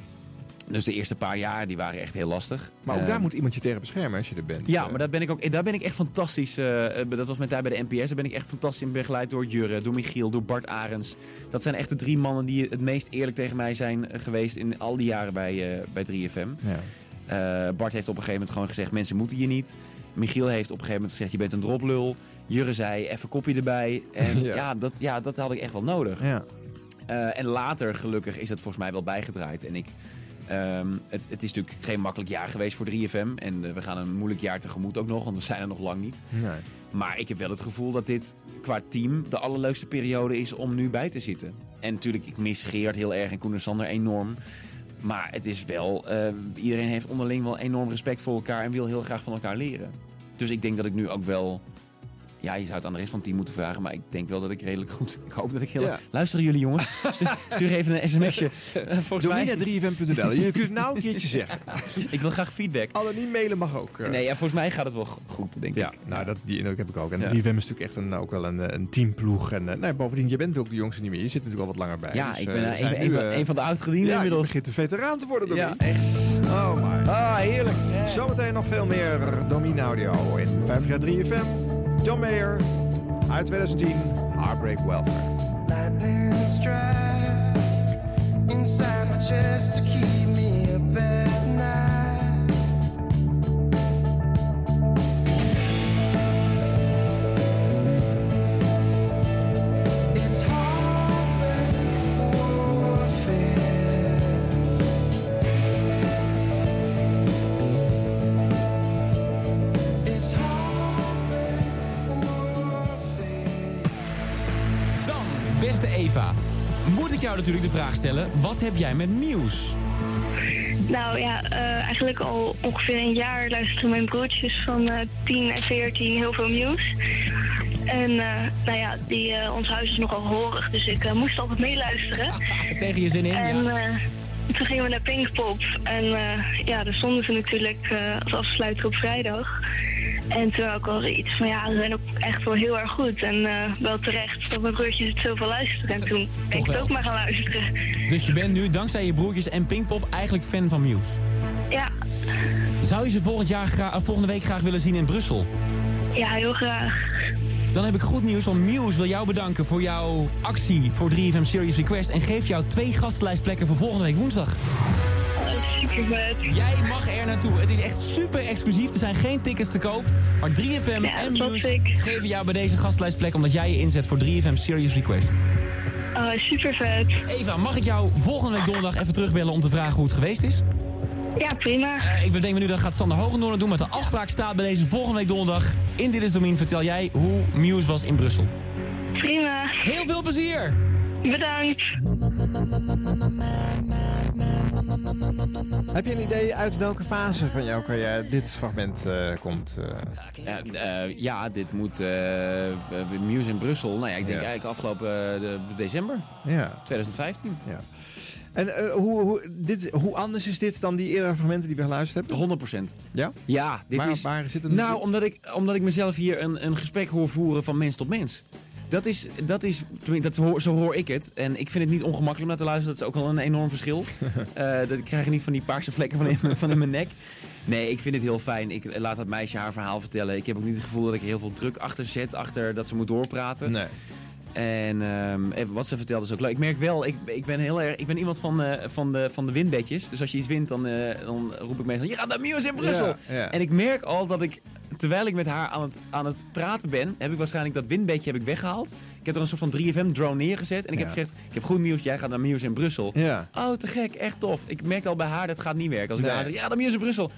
Dus de eerste paar jaar die waren echt heel lastig. Maar ook daar moet iemand je tegen beschermen als je er bent. ja, Eh, maar daar ben ik ook, daar ben ik echt fantastisch. eh, eh, dat was mijn tijd bij de NPS. Daar ben ik echt fantastisch in begeleid door Jurre, door Michiel, door Bart Arends. Dat zijn echt de drie mannen die het meest eerlijk tegen mij zijn geweest in al die jaren bij, bij 3FM. Ja. Bart heeft op een gegeven moment gewoon gezegd, mensen moeten hier niet. Michiel heeft op een gegeven moment gezegd, je bent een droplul. Jurre zei, even kopje erbij. En Ja. ja, dat, ja, dat had ik echt wel nodig. Ja. En later, gelukkig, is het volgens mij wel bijgedraaid. En ik, ehm, het, het is natuurlijk geen makkelijk jaar geweest voor 3FM. En eh, we gaan een moeilijk jaar tegemoet ook nog, want we zijn er nog lang niet. Nee. Maar ik heb wel het gevoel dat dit qua team de allerleukste periode is om nu bij te zitten. En natuurlijk, ik mis Geert heel erg en Koen en Sander enorm. Maar het is wel, eh, iedereen heeft onderling wel enorm respect voor elkaar en wil heel graag van elkaar leren. Dus ik denk dat ik nu ook wel. Ja, je zou het aan de rest van het team moeten vragen, maar ik denk wel dat ik redelijk goed. Ik hoop dat ik heel. Ja. Luisteren jullie jongens? Stuur, even een sms'je. Eh, volgens mij. Domina3fm.nl. Je kunt het nou een keertje zeggen. ik wil graag feedback. Anoniem mailen mag ook. Nee, ja, volgens mij gaat het wel go- goed, denk Ja, ik. nou, dat, die indruk heb ik ook. En Ja. 3FM is natuurlijk echt een, ook wel een, een teamploeg. En eh, nee, bovendien, je bent ook de jongste niet meer. Je zit natuurlijk al wat langer bij. Ja, Dus, ik eh, ben een, nu, een, van, een van de oudgedienden ja, inmiddels. je begint een veteraan te worden, Ja, Domien. echt. Oh my. Ah, heerlijk. Zometeen nog veel meer Domine Audio in 50 jaar 3FM. John Mayer uit 2010, Heartbreak Welfare. Lightning strike inside my chest to keep me ik jou natuurlijk de vraag stellen: wat heb jij met Muse? Nou ja, eh, eigenlijk al ongeveer een jaar luisteren mijn broertjes van eh 10 en 14 heel veel nieuws. En eh, nou ja, die, eh, ons huis is nogal horig, dus ik eh, moest altijd meeluisteren. Tegen je zin in, En ja. eh, toen gingen we naar Pinkpop. En eh, ja, daar stonden ze natuurlijk eh, als afsluiter op vrijdag. En toen had ik al iets van ja, ze zijn ook echt wel heel erg goed. En eh, wel terecht dat mijn broertjes het zoveel luisteren. En toen ben ik het ook maar gaan luisteren. Dus je bent nu, dankzij je broertjes en Pinkpop, eigenlijk fan van Muse. Ja, Zou je ze volgend jaar eh, volgende week graag willen zien in Brussel? ja, heel graag. Dan heb ik goed nieuws, want Muse wil jou bedanken voor jouw actie voor 3FM Serious Request... en geeft jou twee gastenlijstplekken voor volgende week woensdag. Jij mag er naartoe. Het is echt super exclusief. Er zijn geen tickets te koop. Maar 3FM Ja, en Muse geven jou bij deze gastlijstplek... omdat jij je inzet voor 3FM Serious Request. Oh, super vet. Eva, mag ik jou volgende week donderdag even terugbellen om te vragen hoe het geweest is? Ja, prima. Eh, ik bedenk me nu dat gaat Sander Hogendoorn doen. Maar de afspraak staat bij deze volgende week donderdag. In Dit is Domien vertel jij hoe Muse was in Brussel. Prima. Heel veel plezier! Bedankt. Heb je een idee uit welke fase van jouw carrière dit fragment eh, komt? eh? Ja, eh, ja, dit moet eh Muse in Brussel. Nou ja, ik denk Ja. eigenlijk afgelopen de, december Ja. 2015. Ja. En eh, hoe, hoe, dit, hoe anders is dit dan die eerdere fragmenten die we geluisterd hebben? 100 procent. Ja? Ja, dit Waar- is... waar zit het nou, omdat ik, omdat ik mezelf hier een, een gesprek hoor voeren van mens tot mens. Dat is, dat is dat hoor, zo hoor ik het. En ik vind het niet ongemakkelijk om naar te luisteren. Dat is ook wel een enorm verschil. Eh, dat ik krijg niet van die paarse vlekken van in, mijn- van in mijn nek. Nee, ik vind het heel fijn. Ik laat dat meisje haar verhaal vertellen. Ik heb ook niet het gevoel dat ik er heel veel druk achter zet. Achter dat ze moet doorpraten. Nee. En ehm, even wat ze vertelt is ook leuk. Ik merk wel, ik, ik ben heel erg, ik ben iemand van, eh, van, de, van de winbedjes. Dus als je iets wint, dan, eh, dan roep ik meestal, je gaat naar Muse in Brussel. Ja, ja. En ik merk al dat ik, terwijl ik met haar aan het, aan het praten ben, heb ik waarschijnlijk dat windbedje heb ik weggehaald. Ik heb er een soort van 3FM drone neergezet. En ik heb gezegd, ik heb goed nieuws, jij gaat naar Muse in Brussel. Ja. Oh, te gek, echt tof. Ik merkte al bij haar, dat gaat niet werken. Als ik Nee. bij haar zeg, ja, naar Muse in Brussel.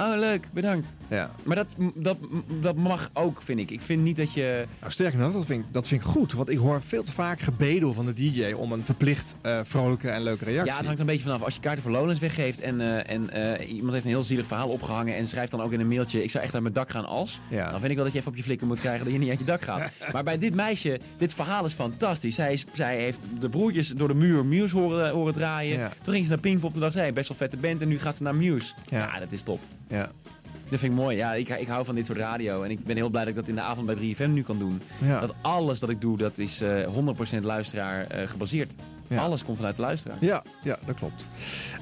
Oh, leuk, bedankt. Ja. Maar dat, dat, dat mag ook, vind ik. Ik vind niet dat je... Nou, sterker nog, dat vind, ik, dat vind ik goed. Want ik hoor veel te vaak gebedel van de DJ om een verplicht eh, vrolijke en leuke reactie. Ja, het hangt er een beetje vanaf. Als je kaarten voor Lowlands weggeeft en, eh, en eh, iemand heeft een heel zielig verhaal opgehangen en schrijft dan ook in een mailtje: Ik zou echt uit mijn dak gaan als. Ja. Dan vind ik wel dat je even op je flikker moet krijgen dat je niet uit je dak gaat. maar bij dit meisje, dit verhaal is fantastisch. Zij, is, zij heeft de broertjes door de muur Muse horen, horen draaien. Ja. Toen ging ze naar Pinkpop. Toen dacht ze: hey, best wel vette band. En nu gaat ze naar Muse. Ja. Ja, dat is top. Ja. Dat vind ik mooi. Ja, ik, ik hou van dit soort radio. En ik ben heel blij dat ik dat in de avond bij 3FM nu kan doen. Ja. Dat alles dat ik doe, dat is eh 100% luisteraar eh, gebaseerd. Alles komt vanuit de luisteraar. Ja, ja dat klopt.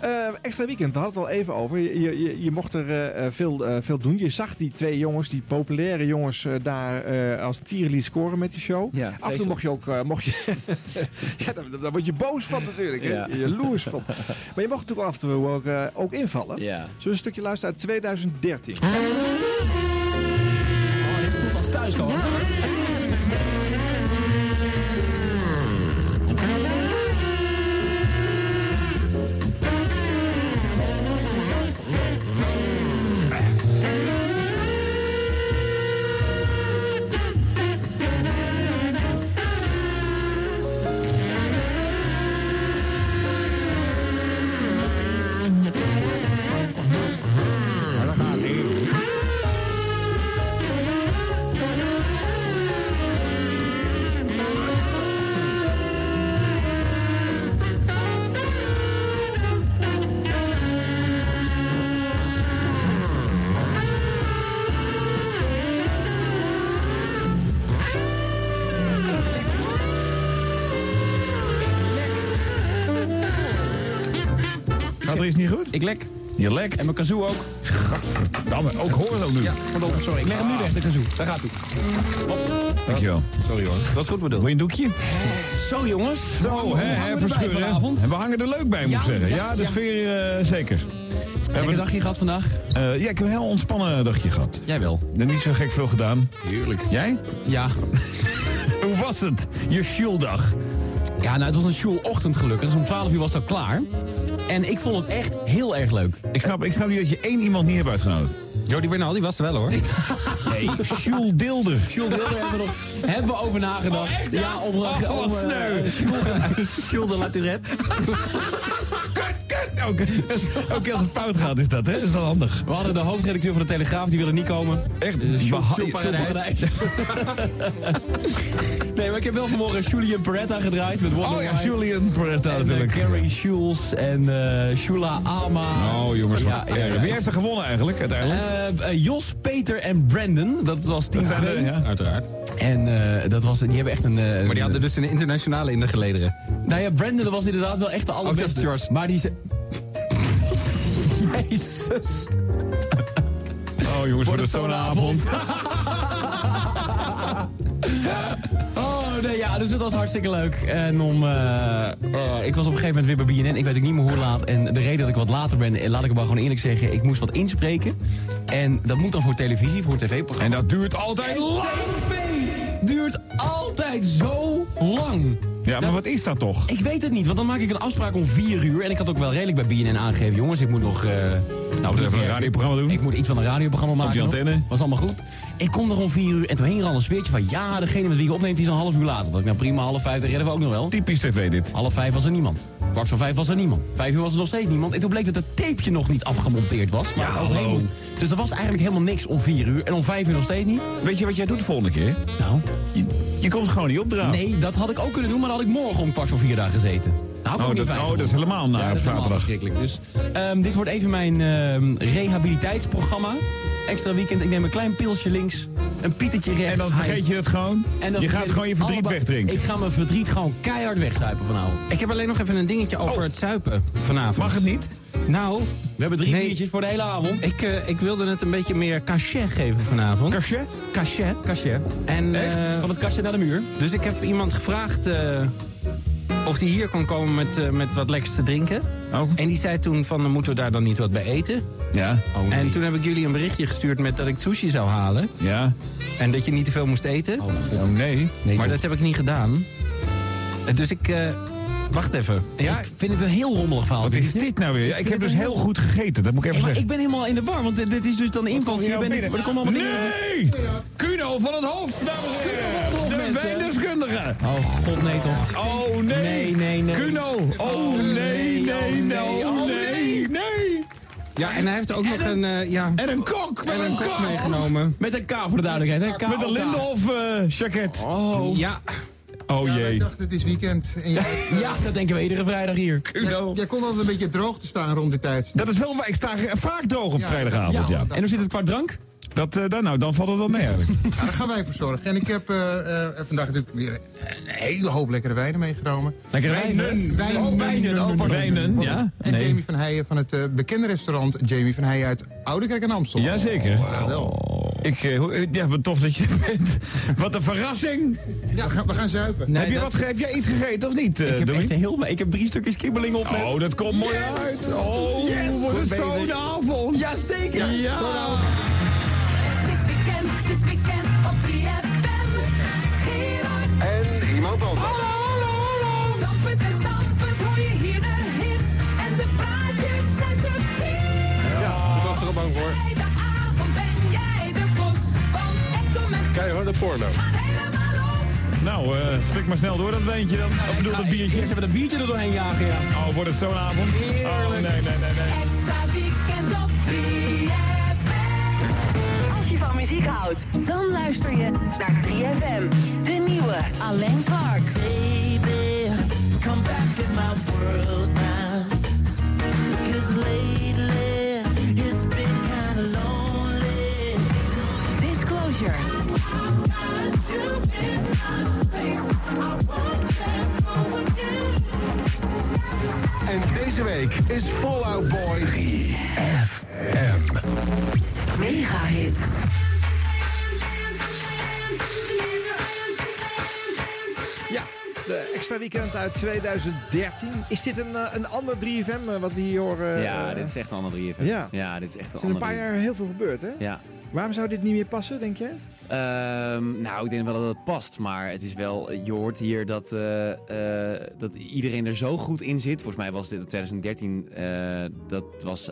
Eh, extra weekend, we hadden het al even over. Je, je, je- mocht er eh, eh, veel, eh, veel doen. Je zag die twee jongens, die populaire jongens, daar eh, als tierenlied scoren met die show. Ja, Af en toe mocht je ook... mocht je ja, daar, daar word je boos van natuurlijk. Hè? Ja. Je jaloers van. Maar je mocht natuurlijk af en toe ook, ook invallen. Ja. Zullen we een stukje luisteren uit 2013? als thuis gewoon. Ik lek. Je lekt. En mijn kazoo ook. Gadverdamme, ook horen ook nu. Ja, pardon, sorry. Ik leg hem nu weg, de kazoo. Daar gaat hij. Dankjewel. Sorry hoor. Dat is goed bedoeld. Wil je een doekje? Zo jongens. Zo, hè, hè, verscheuren. En we hangen er leuk bij, moet ik Ja, zeggen. ja, Ja, de ja. sfeer eh, zeker. Lekker dagje gehad vandaag? Eh, ja, ik heb een heel ontspannen dagje gehad. Jij wel. En niet zo gek veel gedaan. Heerlijk. Jij? Ja. Hoe was het? Je sjoeldag. Ja, nou, het was een sjoelochtend gelukkig. Dus om 12 uur was al klaar. En ik vond het echt heel erg leuk. Ik snap, ik snap niet dat je één iemand niet hebt uitgenodigd. Jody Bernal, die was er wel hoor. Nee, Sjoel Dilder. Sjoel Dilder hebben we, nog, hebben we over nagedacht. ja? om... Oh, om, eh, sneu. Sjoel de La Tourette. Ook, ook als het fout gaat is dat, hè? Dat is wel handig. We hadden de hoofdredacteur van de Telegraaf, die wilde niet komen. Echt? Sjoel Paradijs. nee, maar ik heb wel vanmorgen Julian Peretta gedraaid met Wonder Oh ja. Julian Peretta En, eh, natuurlijk. Gary Schulz en eh Shula Ama. Oh jongens, wat- Ja, ja, ja. wie heeft er gewonnen eigenlijk uiteindelijk? Eh, eh, Jos, Peter en Brandon. Dat was team Dat zijn 2. de- ja. Uiteraard. En eh, dat was, die hebben echt een... eh, Maar die hadden dus een internationale in de gelederen. Nou ja, Brandon was inderdaad wel echt de allerbeste. Maar die... ze- Jezus. Oh jongens, wordt het zo'n avond. Oh nee, ja, dus het was hartstikke leuk. En om, eh, eh, ik was op een gegeven moment weer bij BNN. Ik weet ook niet meer hoe laat. En de reden dat ik wat later ben, eh, laat ik het maar gewoon eerlijk zeggen. Ik moest wat inspreken. En dat moet dan voor televisie, voor tv-programma. En dat duurt altijd lang. Duurt altijd zo lang. Ja, maar wat is dat toch? Ik weet het niet, want dan maak ik een afspraak om 4 uur. En ik had ook wel redelijk bij BNN aangegeven. Jongens, ik moet nog... eh nou, even een radioprogramma doen? Ik moet iets van een radioprogramma maken. die nog. antenne? Was allemaal goed. Ik kom er om 4 uur en toen hing er al een sfeertje van... Ja, degene met wie je opneemt, die is een half uur later. Dat ik nou prima, half vijf, dat redden we ook nog wel. Typisch tv dit. Half vijf was er niemand. Kwart voor vijf was er niemand. Vijf uur was er nog steeds niemand. En toen bleek dat het tapeje nog niet afgemonteerd was. Maar Ja, hallo. Dus er was eigenlijk helemaal niks om 4 uur. En om vijf uur nog steeds niet. Weet je wat jij doet de volgende keer? Nou, Je, je komt gewoon niet opdragen. nee, dat had ik ook kunnen doen. Maar dan had ik morgen om kwart voor vier daar gezeten. Nou, Oh, dat- oh, dat is helemaal naar ja, op dat is helemaal zaterdag. verschrikkelijk. Dus ehm, dit wordt even mijn ehm, rehabiliteitsprogramma. Extra weekend. Ik neem een klein pilsje links, een pietetje rechts. En dan vergeet je het gewoon? En dan je gaat gewoon je verdriet wegdrinken. Ik ga mijn verdriet gewoon keihard wegzuipen vanavond. Ik heb alleen nog even een dingetje over het zuipen vanavond. Mag het niet? Nou, We hebben drie Nee. biertjes voor de hele avond. ik, eh, ik wilde het een beetje meer cachet geven vanavond. Cachet? Cachet. Kastje. En, Echt? eh, Van het kastje naar de muur. dus ik heb iemand gevraagd eh, of hij hier kon komen met, eh, met wat lekkers te drinken. Oh. En die zei toen van, dan moeten we daar dan niet wat bij eten? Ja. En toen heb ik jullie een berichtje gestuurd met dat ik sushi zou halen. Ja. En dat je niet te veel moest eten. Oh nee. Nee, maar toch. dat heb ik niet gedaan. Dus ik... eh, wacht even. Ja, Ik vind het een heel rommelig verhaal. Wat is dit nou weer? Ja, ik heb dus heel goed gegeten, dat moet ik Hey, even maar zeggen. ik ben helemaal in de war, want dit, is dus dan de inval. Je bent niet, maar er komen allemaal dingen... Nee! Kuno van het Hof, dames en heren. Wijndeskundige. Oh god, nee toch. Oh nee. Nee, nee, nee. Kuno. Oh nee, nee, nee, oh, oh nee, nee. ja en hij heeft ook nog een... eh, ja, En een kok, met en een een kok kok. meegenomen. Met een K voor de duidelijkheid, hè? K Met een Lindenhof eh jacket. Oh. Ja, Oh Ja, jee. dachten het is weekend. En jij, Ja, dat denken we iedere vrijdag hier. jij, jij kon altijd een beetje droog te staan rond die tijd. Dat is wel waar. Ik sta vaak droog op Ja, vrijdagavond, ja. En hoe zit het qua drank? Dat, eh, dan, nou, dan valt het wel mee eigenlijk. Ja, daar gaan wij voor zorgen. En ik heb eh, eh, vandaag natuurlijk weer een hele hoop lekkere wijnen meegenomen. Lekkere wijnen? Wijnen, Oh, wijnen, oh. Wijnen, ja. En Nee. Jamie van Heijen van het bekende restaurant Jamie van Heijen uit Oudekerk en Amstel. Jazeker. Ja, wel. Ik, hoe- ja, wat tof dat je er bent. Wat een verrassing. Ja, we gaan, we gaan zuipen. heb, je wat, heb jij iets gegeten of niet, Ik heb echt een heel... Ik heb drie stukjes kibbeling op. Oh, dat komt mooi Yes! uit. Oh, Yes! wordt het zo'n avond. Jazeker. Ja. Zo'n avond. Dit weekend, dit weekend op 3FM. Gerard. En iemand anders. Stampend en stampend hoor je hier de hits. En de praatjes zijn subtiel. Ja, ik was er al bang voor. Bij de avond ben jij de klos. Want Ectom en Keiharde porno. gaan helemaal los. Nou, eh slik maar snel door dat wijntje dan. Of bedoel dat biertje? Ze hebben een biertje er doorheen jagen, ja. Oh, wordt het zo'n avond? Oh, nee, nee, nee, nee. Extra weekend op 3FM. Muziek houdt, dan luister je naar 3FM. De nieuwe Alain Clark. Baby, come back in my world now. Cause lately it's been kinda lonely. Disclosure. En deze week is Fallout Boy 3FM. Mega hit. De extra weekend uit 2013. Is dit een, eh, een ander 3FM eh, wat we hier horen? Ja, eh, dit is echt een ander 3FM. Ja. ja, dit is echt een Er zijn een ander paar jaar heel veel gebeurd, hè? Ja. Waarom zou dit niet meer passen, denk je? Ehm, nou, ik denk wel dat het past. Maar het is wel, je hoort hier dat, dat iedereen er zo goed in zit. Volgens mij was dit in 2013. eh, dat was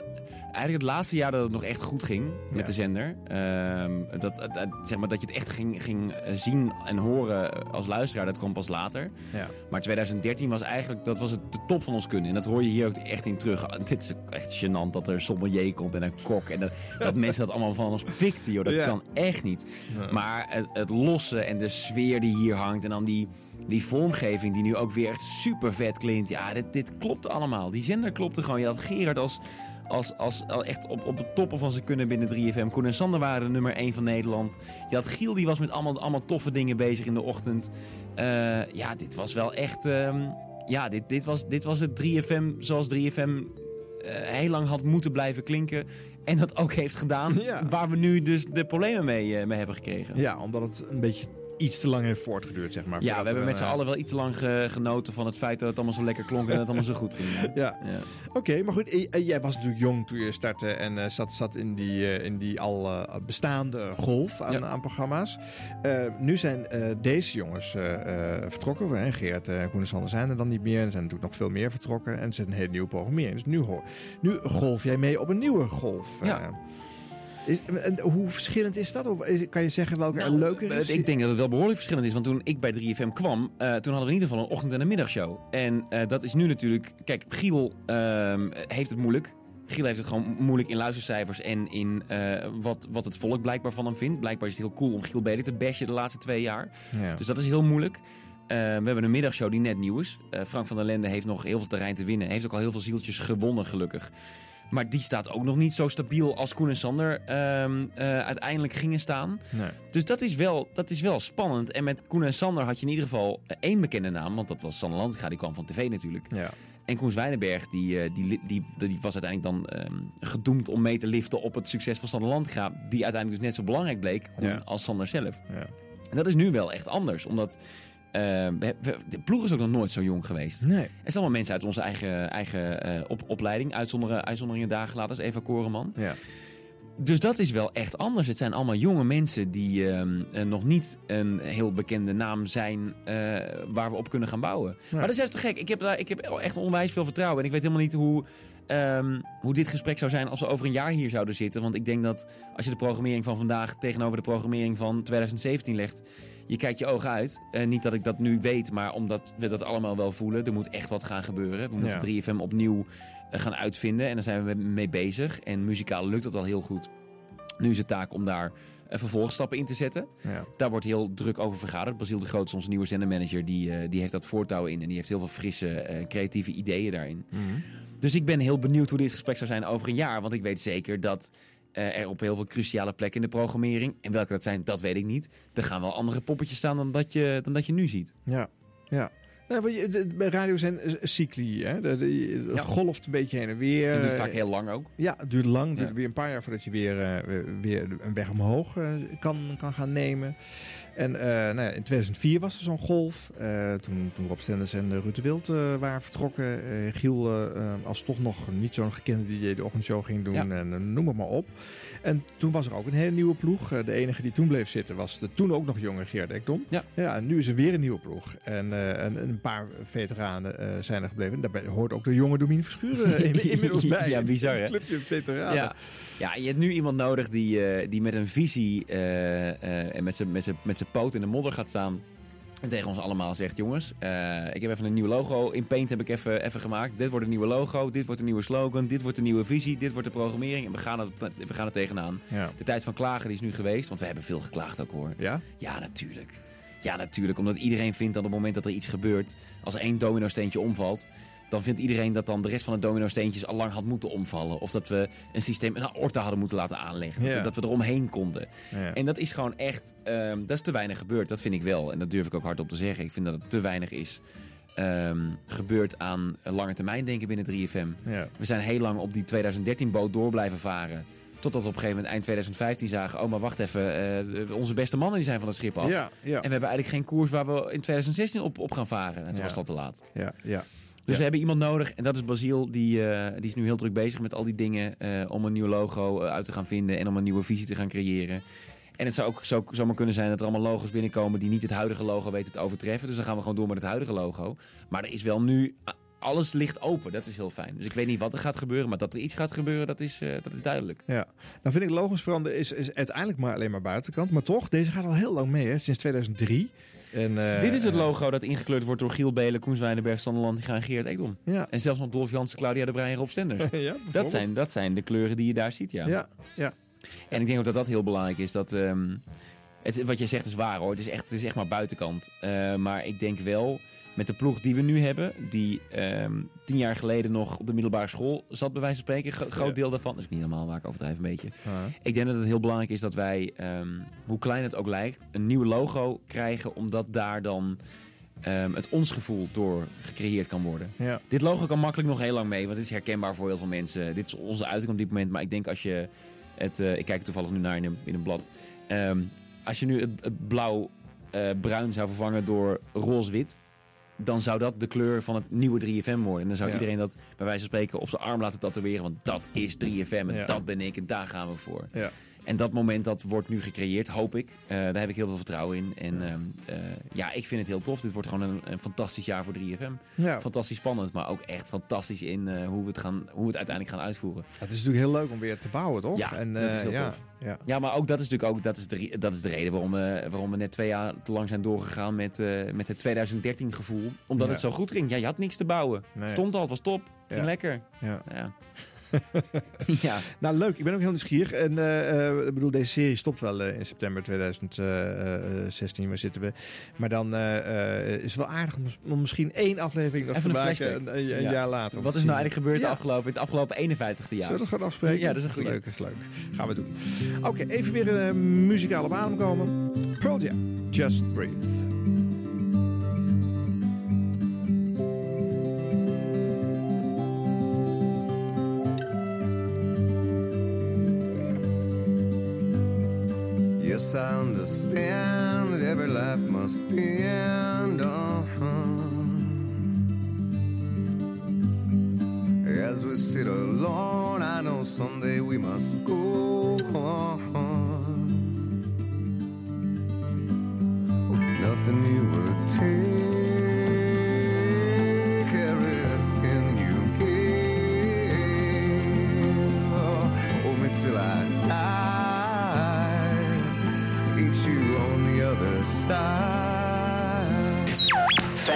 eigenlijk het laatste jaar dat het nog echt goed ging met Ja. de zender. Ehm, dat, zeg maar, dat je het echt ging, ging zien en horen als luisteraar, dat kwam pas later. Ja. Maar 2013 was eigenlijk dat was het de top van ons kunnen. En dat hoor je hier ook echt in terug. Dit is echt gênant dat er sommelier komt en een kok. En dat, dat mensen dat allemaal van ons pikten, joh. Dat Ja. kan echt niet. Maar het, het losse en de sfeer die hier hangt. En dan die, die vormgeving die nu ook weer echt super vet klinkt. Ja, dit, dit klopt allemaal. Die zender klopte gewoon. Je had Gerard als... Als, als, als echt op, op het toppen van zijn kunnen binnen 3FM. Koen en Sander waren de nummer 1 van Nederland. Je had Giel, die was met allemaal, allemaal toffe dingen bezig in de ochtend. Eh, ja, dit was wel echt... ehm, ja, dit, dit, was, dit was het 3FM zoals 3FM eh, heel lang had moeten blijven klinken. En dat ook heeft gedaan. Ja. Waar we nu dus de problemen mee, eh, mee hebben gekregen. Ja, omdat het een beetje iets te lang heeft voortgeduurd, zeg maar. Ja, we hebben met z'n eh, allen wel iets te lang ge- genoten van het feit dat het allemaal zo lekker klonk en dat het allemaal zo goed ging. Ja. Ja. Oké, maar goed, eh, eh, jij was natuurlijk jong toen je startte en zat, zat in die, in die al bestaande golf aan, Ja. aan programma's. Nu zijn deze jongens vertrokken. Hè? Geert en Koen Sander zijn er dan niet meer. Er zijn natuurlijk nog veel meer vertrokken. En er zit een hele nieuwe programmering. Dus nu, hoor, nu golf jij mee op een nieuwe golf. Ja. Is- en hoe verschillend is dat? Of is- kan je zeggen welke er leuker is? Eh, Ik denk dat het wel behoorlijk verschillend is. Want toen ik bij 3FM kwam, eh, toen hadden we in ieder geval een ochtend- en een middagshow. En eh, dat is nu natuurlijk... Kijk, Giel ehm, heeft het moeilijk. Giel heeft het gewoon moeilijk in luistercijfers en in wat, wat het volk blijkbaar van hem vindt. Blijkbaar is het heel cool om Giel Beder te bashen de laatste twee jaar. Ja. Dus dat is heel moeilijk. We hebben een middagshow die net nieuw is. Frank van der Lende heeft nog heel veel terrein te winnen. Heeft ook al heel veel zieltjes gewonnen, gelukkig. Maar die staat ook nog niet zo stabiel als Koen en Sander ehm, eh, uiteindelijk gingen staan. Nee. Dus dat is, wel, dat is wel spannend. En met Koen en Sander had je in ieder geval eh, één bekende naam. Want dat was Sander Lantinga, die kwam van tv natuurlijk. Ja. En Koen Zwijnenberg, die, eh, die, die, die, was uiteindelijk dan ehm, gedoemd om mee te liften op het succes van Sander Lantinga. Die uiteindelijk dus net zo belangrijk bleek Koen, Ja. als Sander zelf. Ja. En dat is nu wel echt anders. Omdat de ploeg is ook nog nooit zo jong geweest. Nee. Het zijn allemaal mensen uit onze eigen, eigen eh, op, opleiding. Uitzonderingen, uitzonderingen daar gelaten als Eva Koreman. Ja. Dus dat is wel echt anders. Het zijn allemaal jonge mensen die ehm, eh, nog niet een heel bekende naam zijn eh, waar we op kunnen gaan bouwen. Maar dat is juist te gek. Ik heb, daar, ik heb echt onwijs veel vertrouwen. En ik weet helemaal niet hoe, ehm, hoe dit gesprek zou zijn als we over een jaar hier zouden zitten. Want ik denk dat als je de programmering van vandaag tegenover de programmering van 2017 legt, je kijkt je ogen uit. Eh, niet dat ik dat nu weet, maar omdat we dat allemaal wel voelen. Er moet echt wat gaan gebeuren. We moeten 3FM opnieuw eh, gaan uitvinden. En daar zijn we mee bezig. En muzikaal lukt dat al heel goed. Nu is het taak om daar eh, vervolgstappen in te zetten. Ja. Daar wordt heel druk over vergaderd. Basiel de Groot is onze nieuwe zendermanager. Die, die heeft dat voortouw in. En die heeft heel veel frisse, creatieve ideeën daarin. Dus ik ben heel benieuwd hoe dit gesprek zou zijn over een jaar. Want ik weet zeker dat eh, er op heel veel cruciale plekken in de programmering. En welke dat zijn, dat weet ik niet. Er gaan wel andere poppetjes staan dan dat je, dan dat je nu ziet. Ja, ja. Nou, want je- de- bij radio zijn eh, cycli. Hè? Dat golft een beetje heen en weer. En duurt vaak heel lang ook. Ja, het duurt lang. Het Ja. duurt weer een paar jaar voordat je weer, eh, weer- een weg omhoog eh, kan, kan gaan nemen. En eh, nou ja, in 2004 was er zo'n golf. Eh, toen, toen Rob Stenders en eh, Ruud de Wild waren vertrokken. Giel als toch nog niet zo'n gekende DJ de ochtendshow ging doen. Ja. En noem het maar op. En toen was er ook een hele nieuwe ploeg. De enige die toen bleef zitten was de toen ook nog jonge Geert Ekdom. Ja. ja, en nu is er weer een nieuwe ploeg. En, en een paar veteranen zijn er gebleven. Daarbij hoort ook de jonge Domien Verschuren in- inmiddels bij. Ja, bizar, Het clubje veteranen. Ja. Ja, je hebt nu iemand nodig die, eh, die met een visie eh, eh, en met zijn met zijn- met poot in de modder gaat staan. En tegen ons allemaal zegt, jongens, ik heb even een nieuw logo. In Paint heb ik even, even gemaakt. Dit wordt een nieuwe logo, dit wordt een nieuwe slogan, dit wordt een nieuwe visie, dit wordt de programmering. En we gaan er, we gaan er tegenaan. Ja. De tijd van klagen die is nu geweest, want we hebben veel geklaagd ook hoor. Ja? Ja, natuurlijk. Ja, natuurlijk. Omdat iedereen vindt dat op het moment dat er iets gebeurt, als er één domino-steentje omvalt, dan vindt iedereen dat dan de rest van de domino-steentjes al lang had moeten omvallen. Of dat we een systeem, een aorta hadden moeten laten aanleggen. Dat, dat we er omheen konden. En dat is gewoon echt, ehm, dat is te weinig gebeurd. Dat vind ik wel. En dat durf ik ook hardop te zeggen. Ik vind dat het te weinig is ehm, gebeurd aan lange termijn denken binnen 3FM. Ja. We zijn heel lang op die 2013-boot door blijven varen. Totdat we op een gegeven moment eind 2015 zagen... oh, maar wacht even, eh, onze beste mannen die zijn van het schip af. Ja, ja. En we hebben eigenlijk geen koers waar we in 2016 op, op gaan varen. En toen Ja. was al te laat. Ja, ja. Dus Ja. we hebben iemand nodig, en dat is Basiel, die, eh, die is nu heel druk bezig met al die dingen eh, om een nieuw logo eh, uit te gaan vinden en om een nieuwe visie te gaan creëren. En het zou ook zo, zomaar kunnen zijn dat er allemaal logo's binnenkomen die niet het huidige logo weten te overtreffen. Dus dan gaan we gewoon door met het huidige logo. Maar er is wel nu, alles ligt open, dat is heel fijn. Dus ik weet niet wat er gaat gebeuren, maar dat er iets gaat gebeuren, dat is, dat is duidelijk. Ja, nou vind ik logos veranderen is, is uiteindelijk maar alleen maar buitenkant. Maar toch, deze gaat al heel lang mee, hè? sinds 2003. En, eh, Dit is het logo dat ingekleurd wordt door Giel Belen, Koens Wijnenberg, Sander Lantinga en Geert Ekdom. Ja. En zelfs nog Dolf Jansen, Claudia de Breij en Rob Stenders. Ja, dat, zijn, dat zijn de kleuren die je daar ziet, ja. Ja, ja. En ik denk ook dat dat heel belangrijk is. Dat, ehm, het, wat jij zegt is waar hoor. Het is echt, het is echt maar buitenkant. Eh, maar ik denk wel, met de ploeg die we nu hebben... die ehm, tien jaar geleden nog op de middelbare school zat, bij wijze van spreken. Gro- groot deel daarvan, dat is niet helemaal waar ik overdrijf een beetje. Ik denk dat het heel belangrijk is dat wij, ehm, hoe klein het ook lijkt... een nieuw logo krijgen, omdat daar dan... ehm, het ons gevoel door gecreëerd kan worden. Ja. Dit logo kan makkelijk nog heel lang mee, want het is herkenbaar voor heel veel mensen. Dit is onze uiting op dit moment, maar ik denk als je het, eh, ik kijk toevallig nu naar in een, in een blad. Als je nu het, het blauw-bruin zou vervangen door roze-wit, dan zou dat de kleur van het nieuwe 3FM worden. En dan zou Ja. iedereen dat bij wijze van spreken op zijn arm laten tatoeëren, want dat is 3FM en Ja. dat ben ik en daar gaan we voor. Ja. En dat moment dat wordt nu gecreëerd, hoop ik. Eh, daar heb ik heel veel vertrouwen in. En ehm, eh, ja, ik vind het heel tof. Dit wordt gewoon een, een fantastisch jaar voor 3FM. Ja. Fantastisch spannend, maar ook echt fantastisch in eh, hoe, we het gaan, hoe we het uiteindelijk gaan uitvoeren. Het is natuurlijk heel leuk om weer te bouwen, toch? Ja, en, dat is heel ja, tof. Ja. Ja, maar ook dat is natuurlijk ook dat is de, dat is de reden waarom, we waarom we net twee jaar te lang zijn doorgegaan met, met het 2013 gevoel. Omdat het zo goed ging. Ja, je had niks te bouwen. Nee. Stond al, het was top. Ging Ja. lekker. Ja. Ja. Nou, leuk. Ik ben ook heel nieuwsgierig. En eh, eh, ik bedoel, deze serie stopt wel eh, in september 2016. Waar zitten we? Maar dan is het wel aardig om, om misschien één aflevering nog Even te maken. Een, een- een Ja. jaar later. Wat is nou eigenlijk gebeurd Ja. de afgelopen, het afgelopen 51ste jaar? Zullen we dat gewoon afspreken? Ja, dat is een goede. Leuk, is leuk. Gaan we doen. Oké, even weer een muzikale adem komen. Pearl Jam, Just Breathe. I understand that every life must end. Uh-huh. As we sit alone, I know someday we must go on. Nothing you would take,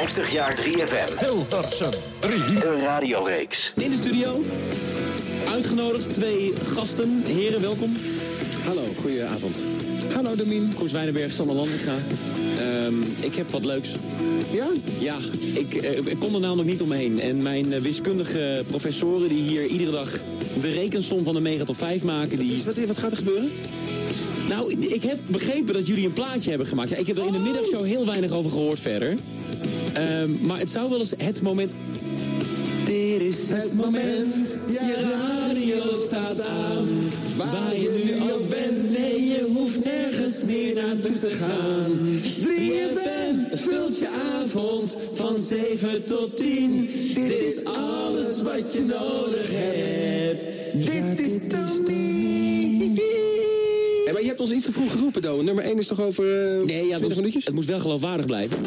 50 50 jaar 3FM. Hilversum 3. De radioreeks. In de studio, uitgenodigd, twee gasten. Heren, welkom. Hallo, goedenavond. Hallo Domien. Koos Wijnenberg, Sander Landinga. Ehm ik heb wat leuks. Ja? Ja, ik, eh, ik kon er namelijk niet omheen. En mijn eh, wiskundige professoren die hier iedere dag de rekensom van de mega top 5 maken... Die... Wat, wat gaat er gebeuren? Nou, ik- heb begrepen dat jullie een plaatje hebben gemaakt. Ik heb er in de middagshow heel weinig over gehoord verder. Ehm, maar het zou wel eens het moment... Dit is het moment, je radio staat aan. Waar je nu ook bent, nee, je hoeft nergens meer naartoe te gaan. 3FM vult je avond van 7 tot 10. Dit is alles wat je nodig hebt. Dit is Hey, maar je hebt ons iets te vroeg geroepen, Do. Nummer 1 is toch over eh Nee, ja, het 20 moet, minuutjes? het moet wel geloofwaardig blijven.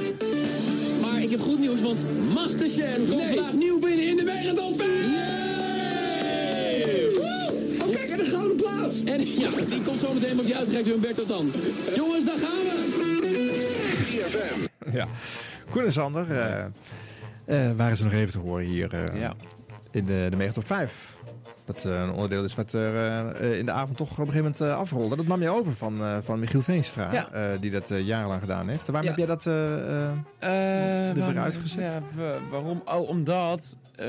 Maar ik heb goed nieuws, want Masterchef komt vandaag nieuw binnen in de Megatop 5! Oh, kijk, en de gouden plaat! En ja, die komt zo meteen, wordt die uitgereikt door Humberto Tan. Jongens, daar gaan we! Ja. Koen en Sander eh, eh, waren ze nog even te horen hier eh, in de, de Mega Top 5. Dat eh, een onderdeel is wat er eh, in de avond toch op een gegeven moment eh, afrolde. Dat nam je over van, eh, van Michiel Veenstra, Ja. eh, die dat eh, jarenlang gedaan heeft. Waarom Ja. heb jij dat eh, eh, Eh, er waarom- uitgezet? Ja, wa- waarom? Oh, omdat. eh,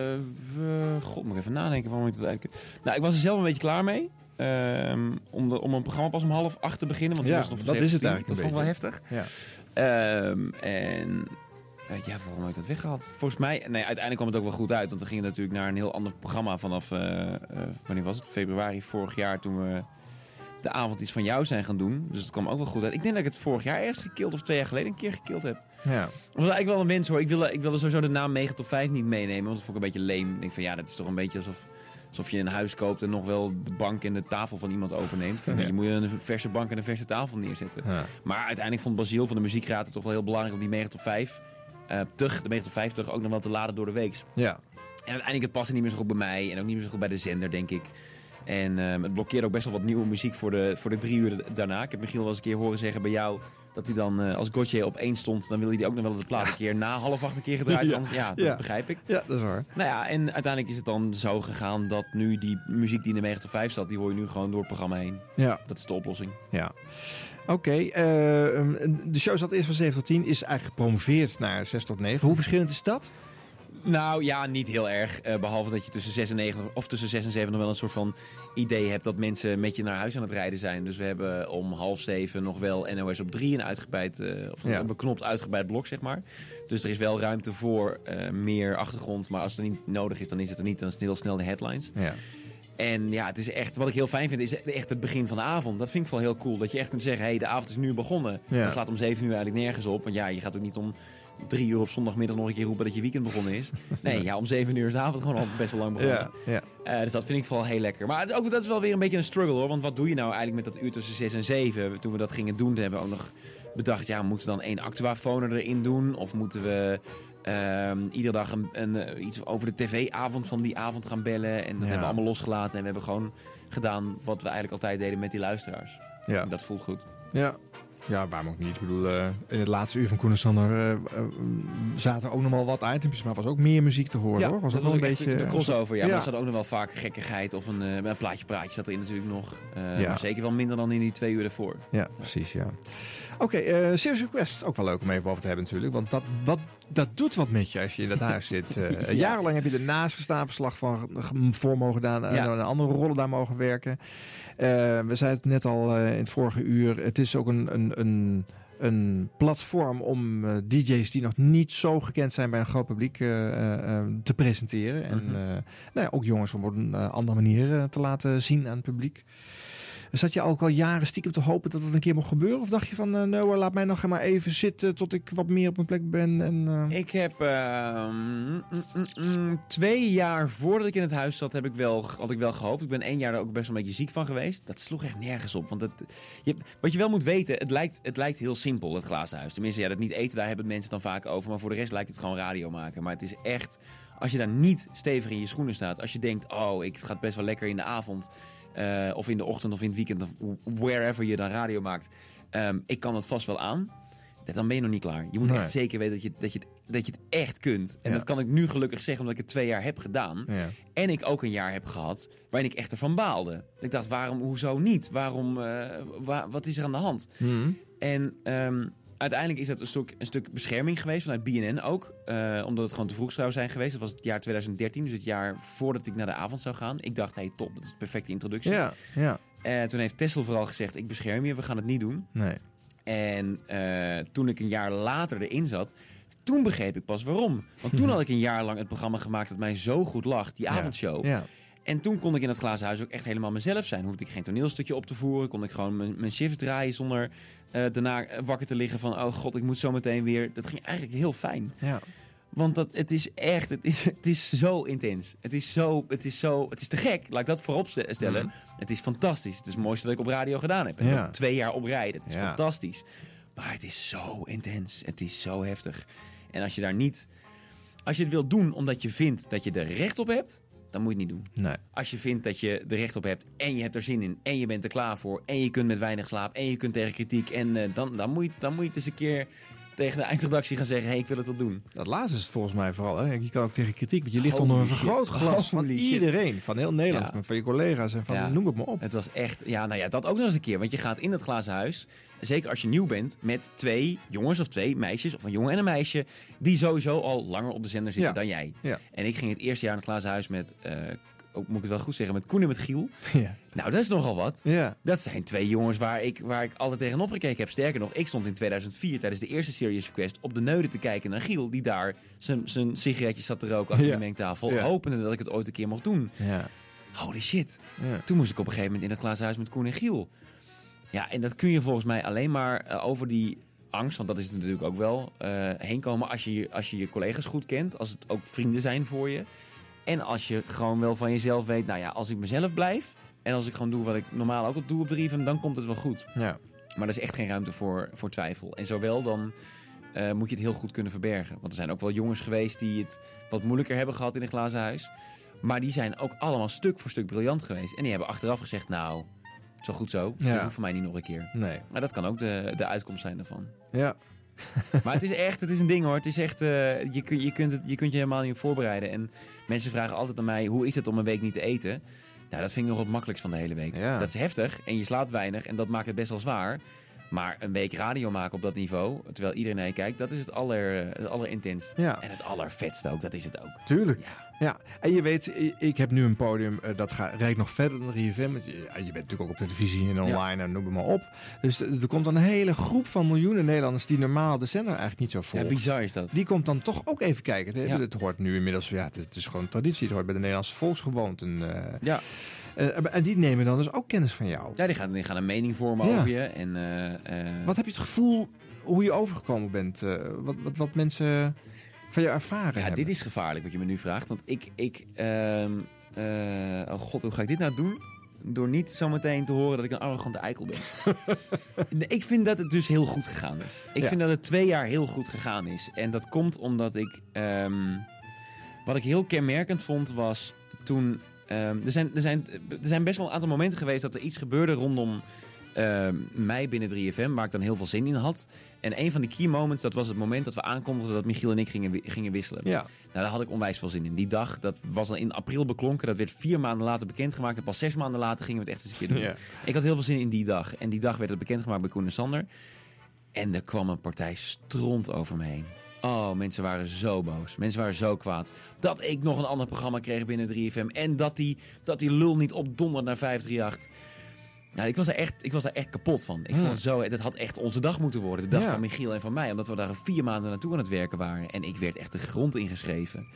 we, God, moet ik even nadenken waarom ik dat eigenlijk. Nou, ik was er zelf een beetje klaar mee. Ehm, om, de, om een programma pas om half acht te beginnen. Want Ja, was nog dat is het 17. eigenlijk Dat vond ik wel heftig. Ehm, en ja, waarom heb ik dat weggehaald? Volgens mij, nee, uiteindelijk kwam het ook wel goed uit. Want we gingen natuurlijk naar een heel ander programma vanaf, eh, eh, wanneer was het? Februari vorig jaar toen we de avond iets van jou zijn gaan doen. Dus het kwam ook wel goed uit. Ik denk dat ik het vorig jaar ergens gekild of twee jaar geleden een keer gekild heb. Ja. Dat was eigenlijk wel een wens hoor. Ik wilde, ik wilde sowieso de naam Mega Top 5 niet meenemen. Want dat vond ik een beetje leem. Ik denk van ja, dat is toch een beetje alsof, alsof je een huis koopt en nog wel de bank en de tafel van iemand overneemt. Van, Ja. Je moet een verse bank en een verse tafel neerzetten. Ja. Maar uiteindelijk vond Basiel van de Muziekraad het toch wel heel belangrijk om die Mega Top 5 eh terug, de Mega Top 5 terug ook nog wel te laden door de week. Ja. En uiteindelijk het paste niet meer zo goed bij mij en ook niet meer zo goed bij de zender, denk ik. En ehm, het blokkeerde ook best wel wat nieuwe muziek voor de, voor de drie uur daarna. Ik heb Michiel wel eens een keer horen zeggen bij jou dat hij dan, eh, als Gotje op één stond, dan wilde hij ook nog wel de plaat een keer na half acht een keer gedraaid. Ja. Anders, ja, dat Ja. begrijp ik. Ja, dat is waar. Nou ja, en uiteindelijk is het dan zo gegaan dat nu die muziek die in de 9 tot 5 zat, die hoor je nu gewoon door het programma heen. Ja. Dat is de oplossing. Ja. Oké, eh, de show zat eerst van 7 tot 10, is eigenlijk gepromoveerd naar 6 tot 9. Hoe verschillend is dat? Nou ja, niet heel erg. Eh, behalve dat je tussen 6 en 9 of tussen 6 en 7 nog wel een soort van idee hebt dat mensen met je naar huis aan het rijden zijn. Dus we hebben om half 7 nog wel NOS op 3 een uitgebreid, eh, of een Ja. beknopt uitgebreid blok, zeg maar. Dus er is wel ruimte voor eh, meer achtergrond. Maar als het niet nodig is, dan is het er niet. Dan is het heel snel de headlines. Ja. En ja, het is echt, wat ik heel fijn vind, is echt het begin van de avond. Dat vind ik wel heel cool. Dat je echt kunt zeggen, hé, hey, de avond is nu begonnen. Ja. Dat slaat om 7 uur eigenlijk nergens op. Want ja, je gaat ook niet om drie uur op zondagmiddag nog een keer roepen dat je weekend begonnen is. Nee, ja, om 7 uur is de avond gewoon al best wel lang begonnen. Ja, ja. Eh, dus dat vind ik vooral heel lekker. Maar het- ook dat is wel weer een beetje een struggle hoor. Want wat doe je nou eigenlijk met dat uur tussen 6 en 7? Toen we dat gingen doen, hebben we ook nog bedacht... ja, moeten we dan één actuafoner erin doen? Of moeten we ehm, iedere dag een, een, eh, iets over de tv-avond van die avond gaan bellen? En dat hebben we allemaal losgelaten. En we hebben gewoon gedaan wat we eigenlijk altijd deden met die luisteraars. Ja. En dat voelt goed. Ja. Ja, waarom ook niet? Ik bedoel, eh, in het laatste uur van Koen en Sander eh, zaten er ook nog wel wat items, maar was ook meer muziek te horen, hoor. Was dat dat was een beetje... de crossover. Ja, Ja. maar er zat ook nog wel vaak gekkigheid of een, een plaatje praatje zat erin natuurlijk nog. Ja. Maar zeker wel minder dan in die twee uur ervoor. Ja, precies, ja. Oké, eh Serious Request. Ook wel leuk om even over te hebben natuurlijk. Want dat, wat, dat doet wat met je als je in dat huis zit. Eh, Ja. Jarenlang heb je ernaast gestaan, verslag van voor mogen gedaan. En Ja. een andere rollen daar mogen werken. Eh, we zeiden het net al eh, in het vorige uur. Het is ook een, een, een, een platform om eh, DJ's die nog niet zo gekend zijn bij een groot publiek eh, eh, eh, te presenteren. En Mhm. eh, nou ja, ook jongens om op een eh, andere manier eh, te laten zien aan het publiek. Zat je ook al jaren stiekem te hopen dat het een keer mocht gebeuren? Of dacht je van, eh nou, laat mij nog maar even zitten tot ik wat meer op mijn plek ben? En, eh, Ik heb ehm, mm, mm, mm, twee jaar voordat ik in het huis zat, heb ik wel, had ik wel gehoopt. Ik ben één jaar er ook best wel een beetje ziek van geweest. Dat sloeg echt nergens op. Want je, wat je wel moet weten, het lijkt, het lijkt heel simpel, het glazen huis. Tenminste, ja, dat niet eten, daar hebben mensen dan vaak over. Maar voor de rest lijkt het gewoon radio maken. Maar het is echt, als je daar niet stevig in je schoenen staat. Als je denkt, oh, ik ga best wel lekker in de avond. Eh, of in de ochtend of in het weekend. Of wherever je dan radio maakt. Ehm, ik kan het vast wel aan. dat- Dan ben je nog niet klaar. Je moet Nee. echt zeker weten dat je, dat je het dat je het echt kunt. En Ja. dat kan ik nu gelukkig zeggen omdat ik het twee jaar heb gedaan. Ja. En ik ook een jaar heb gehad waarin ik echt ervan baalde. Ik dacht, waarom, hoezo niet? Waarom, eh, wa- wat is er aan de hand? Mhm. En ehm, uiteindelijk is dat een stuk, een stuk bescherming geweest vanuit BNN ook. eh, omdat het gewoon te vroeg zou zijn geweest. Dat was het jaar 2013, dus het jaar voordat ik naar de avond zou gaan. Ik dacht, hey top, dat is de perfecte introductie. Ja, ja. Eh, toen heeft Tessel vooral gezegd, ik bescherm je, we gaan het niet doen. Nee. En eh, toen ik een jaar later erin zat, toen begreep ik pas waarom. Want toen had ik een jaar lang het programma gemaakt dat mij zo goed lag, die Ja, avondshow. ja. En toen kon ik in het glazen huis ook echt helemaal mezelf zijn. Hoefde ik geen toneelstukje op te voeren. Kon ik gewoon mijn, mijn shift draaien zonder eh, daarna wakker te liggen van... oh god, ik moet zo meteen weer... Dat ging eigenlijk heel fijn. Ja. Want dat, het is echt, het is, het is zo intens. Het is zo, het is zo, het is te gek. Laat ik dat voorop ste- stellen. Mhm. Het is fantastisch. Het is het mooiste dat ik op radio gedaan heb. En Ja. ook twee jaar op rij. Dat is Ja. fantastisch. Maar het is zo intens. Het is zo heftig. En als je daar niet, als je het wilt doen omdat je vindt dat je er recht op hebt, dan moet je het niet doen. Nee. Als je vindt dat je er recht op hebt en je hebt er zin in en je bent er klaar voor en je kunt met weinig slaap en je kunt tegen kritiek en eh, dan, dan, moet je, dan moet je het eens een keer tegen de eindredactie gaan zeggen: hé, hey, ik wil het wel doen. Dat laatste is het volgens mij vooral. Hè? Je kan ook tegen kritiek, want je ligt Holy onder een vergrootglas van iedereen. Van heel Nederland, Ja. van je collega's en van Ja. noem het maar op. Het was echt, ja, nou ja, dat ook nog eens een keer. Want je gaat in het glazen huis, zeker als je nieuw bent, met twee jongens of twee meisjes, of een jongen en een meisje, die sowieso al langer op de zender zitten dan jij. En ik ging het eerste jaar in het glazen huis met, eh, ook, moet ik het wel goed zeggen, met Koen en met Giel. Ja. Nou, dat is nogal wat. Ja. Dat zijn twee jongens waar ik, waar ik altijd tegenop gekeken heb. Sterker nog, ik stond in 2004 tijdens de eerste Serious Request op de neuden te kijken naar Giel, die daar zijn, sigaretje zat te roken achter Ja. de mengtafel, Ja. hopende dat ik het ooit een keer mocht doen. Ja. Holy shit. Toen moest ik op een gegeven moment in het glazen huis met Koen en Giel. Ja, en dat kun je volgens mij alleen maar eh, over die angst, want dat is het natuurlijk ook wel, eh, heen komen als je- als je je collega's goed kent. Als het ook vrienden zijn voor je. En als je gewoon wel van jezelf weet, nou ja, als ik mezelf blijf... en als ik gewoon doe wat ik normaal ook al doe op 3FM, dan komt het wel goed. Ja. Maar er is echt geen ruimte voor, voor twijfel. En zowel dan eh, moet je het heel goed kunnen verbergen. Want er zijn ook wel jongens geweest die het wat moeilijker hebben gehad in een glazen huis. Maar die zijn ook allemaal stuk voor stuk briljant geweest. En die hebben achteraf gezegd, nou, wel goed zo. Ja. Dat hoeft voor mij niet nog een keer. Nee. Maar dat kan ook de, de uitkomst zijn daarvan. Ja. Maar het is echt, het is een ding hoor. Het is echt, eh, je, je, kunt het, je kunt je helemaal niet op voorbereiden. En mensen vragen altijd aan mij, hoe is het om een week niet te eten? Nou, dat vind ik nog het makkelijkst van de hele week. Ja. Dat is heftig en je slaapt weinig en dat maakt het best wel zwaar. Maar een week radio maken op dat niveau, terwijl iedereen naar je kijkt, dat is het, aller, het allerintens. Ja. En het allervetste ook, dat is het ook. Tuurlijk. Ja. En je weet, ik heb nu een podium eh, dat gaat, reikt nog verder dan 3FM. Want Je, ja, je bent natuurlijk ook op televisie en online en noem het maar op. Dus er komt een hele groep van miljoenen Nederlanders die normaal de zender eigenlijk niet zo Ja, volgen. bizar is dat. Die komt dan toch ook even kijken. Het, Ja. het hoort nu inmiddels, ja, het, is- het is gewoon traditie. Het hoort bij de Nederlandse volksgewoonten. eh. Ja. Eh, en die nemen dan dus ook kennis van jou. Ja, die gaan, die gaan een mening vormen Ja. over je. En, Wat heb je het gevoel hoe je overgekomen bent? wat, wat, wat mensen van je ervaren Ja, hebben? dit is gevaarlijk wat je me nu vraagt. Want ik. ik ehm, eh, oh god, hoe ga ik dit nou doen? Door niet zometeen te horen dat ik een arrogante eikel ben. Ik vind dat het dus heel goed gegaan is. Ik Ja. vind dat het twee jaar heel goed gegaan is. En dat komt omdat ik. ehm, wat ik heel kenmerkend vond was toen. ehm, er, zijn, er, zijn, er zijn best wel een aantal momenten geweest dat er iets gebeurde rondom ehm, mij binnen 3FM, waar ik dan heel veel zin in had. En een van die key moments, dat was het moment dat we aankondigden dat Michiel en ik gingen, gingen wisselen. Ja. Nou, daar had ik onwijs veel zin in. Die dag, dat was al in april beklonken. Dat werd vier maanden later bekendgemaakt. En pas zes maanden later gingen we het echt eens een keer doen. Ja. Ik had heel veel zin in die dag. En die dag werd het bekendgemaakt bij Koen en Sander. En er kwam een partij stront over me heen. Oh, mensen waren zo boos. Mensen waren zo kwaad. Dat ik nog een ander programma kreeg binnen 3FM. En dat die, dat die lul niet opdonderde naar 538. Nou, ik was er echt, ik was daar echt kapot van. Ik Hmm. vond het zo, dat had echt onze dag moeten worden. De dag Ja. van Michiel en van mij. Omdat we daar vier maanden naartoe aan het werken waren. En ik werd echt de grond ingeschreven.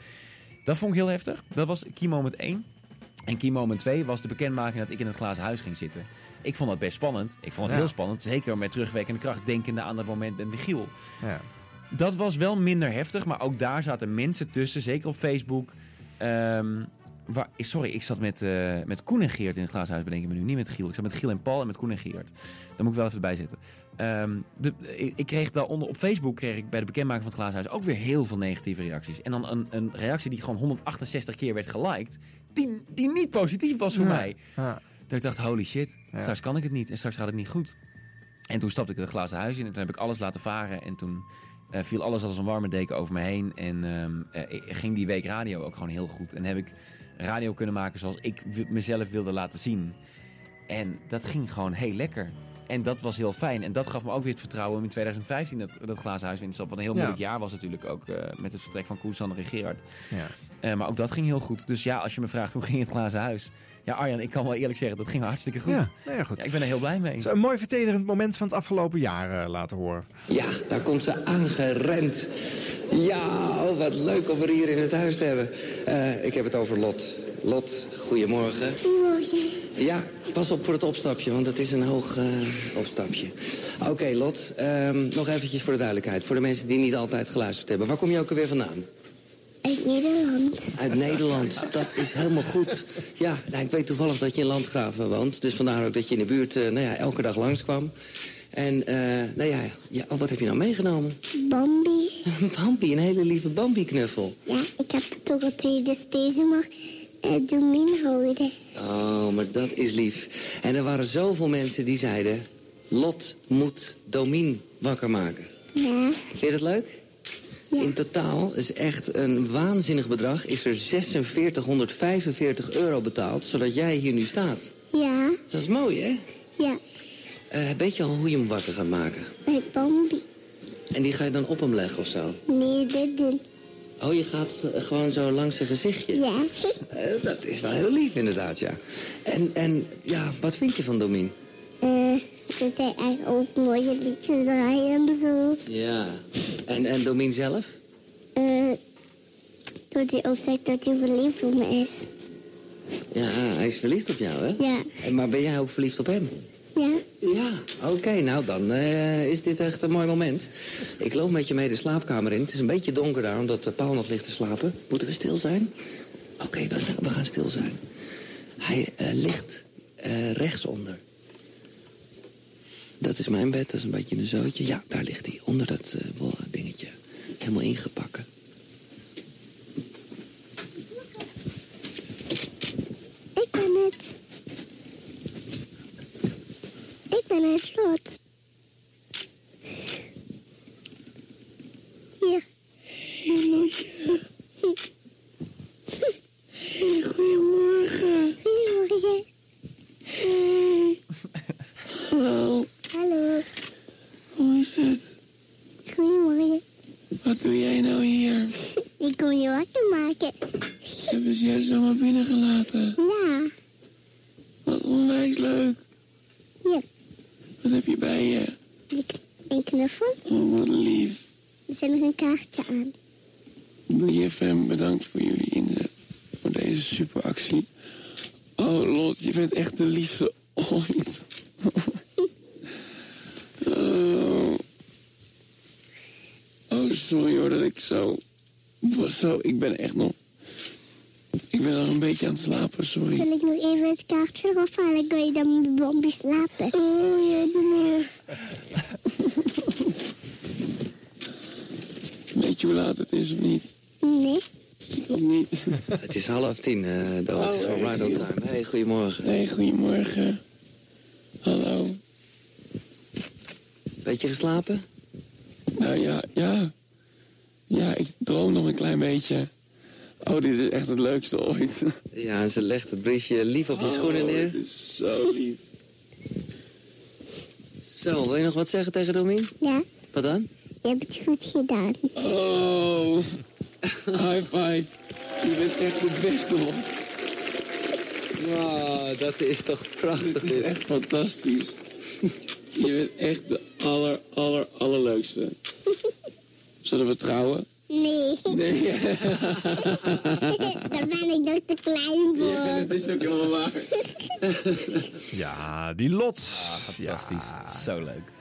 Dat vond ik heel heftig. Dat was key moment 1. En key moment 2 was de bekendmaking dat ik in het glazen huis ging zitten. Ik vond dat best spannend. Ik vond het Ja. heel spannend. Zeker met terugwerkende kracht, denkende aan dat moment met Michiel. Ja. Dat was wel minder heftig, maar ook daar zaten mensen tussen, zeker op Facebook. Ehm, waar, sorry, ik zat met, eh, met Koen en Geert in het glazen huis, bedenk ik me nu. Niet met Giel. Ik zat met Giel en Paul en met Koen en Geert. Daar moet ik wel even bij zitten. Ehm, de, ik, kreeg daaronder op Facebook kreeg ik bij de bekendmaking van het glazen huis ook weer heel veel negatieve reacties. En dan een, een reactie die gewoon 168 keer werd geliked, die, die niet positief was voor Ja. mij. Ja. Dat ik dacht, holy shit, Ja. straks kan ik het niet en straks gaat het niet goed. En toen stapte ik het glazen huis in en toen heb ik alles laten varen. En toen eh, viel alles als een warme deken over me heen. En ehm, eh, ging die week radio ook gewoon heel goed. En heb ik radio kunnen maken zoals ik mezelf wilde laten zien. En dat ging gewoon heel lekker. En dat was heel fijn. En dat gaf me ook weer het vertrouwen om in 2015 dat, dat glazen huis in te stappen. Wat een heel Ja. moeilijk jaar was natuurlijk ook eh, met het vertrek van Koen, Sander en Gerard. Ja. Eh, maar ook dat ging heel goed. Dus ja, als je me vraagt hoe ging het glazen huis? Ja, Arjan, ik kan wel eerlijk zeggen, dat ging hartstikke goed. Ja, nou ja, goed. ik ben er heel blij mee. Zo Een mooi vertederend moment van het afgelopen jaar eh, laten horen. Ja, daar komt ze aangerend. Ja, oh, wat leuk om er hier in het huis te hebben. Eh, ik heb het over Lot. Lot, goedemorgen. Goedemorgen. Ja, pas op voor het opstapje, want het is een hoog eh, opstapje. Oké, Lot, ehm, nog eventjes voor de duidelijkheid. Voor de mensen die niet altijd geluisterd hebben. Waar kom je ook alweer vandaan? Uit Nederland. Uit Nederland, dat is helemaal goed. Ja, nou, ik weet toevallig dat je in Landgraven woont. Dus vandaar ook dat je in de buurt eh, nou ja, elke dag langskwam. En, eh, nou ja, ja oh, wat heb je nou meegenomen? Bambi. Bambi, een hele lieve Bambi-knuffel. Ja, ik heb het toch al twee, dus deze mag uh, Domin houden. Oh, maar dat is lief. En er waren zoveel mensen die zeiden... Lot moet Domien wakker maken. Ja. Vind je dat leuk? In totaal is echt een waanzinnig bedrag. Is er 4645 euro betaald, zodat jij hier nu staat. Ja. Dat is mooi, hè? Ja, Eh, weet je al hoe je hem wakker gaat maken? bij Bambi. En die ga je dan op hem leggen of zo? Nee, dit doen. Oh, je gaat eh, gewoon zo langs zijn gezichtje? Ja. Eh, dat is wel heel lief, inderdaad, ja. En, en ja, wat vind je van Domien? Eh, dat hij echt ook mooie liedjes draaien en zo. Ja. En, en Domien zelf? Eh, dat hij ook zegt dat hij verliefd op me is. Ja, hij is verliefd op jou, hè? Ja. En, maar ben jij ook verliefd op hem? Ja. Ja, oké. nou, dan eh, is dit echt een mooi moment. Ik loop met je mee de slaapkamer in. Het is een beetje donker daar, omdat de Paul nog ligt te slapen. Moeten we stil zijn? Oké, we, gaan- we gaan stil zijn. Hij eh, ligt eh, rechtsonder. Dat is mijn bed, dat is een beetje een zootje. Ja, daar ligt hij, onder dat wol- dingetje. Helemaal ingepakken. Ik ben het. Ik ben het slot. Hier. Goedemorgen. Goedemorgen. Hallo, Hallo. hoe is het? Goedemorgen. Wat doe jij nou hier? Ik kom je wakker maken. Hebben ze jou zomaar binnengelaten? Ja. Wat onwijs leuk. Ja. Wat heb je bij je? Een knuffel. Oh, wat lief. Er zit nog een kaartje aan. 3FM, bedankt voor jullie inzet. Voor deze superactie. Oh, Lot, je bent echt de liefste ooit. oh. oh, sorry hoor dat ik zo... was zo... Ik ben echt nog... Ik ben nog een beetje aan het slapen, sorry. Zal ik nog even het kaartje eraf halen? Kan je dan met Bambi slapen? Oh ja, doe maar. Weet je hoe laat het is of niet? Nee. Ik ook niet. Het is half tien, eh Dood. Wel right on time. Hey, goedemorgen. Hey, goedemorgen. Hallo. Beetje geslapen? Nou ja, ja. Ja, ik droom nog een klein beetje. Oh, dit is echt het leukste ooit. Ja, en ze legt het briefje lief op je schoenen neer. Het is zo lief. Zo, wil je nog wat zeggen tegen Domien? Ja. Wat dan? Je hebt het goed gedaan. Oh. High five. Je bent echt de beste, man. Wow, dat is toch prachtig. Dit is echt fantastisch. Je bent echt de aller, aller, allerleukste. Zullen we trouwen? Nee. Nee. Daar ben ik nog te klein voor. Ja, dat is ook helemaal waar. Ja, die lot. fantastisch. Zo leuk.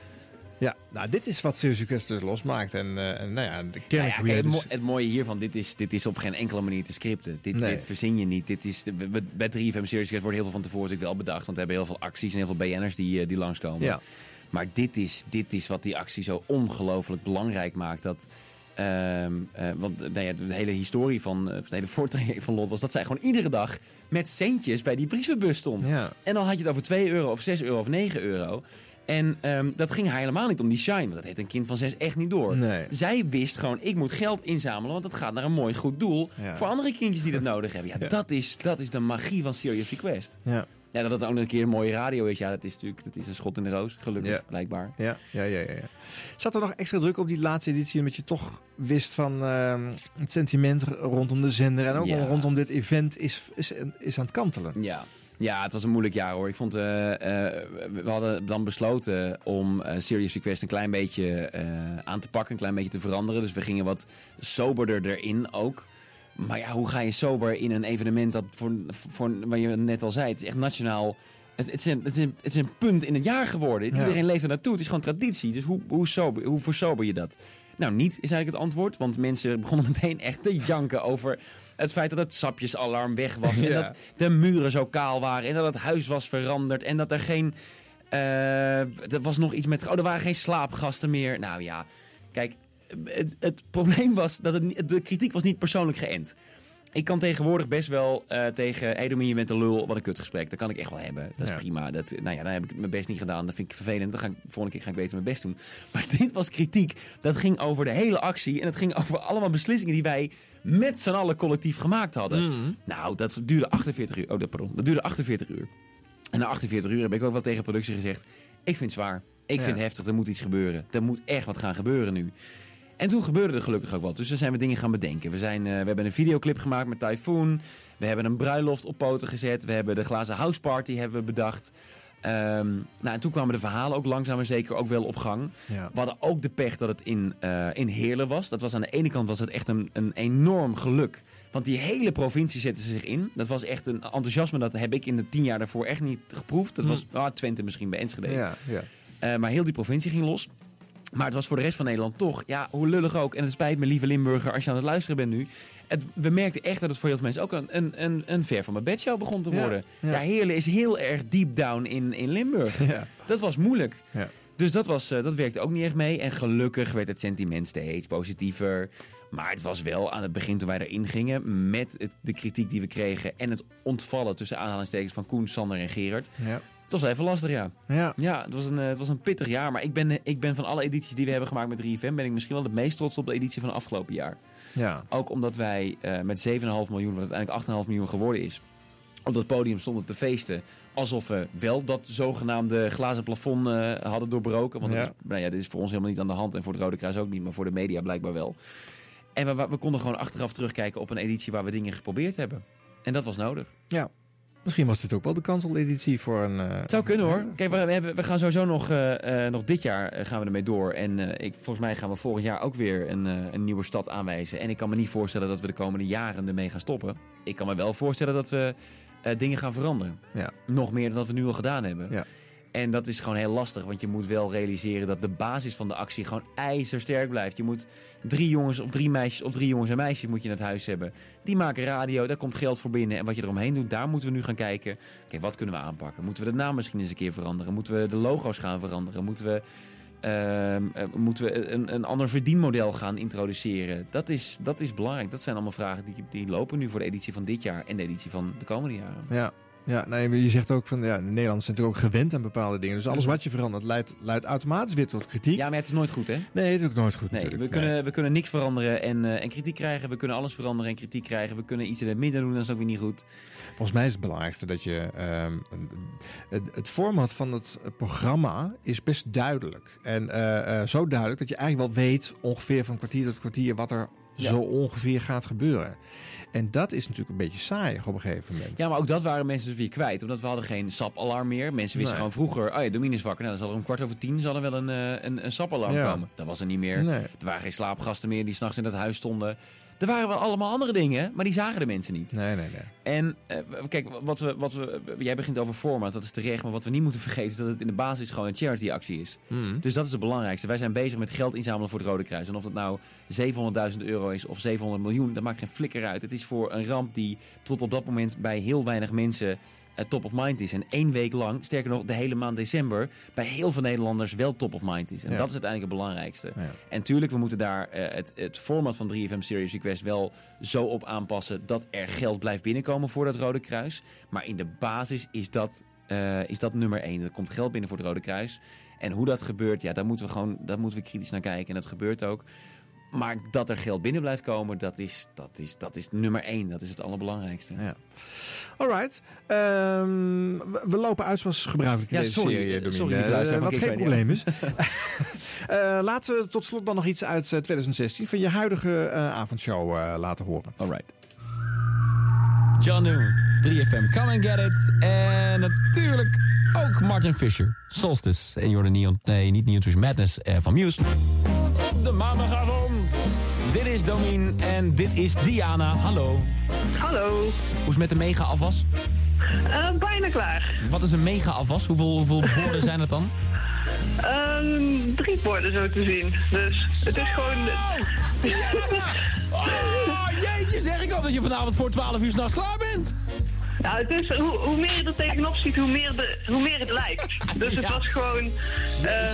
Ja, nou, dit is wat Serious Request dus losmaakt. En, eh, en nou ja, de Nou ja, kijk, het, mo- het mooie hiervan, dit is, dit is op geen enkele manier te scripten. Dit, Nee. dit verzin je niet. Dit is de, bij- bij 3FM Series Guest wordt heel veel van tevoren natuurlijk wel bedacht. Want we hebben heel veel acties en heel veel BN'ers die, eh, die langskomen. Ja. Maar dit is, dit is wat die actie zo ongelooflijk belangrijk maakt. Dat, ehm, eh, want eh, nou ja, de hele historie van eh, het hele voortraject van Lot was dat zij gewoon iedere dag met centjes bij die brievenbus stond. Ja. En dan had je het over 2 euro of 6 euro of 9 euro. En ehm, dat ging haar helemaal niet om die shine. Want dat heeft een kind van zes echt niet door. Nee. Zij wist gewoon, ik moet geld inzamelen. Want dat gaat naar een mooi goed doel. Ja. Voor andere kindjes die dat nodig hebben. Ja, Ja. Dat, is, dat is de magie van Serious Request. Ja. Ja, dat het ook nog een keer een mooie radio is. Ja, dat is natuurlijk dat is een schot in de roos. Gelukkig, Ja. blijkbaar. Ja, ja, ja, ja, ja. Zat er nog extra druk op die laatste editie, omdat je toch wist van ehm, het sentiment rondom de zender en ook Ja. rondom dit event is, is, is aan het kantelen? Ja. Ja, het was een moeilijk jaar hoor. Ik vond, eh, eh, we hadden dan besloten om eh Serious Request een klein beetje aan te pakken, een klein beetje te veranderen. Dus we gingen wat soberder erin ook. Maar ja, hoe ga je sober in een evenement dat voor, voor wat je net al zei, het is echt nationaal. Het, het, is een, het, is een, het is een punt in het jaar geworden. Ja. Iedereen leeft er naartoe. Het is gewoon traditie. Dus hoe, hoe, sober, hoe versober je dat? Nou, niet is eigenlijk het antwoord. Want mensen begonnen meteen echt te janken over het feit dat het sapjesalarm weg was. En dat de muren zo kaal waren. En dat het huis was veranderd. En dat er geen... eh, er was nog iets met... Oh, er waren geen slaapgasten meer. Nou ja, kijk. Het, het probleem was dat het, de kritiek was niet persoonlijk geënt. Ik kan tegenwoordig best wel eh, tegen... Hé, hey, je bent een lul. Wat een kutgesprek. Dat kan ik echt wel hebben. Dat is Ja. prima. Dat, nou ja, dan heb ik mijn best niet gedaan. Dat vind ik vervelend. Dan ga ik, volgende keer ga ik beter mijn best doen. Maar dit was kritiek. Dat ging over de hele actie. En het ging over allemaal beslissingen die wij met z'n allen collectief gemaakt hadden. Nou, dat duurde 48 uur. Oh, dat, pardon. Dat duurde 48 uur. En na 48 uur heb ik ook wel tegen productie gezegd... Ik vind het zwaar. Ik Ja. vind het heftig. Er moet iets gebeuren. Er moet echt wat gaan gebeuren nu. En toen gebeurde er gelukkig ook wat. Dus toen zijn we dingen gaan bedenken. We, zijn, eh, we hebben een videoclip gemaakt met Typhoon. We hebben een bruiloft op poten gezet. We hebben de glazen house party hebben we bedacht. Ehm, nou, en toen kwamen de verhalen ook langzaam en zeker ook wel op gang. Ja. We hadden ook de pech dat het in, eh, in Heerlen was. Dat was aan de ene kant was het echt een, een enorm geluk. Want die hele provincie zette zich in. Dat was echt een enthousiasme. Dat heb ik in de tien jaar daarvoor echt niet geproefd. Dat Hm. was ah, Twente misschien bij Enschede. Ja, ja. Eh, maar heel die provincie ging los. Maar het was voor de rest van Nederland toch, ja, hoe lullig ook. En het spijt me, lieve Limburger, als je aan het luisteren bent nu. Het, we merkten echt dat het voor heel veel mensen ook een, een, een, een ver van mijn bedshow begon te worden. ja. Ja, Heerlen is heel erg deep down in, in Limburg. Ja. Dat was moeilijk. Ja. Dus dat, was, eh, dat werkte ook niet echt mee. En gelukkig werd het sentiment steeds positiever. Maar het was wel aan het begin toen wij erin gingen... met het, de kritiek die we kregen... en het ontvallen tussen aanhalingstekens van Koen, Sander en Gerard... Ja. Het was even lastig, ja. Ja. Ja, het was, een, eh, het was een pittig jaar. Maar ik ben, ik ben van alle edities die we hebben gemaakt met 3FM... ben ik misschien wel het meest trots op de editie van afgelopen jaar. Ja. Ook omdat wij eh, met 7,5 miljoen, wat uiteindelijk 8,5 miljoen geworden is... op dat podium stonden te feesten... alsof we wel dat zogenaamde glazen plafond eh, hadden doorbroken. Want dat Ja. is, nou ja, dit is voor ons helemaal niet aan de hand... en voor het Rode Kruis ook niet, maar voor de media blijkbaar wel. En we, we konden gewoon achteraf terugkijken op een editie... waar we dingen geprobeerd hebben. En dat was nodig. Ja. Misschien was dit ook wel de kanteleditie voor een... eh, Het zou kunnen hoor. Kijk, we, hebben, we gaan sowieso nog, eh, eh, nog dit jaar gaan we ermee door. En ik, volgens mij gaan we volgend jaar ook weer een, een nieuwe stad aanwijzen. En ik kan me niet voorstellen dat we de komende jaren ermee gaan stoppen. Ik kan me wel voorstellen dat we dingen gaan veranderen. Ja. Nog meer dan dat we nu al gedaan hebben. Ja. En dat is gewoon heel lastig, want je moet wel realiseren dat de basis van de actie gewoon ijzersterk blijft. Je moet drie jongens of drie meisjes of drie jongens en meisjes moet je in het huis hebben. Die maken radio, daar komt geld voor binnen. En wat je eromheen doet, daar moeten we nu gaan kijken. Oké, wat kunnen we aanpakken? Moeten we de naam misschien eens een keer veranderen? Moeten we de logo's gaan veranderen? Moeten we, ehm, eh, moeten we een, een ander verdienmodel gaan introduceren? Dat is, dat is belangrijk. Dat zijn allemaal vragen die, die lopen nu voor de editie van dit jaar en de editie van de komende jaren. Ja. Ja, maar je zegt ook van ja, de Nederlanders zijn natuurlijk ook gewend aan bepaalde dingen. Dus alles wat je verandert leidt, leidt automatisch weer tot kritiek. Ja, maar het is nooit goed, hè? Nee, het is ook nooit goed Nee, natuurlijk. we kunnen, we kunnen niks veranderen en, eh, en kritiek krijgen. We kunnen alles veranderen en kritiek krijgen. We kunnen iets in het midden doen, dat is ook weer niet goed. Volgens mij is het belangrijkste dat je. ehm, het, het format van het programma is best duidelijk. En eh, eh, zo duidelijk dat je eigenlijk wel weet, ongeveer van kwartier tot kwartier, wat er Ja. zo ongeveer gaat gebeuren. En dat is natuurlijk een beetje saai op een gegeven moment. Ja, maar ook dat waren mensen dus weer kwijt. Omdat we hadden geen sapalarm meer. Mensen wisten Nee. gewoon vroeger... Oh ja, Domine is wakker. Nou, dan zal er om kwart over tien zal er wel een, eh, een, een sapalarm Ja. komen. Dat was er niet meer. Nee. Er waren geen slaapgasten meer die s'nachts in het huis stonden. Er waren wel allemaal andere dingen, maar die zagen de mensen niet. Nee, nee, nee. En eh, kijk, wat we, wat we, jij begint over format, dat is terecht. Maar wat we niet moeten vergeten is dat het in de basis gewoon een charity actie is. Mhm. Dus dat is het belangrijkste. Wij zijn bezig met geld inzamelen voor het Rode Kruis. En of dat nou 700.000 euro is of 700 miljoen, dat maakt geen flikker uit. Het is voor een ramp die tot op dat moment bij heel weinig mensen top of mind is. En één week lang, sterker nog, de hele maand december... bij heel veel Nederlanders wel top of mind is. En Ja. dat is uiteindelijk het belangrijkste. Ja. En tuurlijk, we moeten daar eh, het, het format van 3FM Serious Request... wel zo op aanpassen dat er geld blijft binnenkomen voor dat Rode Kruis. Maar in de basis is dat, eh, is dat nummer één. Er komt geld binnen voor het Rode Kruis. En hoe dat gebeurt, ja, daar moeten we gewoon daar moeten we kritisch naar kijken. En dat gebeurt ook. Maar dat er geld binnen blijft komen, dat is, dat is, dat is nummer één. Dat is het allerbelangrijkste. Ja. Alright. Ehm, we, lopen uit zoals gebruikelijk in Ja, deze sorry. serie. Eh, sorry, van wat geen probleem is. Eh, laten we tot slot dan nog iets uit eh, 2016 van je huidige eh, avondshow laten horen. Alright. John Newman, 3FM, Come and Get It. En natuurlijk ook Martin Fisher, Solstice. En hoorde Neon, nee, niet Neon Trees Madness van Muse. Op de maandagavond. Dit is Domien en dit is Diana. Hallo. Hallo. Hoe is het met de mega-afwas? Eh, bijna klaar. Wat is een mega-afwas? Hoeveel, hoeveel borden zijn het dan? Ehm, drie borden zo te zien. Dus het is gewoon... Oh, jeetje, zeg ik al dat je vanavond voor 12 uur s'nachts klaar bent. Nou, het is, hoe, hoe meer je er tegenop ziet, hoe meer, de, hoe meer het lijkt. Dus het Ja. was gewoon... eh,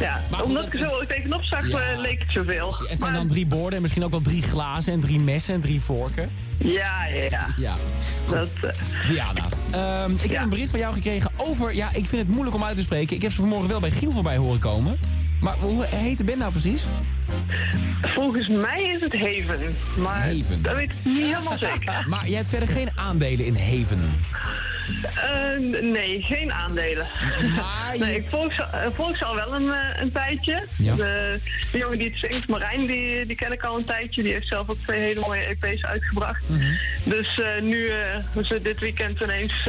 ja, Maar goed, omdat dat ik er zo tegenop zag, Ja. eh, leek het zoveel. Het zijn dan drie borden en misschien ook wel drie glazen en drie messen en drie vorken. Ja, ja, ja. Ja. Dat, eh, Diana, ehm, ik heb een bericht van jou gekregen over... Ja, ik vind het moeilijk om uit te spreken. Ik heb ze vanmorgen wel bij Giel voorbij horen komen. Maar hoe heet de band nou precies? volgens mij is het Haven. Maar Haven. dat weet ik niet helemaal zeker. Maar jij hebt verder geen aandelen in Haven. Eh, nee, geen aandelen. Nee, ik volg ze, eh, volg ze al wel een, eh, een tijdje. Ja. De, de jongen die het zingt, Marijn, die, die ken ik al een tijdje. Die heeft zelf ook twee hele mooie EP's uitgebracht. Mhm. Dus nu eh, ze dit weekend ineens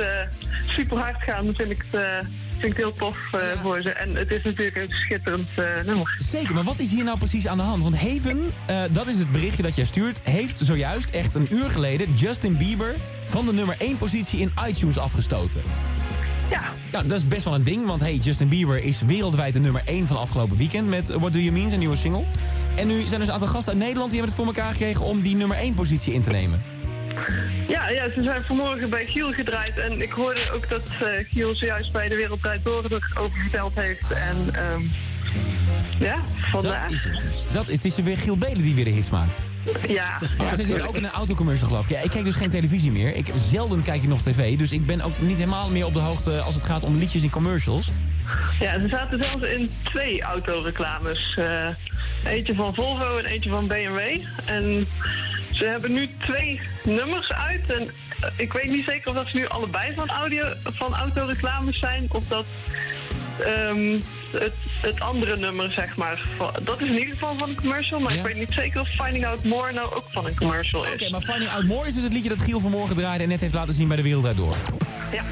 super hard gaan, vind ik het, vind ik heel tof eh, voor ze. En het is natuurlijk een schitterend eh, nummer. Zeker, maar wat is hier nou precies aan de hand? Want Haven, eh, dat is het berichtje dat jij stuurt... heeft zojuist, echt een uur geleden... Justin Bieber van de nummer 1 positie in iTunes afgestoten. Ja. Dat is best wel een ding, want hey, Justin Bieber is wereldwijd de nummer 1 van afgelopen weekend... met What Do You Mean, zijn nieuwe single. En nu zijn dus een aantal gasten uit Nederland... die hebben het voor elkaar gekregen om die nummer 1 positie in te nemen. Ja, ja, ze zijn vanmorgen bij Giel gedraaid. En ik hoorde ook dat eh, Giel zojuist bij de Wereld Draait Door erover verteld heeft. En ehm, ja, vandaar. Dat is het dus. Dat, het is weer Giel Belen die weer de hits maakt. Ja. Ja, ze zitten ook in een autocommercial geloof ik. Ja, ik kijk dus geen televisie meer. Ik, zelden kijk ik nog tv. Dus ik ben ook niet helemaal meer op de hoogte als het gaat om liedjes in commercials. Ja, ze zaten zelfs in twee autoreclames. Eh, eentje van Volvo en eentje van BMW. En ze hebben nu twee nummers uit. En eh, ik weet niet zeker of dat ze nu allebei van, audio, van autoreclames zijn. Of dat ehm, het, het andere nummer, zeg maar. Dat is in ieder geval van een commercial. Maar Ja. ik weet niet zeker of Finding Out More nou ook van een commercial is. Oké, maar Finding Out More is dus het liedje dat Giel vanmorgen draaide... en net heeft laten zien bij de Wereld Draait Door. Ja.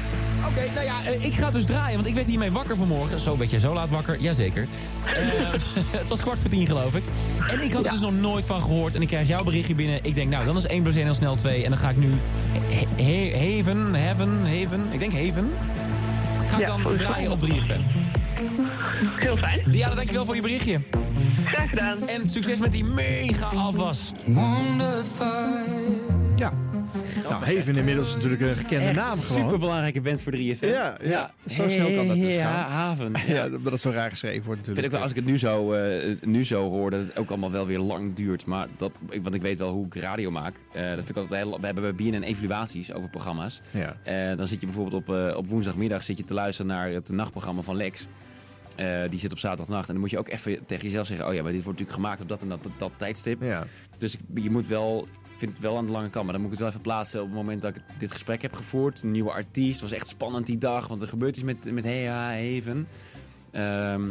Oké, nou ja, eh, ik ga dus draaien, want ik werd hiermee wakker vanmorgen. Zo werd jij zo laat wakker, jazeker. Eh het was kwart voor tien, geloof ik. En ik had er dus nog nooit van gehoord. En ik krijg jouw berichtje binnen. Ik denk, nou, dan is 1 plus 1 heel snel 2. En dan ga ik nu he- he- Heven, Heaven, Heven, ik denk Heven. Ga ik Ja, dan draaien op 3FM. Heel fijn. Diana, dankjewel voor je berichtje. Graag gedaan. En succes met die mega afwas. Ja. Nou, Haven inmiddels natuurlijk een gekende Echt naam gewoon. superbelangrijke band voor 3FM. Ja, ja. zo snel kan dat dus Ja, gaan. haven. Ja, dat het zo raar geschreven wordt Ik vind natuurlijk. ook wel, als ik het nu zo, eh, nu zo hoor, dat het ook allemaal wel weer lang duurt. Maar dat, ik- want ik weet wel hoe ik radio maak. Eh, dat vind ik altijd heel, we hebben bij BNN evaluaties over programma's. Ja. Eh, dan zit je bijvoorbeeld op, eh, op woensdagmiddag zit je te luisteren naar het nachtprogramma van Lex. Eh, die zit op zaterdagnacht. En dan moet je ook even tegen jezelf zeggen... oh ja, maar dit wordt natuurlijk gemaakt op dat en dat, dat, dat tijdstip. Ja. Dus ik, je moet wel... Ik vind het wel aan de lange kant. Maar dan moet ik het wel even plaatsen op het moment dat ik dit gesprek heb gevoerd. Een nieuwe artiest. Het was echt spannend die dag. Want er gebeurt iets met, met Hea Heven. Ehm,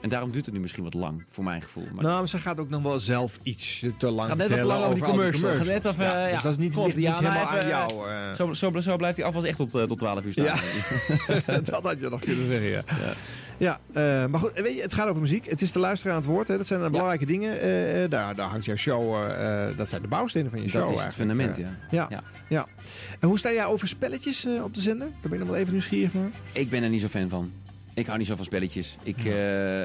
en daarom duurt het nu misschien wat lang, voor mijn gevoel. Maar Nou, maar ze gaat ook nog wel zelf iets te lang gaat net wat lang over die al commercial. Gaat net even, Ja, ja, Dus dat is niet, ligt niet helemaal aan even, jou. eh. Zo, zo, zo blijft hij afwas echt tot, eh, tot 12 uur staan. Ja. dat had je nog kunnen zeggen, ja. Ja, eh, maar goed, weet je, het gaat over muziek. Het is de luisteraar aan het woord. Hè. Dat zijn belangrijke dingen. Eh, eh, daar, daar hangt jouw show. dat zijn de bouwstenen van je Dat show. is het fundament, ja. ja. Ja. ja. En hoe sta jij over spelletjes op de zender? Daar ben ik nog wel even nieuwsgierig naar. Ik ben er niet zo fan van. Ik hou niet zo van spelletjes. Ik, eh,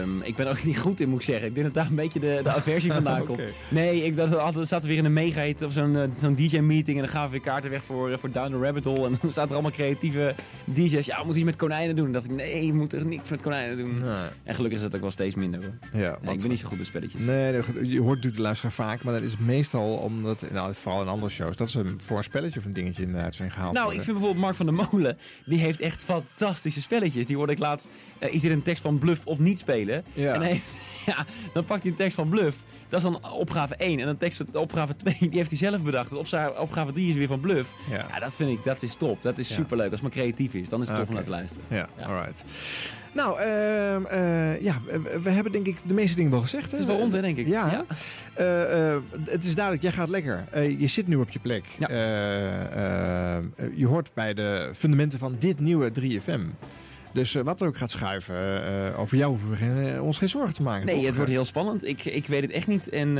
ehm, ik ben ook niet goed in, moet ik zeggen. Ik denk dat daar een beetje de, de aversie vandaan komt. Nee, ik dacht altijd, we zaten weer in een mega of zo'n eh, zo'n DJ-meeting. En dan gaan we weer kaarten weg voor, eh, voor Down the Rabbit Hole. En dan zaten er allemaal creatieve DJ's. Ja, we moeten iets met konijnen doen. En dacht ik, nee, je moet er niets met konijnen doen. En gelukkig is dat ook wel steeds minder hoor. Ja, Nee, ik ben niet zo goed met spelletjes. Nee, dat- je hoort natuurlijk de luisteraar vaak, maar dat is meestal omdat, nou, vooral in andere shows, dat ze voor een spelletje of een dingetje in de uitzending gehaald Nou, ik vind bijvoorbeeld Mark van der Molen, die heeft echt fantastische spelletjes. Die hoorde ik laatst, eh, is dit een tekst van bluff of niet spelen? Ja. En hij heeft, ja, dan pakt hij een tekst van bluff. Dat is dan opgave 1. En dan tekst van opgave 2, die heeft hij zelf bedacht. En opza- opgave 3 is weer van bluff. Ja. dat vind ik, dat is top. Dat is Ja. superleuk. Als het maar creatief is, dan is het tof om naar te luisteren. Ja, alright. Nou, ehm, eh, ja, we, hebben denk ik de meeste dingen wel gezegd. Hè? Het is wel rond, hè, denk ik. Ja. Ja. Eh, het is duidelijk, jij gaat lekker. Je zit nu op je plek. Eh, je hoort bij de fundamenten van dit nieuwe 3FM. Dus eh, wat er ook gaat schuiven, eh, over jou hoeven we geen, eh, ons geen zorgen te maken. Nee, toch? het wordt heel spannend. Ik, ik weet het echt niet. En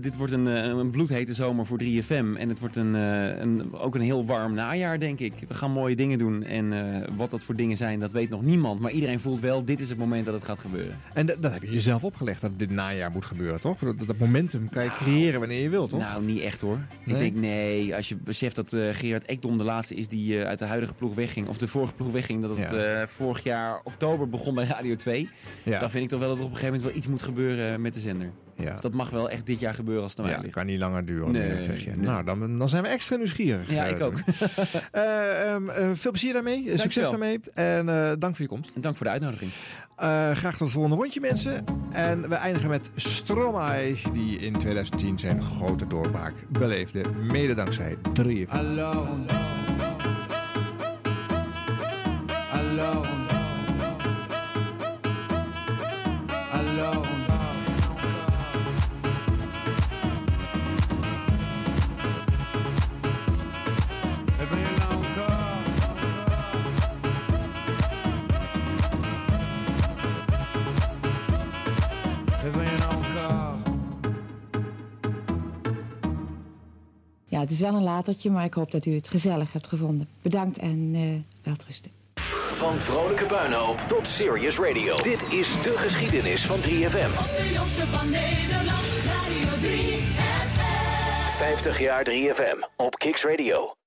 dit wordt een, een bloedhete zomer voor 3FM. En het wordt een, een, ook een heel warm najaar, denk ik. We gaan mooie dingen doen. En wat dat voor dingen zijn, dat weet nog niemand. Maar iedereen voelt wel, dit is het moment dat het gaat gebeuren. En dat, dat heb je jezelf opgelegd, dat dit najaar moet gebeuren, toch? Dat, dat momentum kan je creëren wanneer je wilt, toch? Nou, niet echt hoor. Nee? Ik denk, nee, als je beseft dat Gerard Ekdom de laatste is die uit de huidige ploeg wegging. Of de vorige ploeg wegging, dat het Ja. eh, vorig jaar oktober begon bij Radio 2. Ja. Dan vind ik toch wel dat er op een gegeven moment wel iets moet gebeuren met de zender. Ja. Dus dat mag wel echt dit jaar gebeuren als het mij Ja, ligt. kan niet langer duren, Nee, meer, zeg je. nee. Nou, dan, dan zijn we extra nieuwsgierig. Ja, eh. ik ook. Eh, ehm, eh, veel plezier daarmee. Eh, Succes daarmee. En eh, dank voor je komst. En dank voor de uitnodiging. Eh, graag tot het volgende rondje, mensen. En we eindigen met Stromae, die in 2010 zijn grote doorbraak beleefde. Mede dankzij 3 Alone. Alone. Alone. Ja, het is wel een latertje, maar ik hoop dat u het gezellig hebt gevonden. Bedankt en eh welterusten. Van vrolijke puinhoop tot serious radio. Dit is de geschiedenis van 3FM. De jongste van Nederland, Radio 3 FM. 50 jaar 3FM op Kicks Radio.